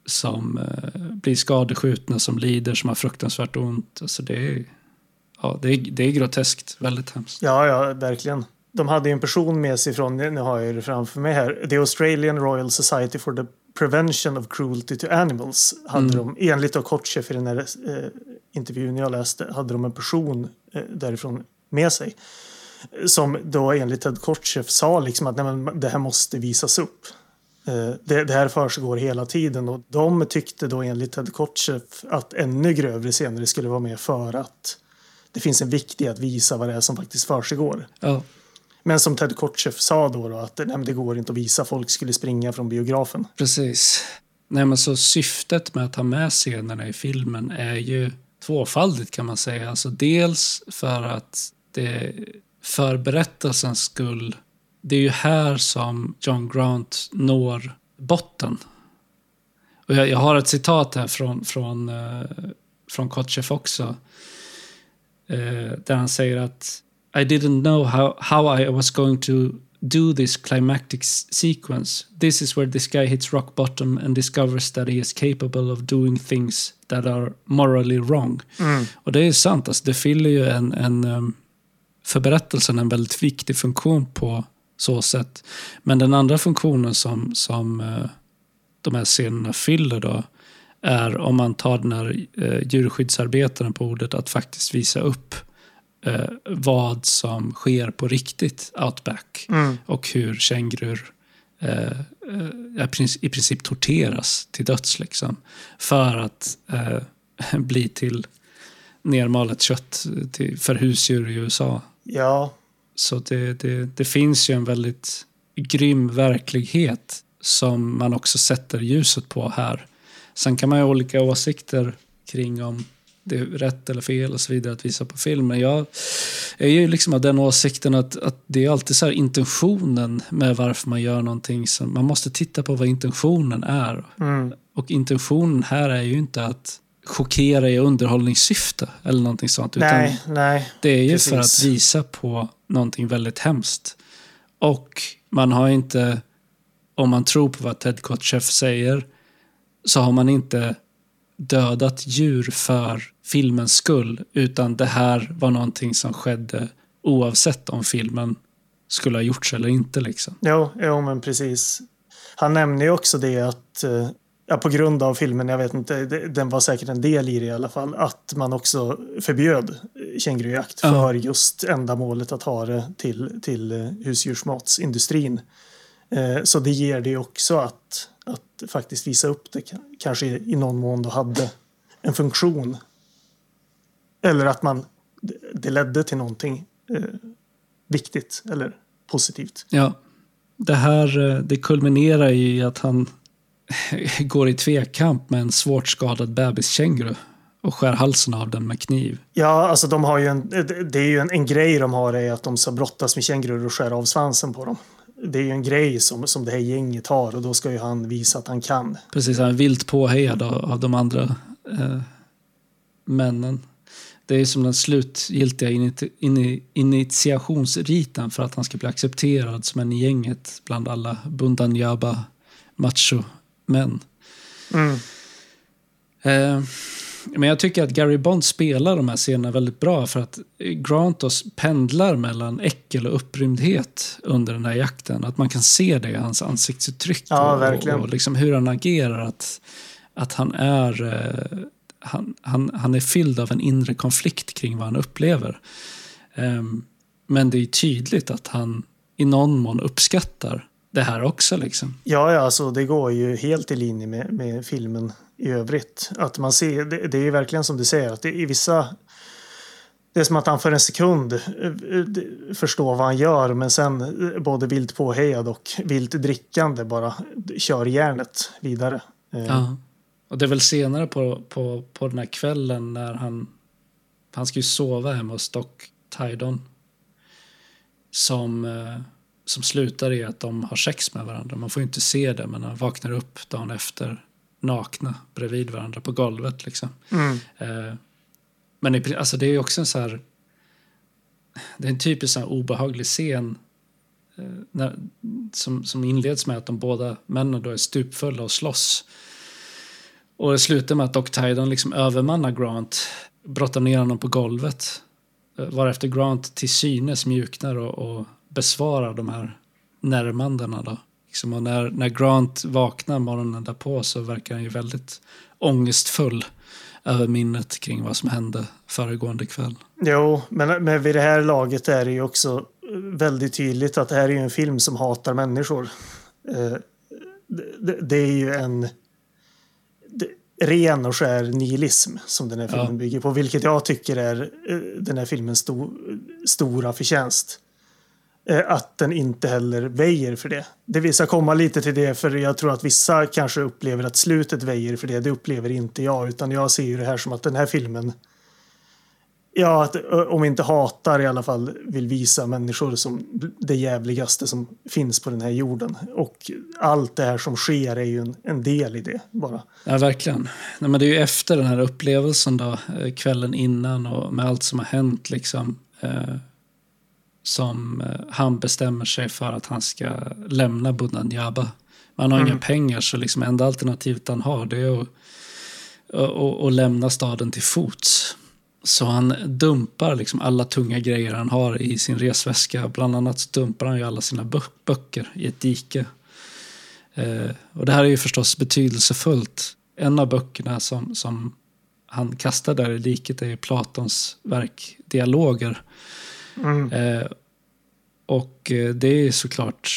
som eh, blir skadeskjutna, som lider, som har fruktansvärt ont. Alltså det, är, ja, det, är, det är groteskt, väldigt hemskt. ja, ja, verkligen. De hade en person med sig från, nu har jag det framför mig här, The Australian Royal Society for the Prevention of Cruelty to Animals. Hade de, enligt då Kotcheff i den här eh, intervjun jag läste, hade de en person eh, därifrån med sig. Som då enligt Ted Kotcheff sa liksom att nej, men det här måste visas upp. Eh, Det, det här försiggår hela tiden och de tyckte då enligt Ted Kotcheff att ännu grövre scener skulle vara med för att det finns en vikt i att visa vad det är som faktiskt försiggår. Ja, men som Ted Kotcheff sa då, då att nej, det går inte att visa, folk skulle springa från biografen. precis. Nej, men så syftet med att ha med scenerna i filmen är ju tvåfaldigt kan man säga. Alltså dels för att det för berättelsens skull, det är ju här som John Grant når botten. Och jag, jag har ett citat här från, från, eh, från Kotcheff också. Eh, där han säger att i didn't know how, how I was going to do this climactic sequence. This is where this guy hits rock bottom and discovers that he is capable of doing things that are morally wrong. Och det är sant, alltså, det fyller ju en, en um, för berättelsen en väldigt viktig funktion på så sätt. Men den andra funktionen som, som eh, de här scenerna fyller då är om man tar den här eh, djurskyddsarbetaren på ordet att faktiskt visa upp eh, vad som sker på riktigt outback och hur kängurur eh, eh, i princip- i princip torteras till döds liksom, för att eh, bli till nermalet kött till, för husdjur i USA. Ja, Så det, det, det finns ju en väldigt grym verklighet som man också sätter ljuset på här. Sen kan man ju ha olika åsikter kring om det är rätt eller fel och så vidare att visa på film. Men jag är ju liksom av den åsikten att, att det är alltid så här intentionen med varför man gör någonting. Som, man måste titta på vad intentionen är. mm. Och intentionen här är ju inte att chockera i underhållningssyfte eller någonting sånt. Utan nej, nej. det är ju Precis. för att visa på någonting väldigt hemskt. Och man har inte, om man tror på vad Ted Kotcheff säger, så har man inte dödat djur för filmens skull. Utan det här var någonting som skedde oavsett om filmen skulle ha gjorts eller inte. Liksom. Jo, jo, men precis. Han nämner ju också det att eh, ja, på grund av filmen, jag vet inte, den var säkert en del i det i alla fall, att man också förbjöd kängurujakt Ja. för just ändamålet att ha det till, till eh, husdjursmatsindustrin. Eh, Så det ger det också att, att faktiskt visa upp det ka- kanske i i någon mån då hade en funktion. Eller att man, det- ledde till någonting eh, viktigt eller positivt. Ja, det här eh, det kulminerar i att han går i tvekamp med en svårt skadad bebiskänguru. och skär halsen av den med kniv. Ja, alltså de har ju en, det är ju en, en grej de har är att de ska brottas med kängurur och skära av svansen på dem. Det är ju en grej som, som det här gänget har och då ska ju han visa att han kan. Precis, han är vilt påhejad av, av de andra eh, männen. Det är som den slutgiltiga initi, ini, initiationsriten för att han ska bli accepterad som en i gänget bland alla Bundanjaba macho-män. Mm. Eh, men jag tycker att Gary Bond spelar de här scenerna väldigt bra för att Grantos pendlar mellan äckel och upprymdhet under den här jakten. Att man kan se det i hans ansiktsuttryck Ja, och, och liksom hur han agerar. Att, att han är eh, han, han, han är fylld av en inre konflikt kring vad han upplever. Ehm, men det är tydligt att han i någon mån uppskattar det här också. Liksom. Ja, ja, alltså det går ju helt i linje med, med filmen i övrigt. Att man ser, det, det är verkligen som du säger, att det, i vissa... Det är som att han för en sekund eh, eh, förstår vad han gör, men sen eh, både vilt påhejad och vilt drickande bara kör järnet vidare. Eh, Ja. Och det är väl senare på, på, på den här kvällen när han... Han ska ju sova hemma hos Doc Tydon. Som, eh, som slutar i att de har sex med varandra. Man får ju inte se det, men han vaknar upp dagen efter nakna bredvid varandra på golvet. Liksom. Mm. Eh, men i, alltså det är också en så här... Det är en typisk så här obehaglig scen eh, när, som, som inleds med att de båda männen då är stupfulla och slåss. Och det slutar med att Doc Tydon liksom övermannar Grant, brottar ner honom på golvet. Varefter Grant till synes mjuknar och, och besvarar de här närmandena. Då. Liksom, och när, när Grant vaknar morgonen därpå så verkar han ju väldigt ångestfull över minnet kring vad som hände föregående kväll. Jo, men, men vid det här laget är det ju också väldigt tydligt att det här är ju en film som hatar människor. Eh, det, det, det är ju en ren och skär nihilism som den här filmen Ja. bygger på, vilket jag tycker är eh, den här filmens sto, stora förtjänst. Eh, Att den inte heller väjer för det. Det vi ska komma lite till det, för jag tror att vissa kanske upplever att slutet väjer för det. Det upplever inte jag, utan jag ser ju det här som att den här filmen Ja, att, om inte hatar i alla fall vill visa människor som det jävligaste som finns på den här jorden. Och allt det här som sker är ju en, en del i det bara. Ja, verkligen. Nej, men det är ju efter den här upplevelsen då, eh, kvällen innan och med allt som har hänt liksom. Eh, som eh, han bestämmer sig för att han ska lämna Bundanjaba. Man har inga pengar så liksom enda alternativet han har det är att, att, att, att lämna staden till fots. Så han dumpar liksom alla tunga grejer han har i sin resväska. Bland annat dumpar han ju alla sina bö- böcker i ett dike. Eh, och det här är ju förstås betydelsefullt. En av böckerna som, som han kastar där i diket är Platons verk Dialoger. Eh, och eh, det är såklart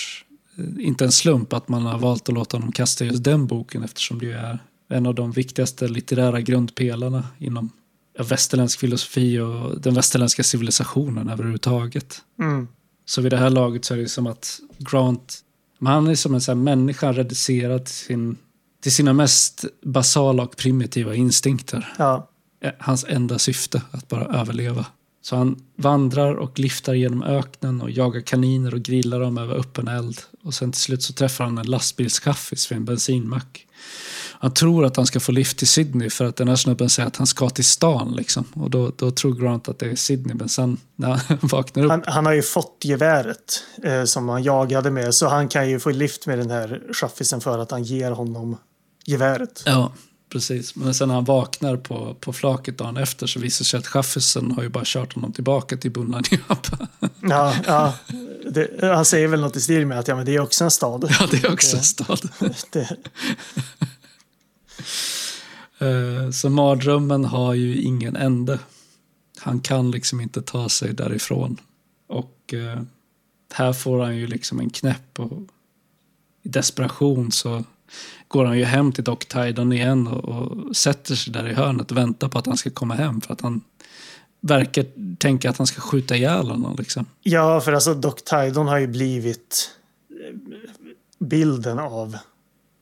eh, inte en slump att man har valt att låta honom kasta just den boken eftersom det är en av de viktigaste litterära grundpelarna inom västerländsk filosofi och den västerländska civilisationen överhuvudtaget. Mm. Så vid det här laget så är det som att Grant, han är som en sån människa reducerad till, sin, till sina mest basala och primitiva instinkter. Ja. Hans enda syfte, att bara överleva. Så han vandrar och liftar genom öknen och jagar kaniner och grillar dem över öppen eld. Och sen till slut så träffar han en lastbilschaffis vid en bensinmack. Han tror att han ska få lift till Sydney för att den här snubben säger att han ska till stan. Liksom. Och då, då tror Grant att det är Sydney. Men sen när han vaknar upp Han, han har ju fått geväret eh, som han jagade med så han kan ju få lift med den här chaffisen för att han ger honom geväret. Ja, precis. Men sen när han vaknar på, på flaket dagen efter så visar det sig att chaffisen har ju bara kört honom tillbaka till Bunlanjapa. Ja, ja. Det, han säger väl något i stil med att ja, men det är också en stad. ja, det är också en stad. Det, Eh, så mardrömmen har ju ingen ände. Han kan liksom inte ta sig därifrån. Och eh, här får han ju liksom en knäpp och i desperation så går han ju hem till Doc Tidon igen och, och sätter sig där i hörnet och väntar på att han ska komma hem för att han verkar tänka att han ska skjuta ihjäl honom liksom. ja, för alltså Doc Tidon har ju blivit eh, bilden av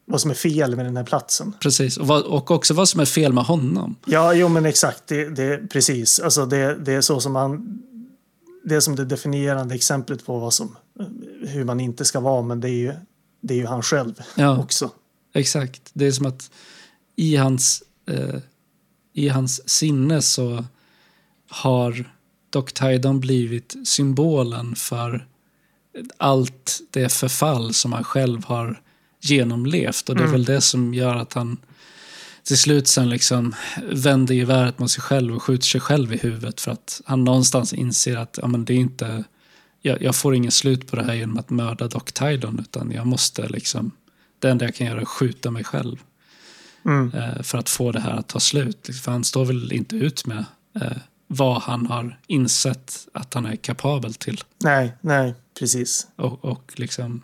vad som är fel med den här platsen. Precis. Och, vad, och också vad som är fel med honom. Ja, jo men exakt. Det, det, precis. Alltså det, det är så som man... Det är som det definierande exemplet på vad som, hur man inte ska vara, men det är ju, det är ju han själv Ja. också. Exakt. Det är som att i hans, eh, i hans sinne så har Doc Tydon blivit symbolen för allt det förfall som han själv har genomlevt. Och det är väl det som gör att han till slut sen liksom vänder geväret mot sig själv och skjuter sig själv i huvudet för att han någonstans inser att ja, men det är inte, jag, jag får ingen slut på det här genom att mörda Doc Tydon utan jag måste liksom, det enda jag kan göra är att skjuta mig själv Mm. eh, för att få det här att ta slut. För han står väl inte ut med eh, vad han har insett att han är kapabel till. Nej, nej, precis. Och, och liksom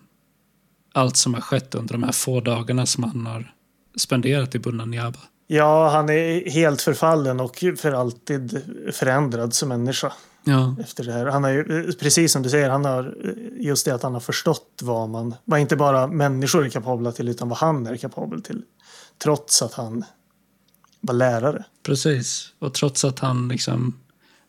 allt som har skett under de här få dagarna som han har spenderat i Bunanyaba. Ja, han är helt förfallen och för alltid förändrad som människa Ja, efter det här. Han har ju, precis som du säger, han har just det att han har förstått vad man, vad inte bara människor är kapabla till, utan vad han är kapabel till. Trots att han var lärare. precis. Och trots att han liksom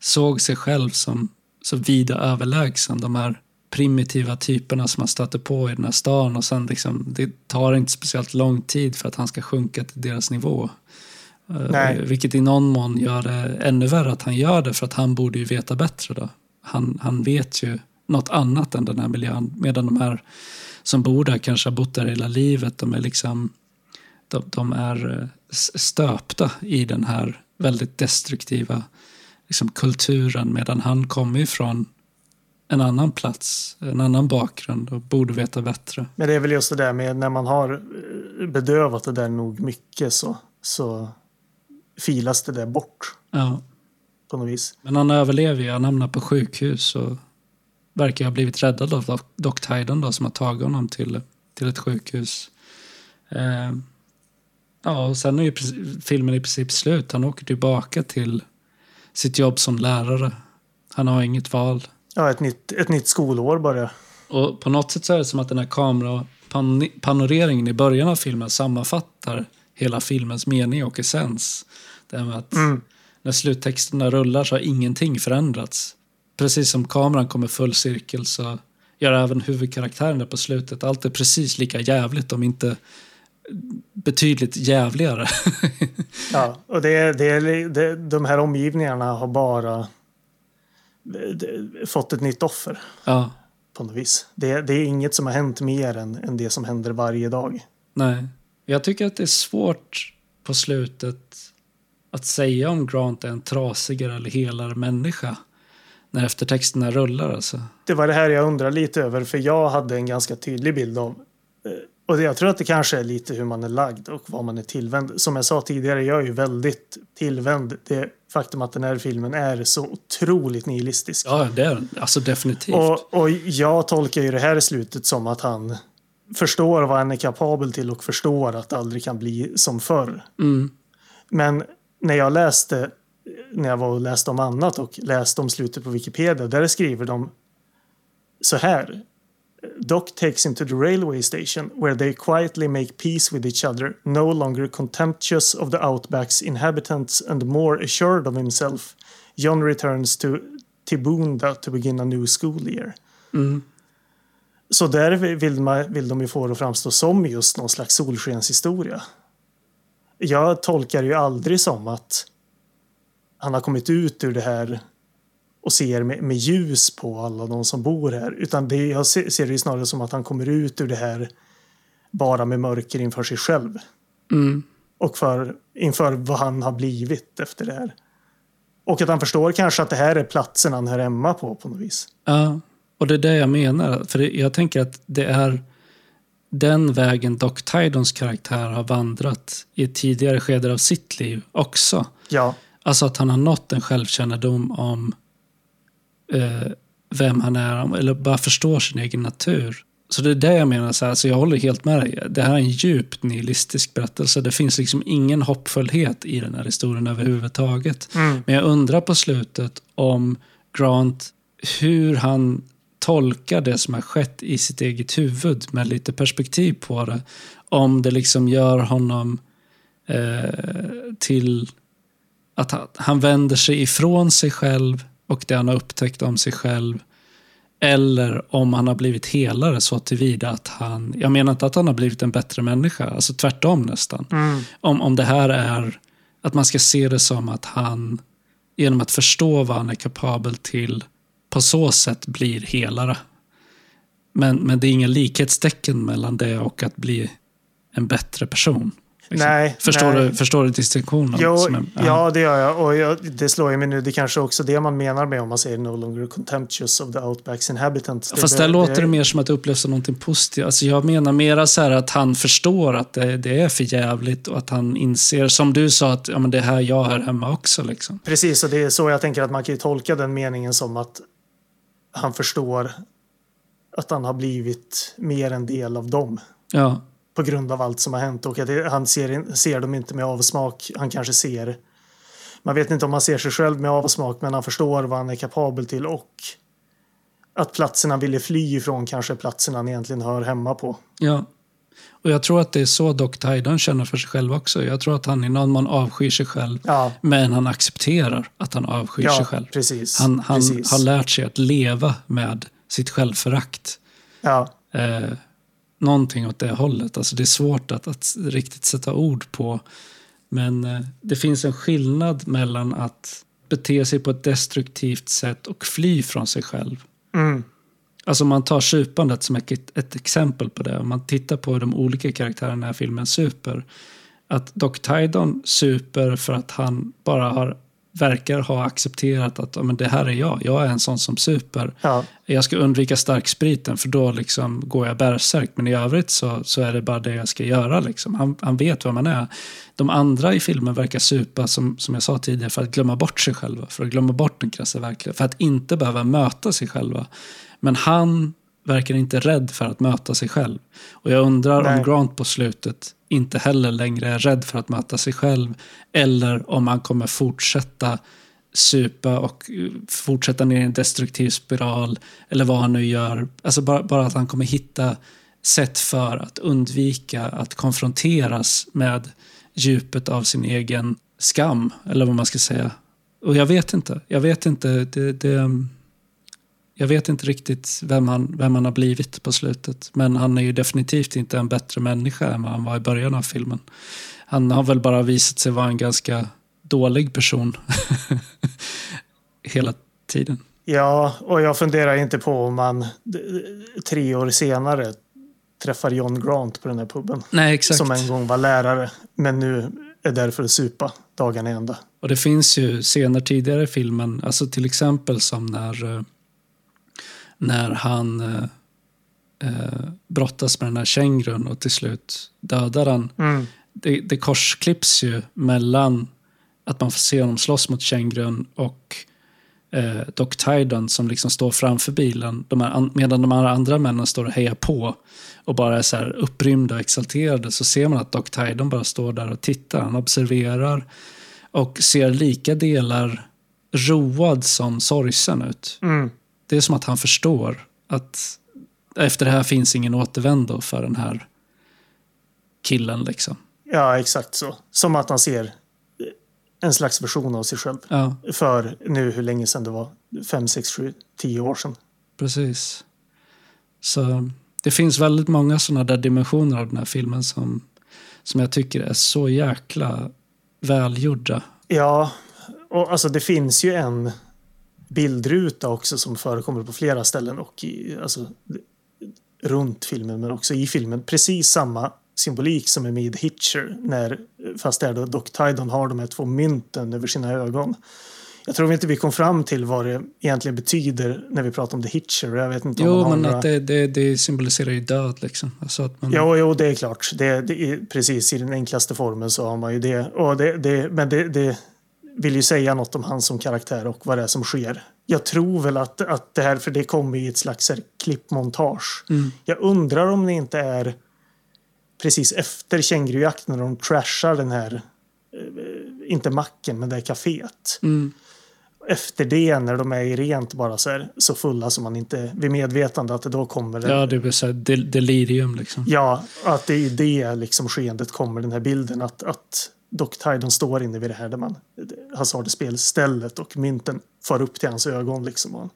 såg sig själv som så vida överlägsen de här primitiva typerna som han stöter på i den här stan och sen liksom, det tar inte speciellt lång tid för att han ska sjunka till deras nivå. Eh, Nej. Vilket i någon mån gör det ännu värre att han gör det för att han borde ju veta bättre då. Han, han vet ju något annat än den här miljön medan de här som bor där kanske har bott där hela livet. De är liksom de, de är eh, stöpta i den här väldigt destruktiva liksom, kulturen medan han kommer ifrån en annan plats, en annan bakgrund och borde veta bättre. Men det är väl just det där med när man har eh, bedövat det där nog mycket så, så filas det där bort Ja. på något vis. Men han överlever ju, han hamnar på sjukhus och verkar ha blivit räddad av Doc- Tydon då, som har tagit honom till, till ett sjukhus. Eh, ja, och sen är ju filmen i princip slut. Han åker tillbaka till sitt jobb som lärare. Han har inget val. Ja, ett nytt, ett nytt skolår bara. Och på något sätt så är det som att den här kamerapanoreringen i början av filmen sammanfattar hela filmens mening och essens. Det här med att när sluttexterna rullar så har ingenting förändrats. Precis som kameran kommer full cirkel så gör även huvudkaraktären det på slutet. Allt är precis lika jävligt, om inte betydligt jävligare. Ja, och det, det, det, de här omgivningarna har bara fått ett nytt offer ja, på något vis. Det, det är inget som har hänt mer än, än det som händer varje dag. nej. Jag tycker att det är svårt på slutet att säga om Grant är en trasigare eller helare människa när eftertexterna rullar. Alltså. Det var det här jag undrar lite över, för jag hade en ganska tydlig bild av eh, och det- jag tror att det kanske är lite hur man är lagd och vad man är tillvänd. Som jag sa tidigare, jag är ju väldigt tillvänd. Det faktum att den här filmen är så otroligt nihilistisk. Ja, det är. Alltså definitivt. Och, och jag tolkar ju det här slutet som att han förstår vad han är kapabel till och förstår att det aldrig kan bli som förr. Mm. Men när jag läste, när jag var och läste om annat och läste om slutet på Wikipedia, där skriver de så här. Doc takes him to the railway station where they quietly make peace with each other, no longer contemptuous of the outback's inhabitants and more assured of himself. John returns to Tibunda to begin a new school year. Mm. Så där vill, man, vill de ju få det att framstå som just någon slags solskenshistoria. Jag tolkar ju aldrig som att han har kommit ut ur det här och ser med, med ljus på alla de som bor här. Utan det, jag ser, det snarare som att han kommer ut ur det här bara med mörker inför sig själv. Mm. Och för, inför vad han har blivit efter det här. Och att han förstår kanske att det här är platsen han hör hemma på på något vis. Ja, och det är det jag menar. För jag tänker att det är den vägen Doc Tydons karaktär har vandrat i ett tidigare skede av sitt liv också. Ja, Alltså att han har nått en självkännedom om eh, vem han är, eller bara förstår sin egen natur. Så det är det jag menar, så här, alltså jag håller helt med dig. Det här är en djupt nihilistisk berättelse. Det finns liksom ingen hoppfullhet i den här historien överhuvudtaget. Mm. Men jag undrar på slutet om Grant, hur han tolka det som har skett i sitt eget huvud med lite perspektiv på det. Om det liksom gör honom eh, till att han, han vänder sig ifrån sig själv och det han har upptäckt om sig själv. Eller om han har blivit helare så tillvida att han, jag menar inte att han har blivit en bättre människa, alltså tvärtom nästan. Om, om det här är, att man ska se det som att han, genom att förstå vad han är kapabel till, på så sätt blir helare. Men, men det är inga likhetstecken mellan det och att bli en bättre person. Liksom. Nej, Förstår, nej. Du, förstår du distinktionen? Jo, är- ja. det gör jag. Och jag, det slår ju mig nu. Det är kanske också det man menar med om man säger no longer contemptuous of the outbacks inhabitants. Fast där låter det mer som att det upplevs som någonting positivt. Alltså jag menar mera så här att han förstår att det, det är för jävligt och att han inser, som du sa, att ja, men det är här jag hör hemma också. Liksom. Precis, och det är så jag tänker att man kan ju tolka den meningen som att han förstår att han har blivit mer en del av dem Ja, på grund av allt som har hänt och att det, han ser, ser dem inte med avsmak. Han kanske ser man vet inte om han ser sig själv med avsmak men han förstår vad han är kapabel till och att platsen han ville fly ifrån kanske är platsen han egentligen hör hemma på. ja. Och jag tror att det är så Doc Tydan känner för sig själv också. Jag tror att han i någon mån avskyr sig själv. Ja, Men han accepterar att han avskyr sig ja själv. precis. Han, han precis. har lärt sig att leva med sitt självförakt. Ja, eh, någonting åt det hållet. Alltså det är svårt att, att riktigt sätta ord på. Men eh, det finns en skillnad mellan att bete sig på ett destruktivt sätt och fly från sig själv. mm, Alltså om man tar supandet som ett, ett exempel på det. Om man tittar på de olika karaktärerna i filmen super. Att Doc Tydon super för att han bara har, verkar ha accepterat att men det här är jag. Jag är en sån som super. ja, Jag ska undvika starkspriten för då liksom går jag bärsärk. Men i övrigt så, så är det bara det jag ska göra. Liksom. Han, han vet vem man är. De andra i filmen verkar supa, som, som jag sa tidigare, för att glömma bort sig själva. För att glömma bort den krassa verkligheten. För att inte behöva möta sig själva. Men han verkar inte rädd för att möta sig själv. Och jag undrar Nej. om Grant på slutet inte heller längre är rädd för att möta sig själv. Eller om han kommer fortsätta supa och eh, fortsätta ner i en destruktiv spiral. Eller vad han nu gör. Alltså bara, bara att han kommer hitta sätt för att undvika att konfronteras med djupet av sin egen skam. Eller vad man ska säga. Och jag vet inte. Jag vet inte. Det, det, jag vet inte riktigt vem han, vem han har blivit på slutet. Men han är ju definitivt inte en bättre människa än vad han var i början av filmen. Han har väl bara visat sig vara en ganska dålig person hela tiden. ja, och jag funderar inte på om man tre år senare träffar John Grant på den här puben. Nej, exakt. Som en gång var lärare, men nu är där för att supa dagarna ända. Och det finns ju scener tidigare i filmen, alltså till exempel som när, eh, när han eh, eh, brottas med den här kängurun och till slut dödar han. Mm. Det, det korsklipps ju mellan att man får se honom slåss mot kängurun och eh, Doc Tydon som liksom står framför bilen de här, an- medan de här andra männen står och hejar på och bara är så här upprymda och exalterade så ser man att Doc Tydon bara står där och tittar. Han observerar och ser lika delar road som sorgsen ut. Mm. Det är som att han förstår att efter det här finns ingen återvändo för den här killen. liksom. Ja, exakt så. Som att han ser en slags version av sig själv. Ja, För nu hur länge sedan det var? Fem, sex, sju, tio år sedan. precis. Så det finns väldigt många sådana där dimensioner av den här filmen som, som jag tycker är så jäkla välgjorda. Ja, och alltså det finns ju en bildruta också som förekommer på flera ställen och i, alltså, runt filmen men också i filmen. Precis samma symbolik som är med i The Hitcher när, fast där då Doc Tydon har de här två mynten över sina ögon. Jag tror inte vi kom fram till vad det egentligen betyder när vi pratar om The Hitcher. Jag vet inte om Jo, men några... att det, det, det symboliserar ju död liksom. Alltså att man, Jo, jo, det är klart. Det, det är, precis, i den enklaste formen så har man ju det. Och det, det men det, det vill ju säga något om han som karaktär och vad det är som sker. Jag tror väl att, att det här, för det kommer i ett slags här klippmontage. Mm. Jag undrar om det inte är precis efter kängurujakten när de trashar den här, eh, inte macken, men det här kaféet. Mm. efter det, när de är i rent bara så, här, så fulla som man inte vid medvetande, att det då kommer det. Ja, det blir så här del- delirium liksom. Ja, att det är i det liksom skeendet kommer den här bilden att, att Doc Tydon står inne vid det här där man hasardspelstället och mynten far upp till hans ögon liksom och han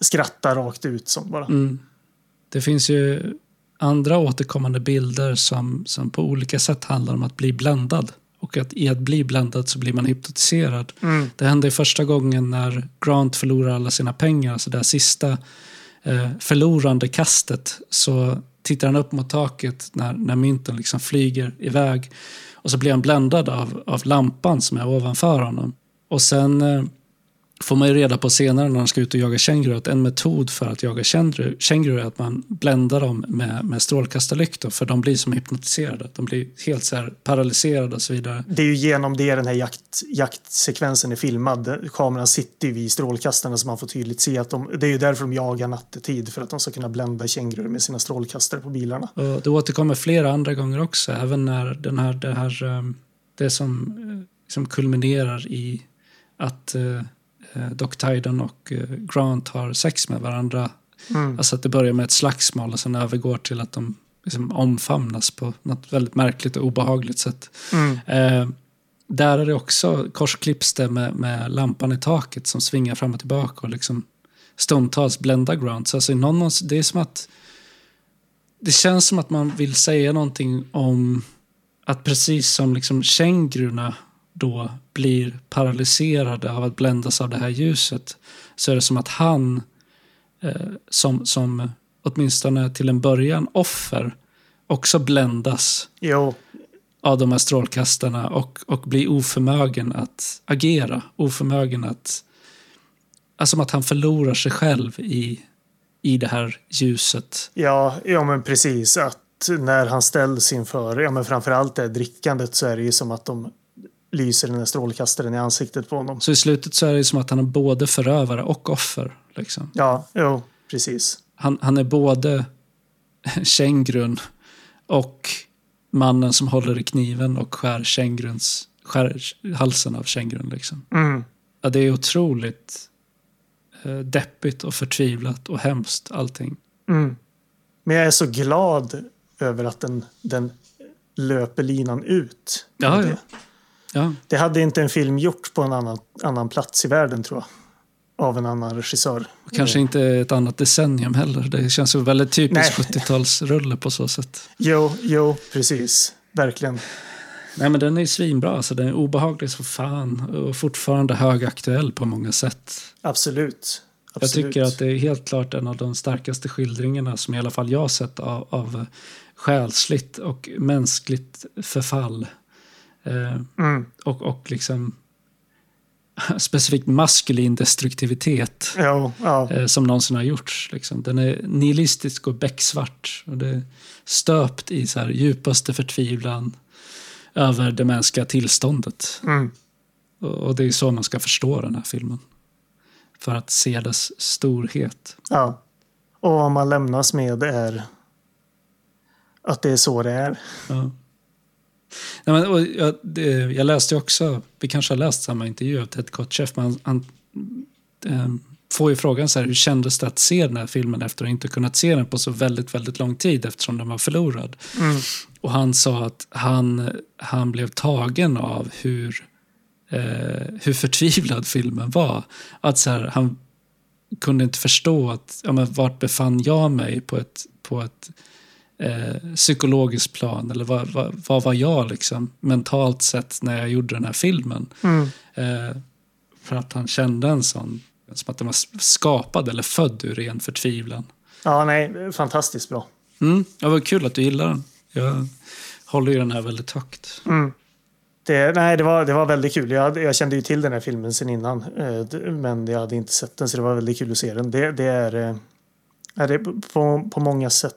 skrattar rakt ut som bara. Mm. Det finns ju andra återkommande bilder som, som på olika sätt handlar om att bli bländad. Och att i att bli bländad så blir man hypnotiserad. Mm. Det hände första gången när Grant förlorar alla sina pengar, alltså det här sista eh, förlorande kastet. Så tittar han upp mot taket när, när mynten liksom flyger iväg. Och så blir han bländad av, av lampan som är ovanför honom. Och sen eh, får man ju reda på senare när han ska ut och jaga känguru att en metod för att jaga känguru, känguru är att man bländar dem med, med strålkastarlyktor för de blir som hypnotiserade. De blir helt så paralyserade och så vidare. Det är ju genom det den här jakt, jaktsekvensen är filmad. Kameran sitter ju vid strålkastarna så man får tydligt se att de, det är ju därför de jagar nattetid för att de ska kunna blända kängurur med sina strålkastare på bilarna. Och det återkommer flera andra gånger också, även när den här, det, här, eh, det som, eh, som kulminerar i att eh, Doc Tydon och eh, Grant har sex med varandra. Mm. Alltså att det börjar med ett slagsmål och sen övergår till att de liksom omfamnas på något väldigt märkligt och obehagligt sätt. Mm. Eh, där är det också korsklipps det med, med lampan i taket som svingar fram och tillbaka och liksom stundtals bländar Grant. Så alltså i någon, det är som att det känns som att man vill säga någonting om att precis som liksom känguruna då blir paralyserade av att bländas av det här ljuset så är det som att han eh, som, som åtminstone till en början offer också bländas Jo, av de här strålkastarna och, och blir oförmögen att agera. Oförmögen att... Alltså som att han förlorar sig själv i, i det här ljuset. ja, ja men precis. Att när han ställs inför, ja men framförallt det drickandet så är det ju som att de lyser den här strålkastaren i ansiktet på honom. Så i slutet så är det som att han är både förövare och offer. Liksom. Ja, jo, precis. Han, han är både kängurun och mannen som håller i kniven och skär, känguruns, skär halsen av kängurun. Liksom. Mm. Ja, det är otroligt eh, deppigt och förtvivlat och hemskt allting. Mm. Men jag är så glad över att den, den löper linan ut. Ja, ja. Ja, Det hade inte en film gjort på en annan, annan plats i världen tror jag. Av en annan regissör. kanske inte ett annat decennium heller. Det känns ju väldigt typiskt Nej. 70-talsrulle på så sätt. Jo, jo, precis. Verkligen. Nej men den är svinbra, alltså den är obehaglig som fan och fortfarande högaktuell på många sätt. Absolut. Jag Absolut. tycker att det är helt klart en av de starkaste skildringarna som i alla fall jag har sett av, av själsligt och mänskligt förfall. Eh, Mm. och, och liksom specifikt maskulin destruktivitet Jo, ja. eh, som någonsin har gjorts. Liksom. Den är nihilistisk och becksvart. Och det är stöpt i så här djupaste förtvivlan över det mänskliga tillståndet. Mm. Och, och det är så man ska förstå den här filmen. För att se dess storhet. ja. Och vad man lämnas med är att det är så det är. Ja. Nej, men, och jag, det, jag läste också, vi kanske har läst samma intervju av Ted Kotcheff, men han, han eh, får ju frågan så här, hur kändes det att se den här filmen efter att inte kunnat se den på så väldigt, väldigt lång tid eftersom den var förlorad. Mm. Och han sa att han, han blev tagen av hur, eh, hur förtvivlad filmen var. Att så här, han kunde inte förstå att, ja, men vart befann jag mig på ett, på ett eh, psykologiskt plan? Eller vad, vad, vad var jag liksom mentalt sett när jag gjorde den här filmen? Mm. Eh, för att han kände en sån, som att den var skapad eller född ur ren förtvivlan. Ja, nej, fantastiskt bra. Mm, det var kul att du gillar den. Jag håller ju den här väldigt högt. Mm. Det, nej, det var, det var väldigt kul. Jag, jag kände ju till den här filmen sen innan. eh, Men jag hade inte sett den, så det var väldigt kul att se den. Det, det är, eh, är det på, på många sätt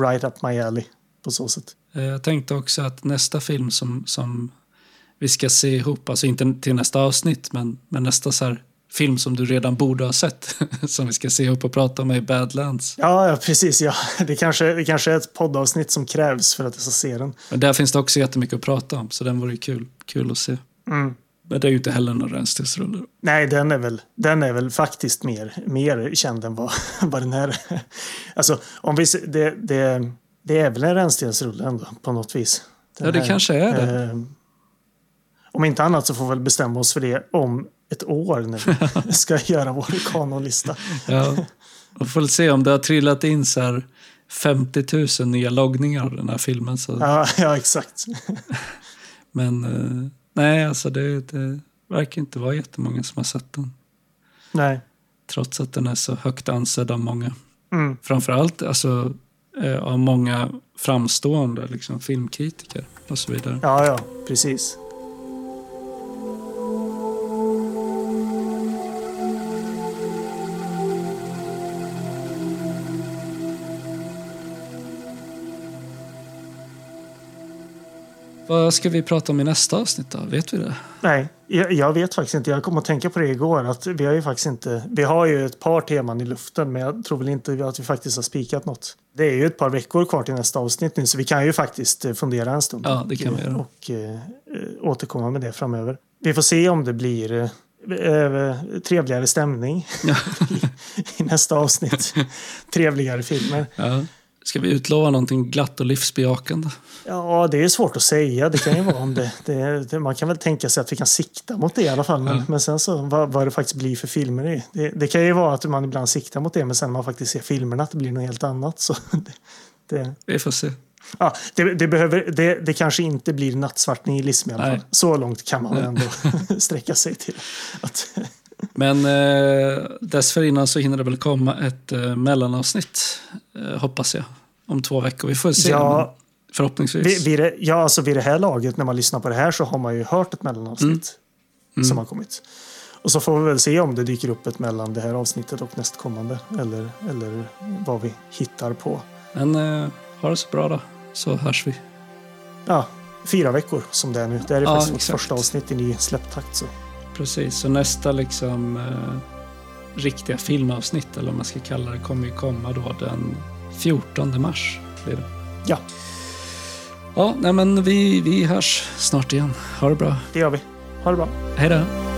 right up my alley. På så sätt. Eh, Jag tänkte också att nästa film som, som vi ska se ihop, alltså inte till nästa avsnitt, men, men nästa så här film som du redan borde ha sett, som vi ska se ihop och prata om är Badlands. Ja, ja, precis. Ja. Det, kanske, det kanske är ett poddavsnitt som krävs för att jag ska se den. Men där finns det också jättemycket att prata om, så den vore kul, kul att se. Mm. Men det är ju inte heller någon rännstensrulle. Nej, den är väl, den är väl faktiskt mer, mer känd än vad, vad den är. Alltså, om vi, det, det, det är väl en rännstensrulle ändå på något vis. Den Ja, det kanske är det. eh, om inte annat så får vi väl bestämma oss för det om ett år när vi ska göra vår kanonlista. Ja. Och får väl se om det har trillat in så här 50 000 nya loggningar av den här filmen. Så. Ja, ja exakt. Men eh, nej, alltså det, det verkar inte vara jättemånga som har sett den. Nej. Trots att den är så högt ansedd av många. Mm. Framförallt alltså, eh, av många framstående liksom, filmkritiker och så vidare. Ja, ja, precis. Vad ska vi prata om i nästa avsnitt då? Vet vi det? Nej, jag, jag vet faktiskt inte. Jag kom att tänka på det igår. Att vi har ju faktiskt inte... Vi har ju ett par teman i luften, men jag tror väl inte att vi faktiskt har spikat något. Det är ju ett par veckor kvar till nästa avsnitt nu, så vi kan ju faktiskt eh, fundera en stund. Ja, det kan vi göra. Och eh, eh, återkomma med det framöver. Vi får se om det blir trevligare stämning i, i nästa avsnitt. Trevligare filmer. Ja. Ska vi utlova någonting glatt och livsbejakande? Ja, det är svårt att säga. Det kan ju vara om det, det, Man kan väl tänka sig att vi kan sikta mot det i alla fall. Men, Ja. men sen så vad, vad det faktiskt blir för filmer. Det, det, det kan ju vara att man ibland siktar mot det, men sen när man faktiskt ser filmerna att det blir något helt annat. Så det, Vi får se. ja, det, det, behöver, det, det kanske inte blir nattsvart nihilism i alla Nej. fall. Så långt kan man Nej. ändå sträcka sig till. Att, Men eh, dessförinnan så hinner det väl komma ett eh, mellanavsnitt, eh, hoppas jag, om två veckor. Vi får se. Ja. Förhoppningsvis. vid, vid, det, ja, alltså vid det här laget, när man lyssnar på det här, så har man ju hört ett mellanavsnitt Mm. som har kommit. Och så får vi väl se om det dyker upp ett mellan det här avsnittet och nästkommande. Eller, eller vad vi hittar på. Men eh, ha det så bra då, så hörs vi. Ja, fyra veckor som det är nu. Det här är Ja, faktiskt vårt första avsnitt i ny släpptakt. Så. Precis, så nästa liksom eh, riktiga filmavsnitt, eller vad man ska kalla det, kommer ju komma då den 14 mars. Blir det. Ja, Ja, nej men vi, vi hörs snart igen. Ha det bra. det gör vi. Ha det bra. Hej då!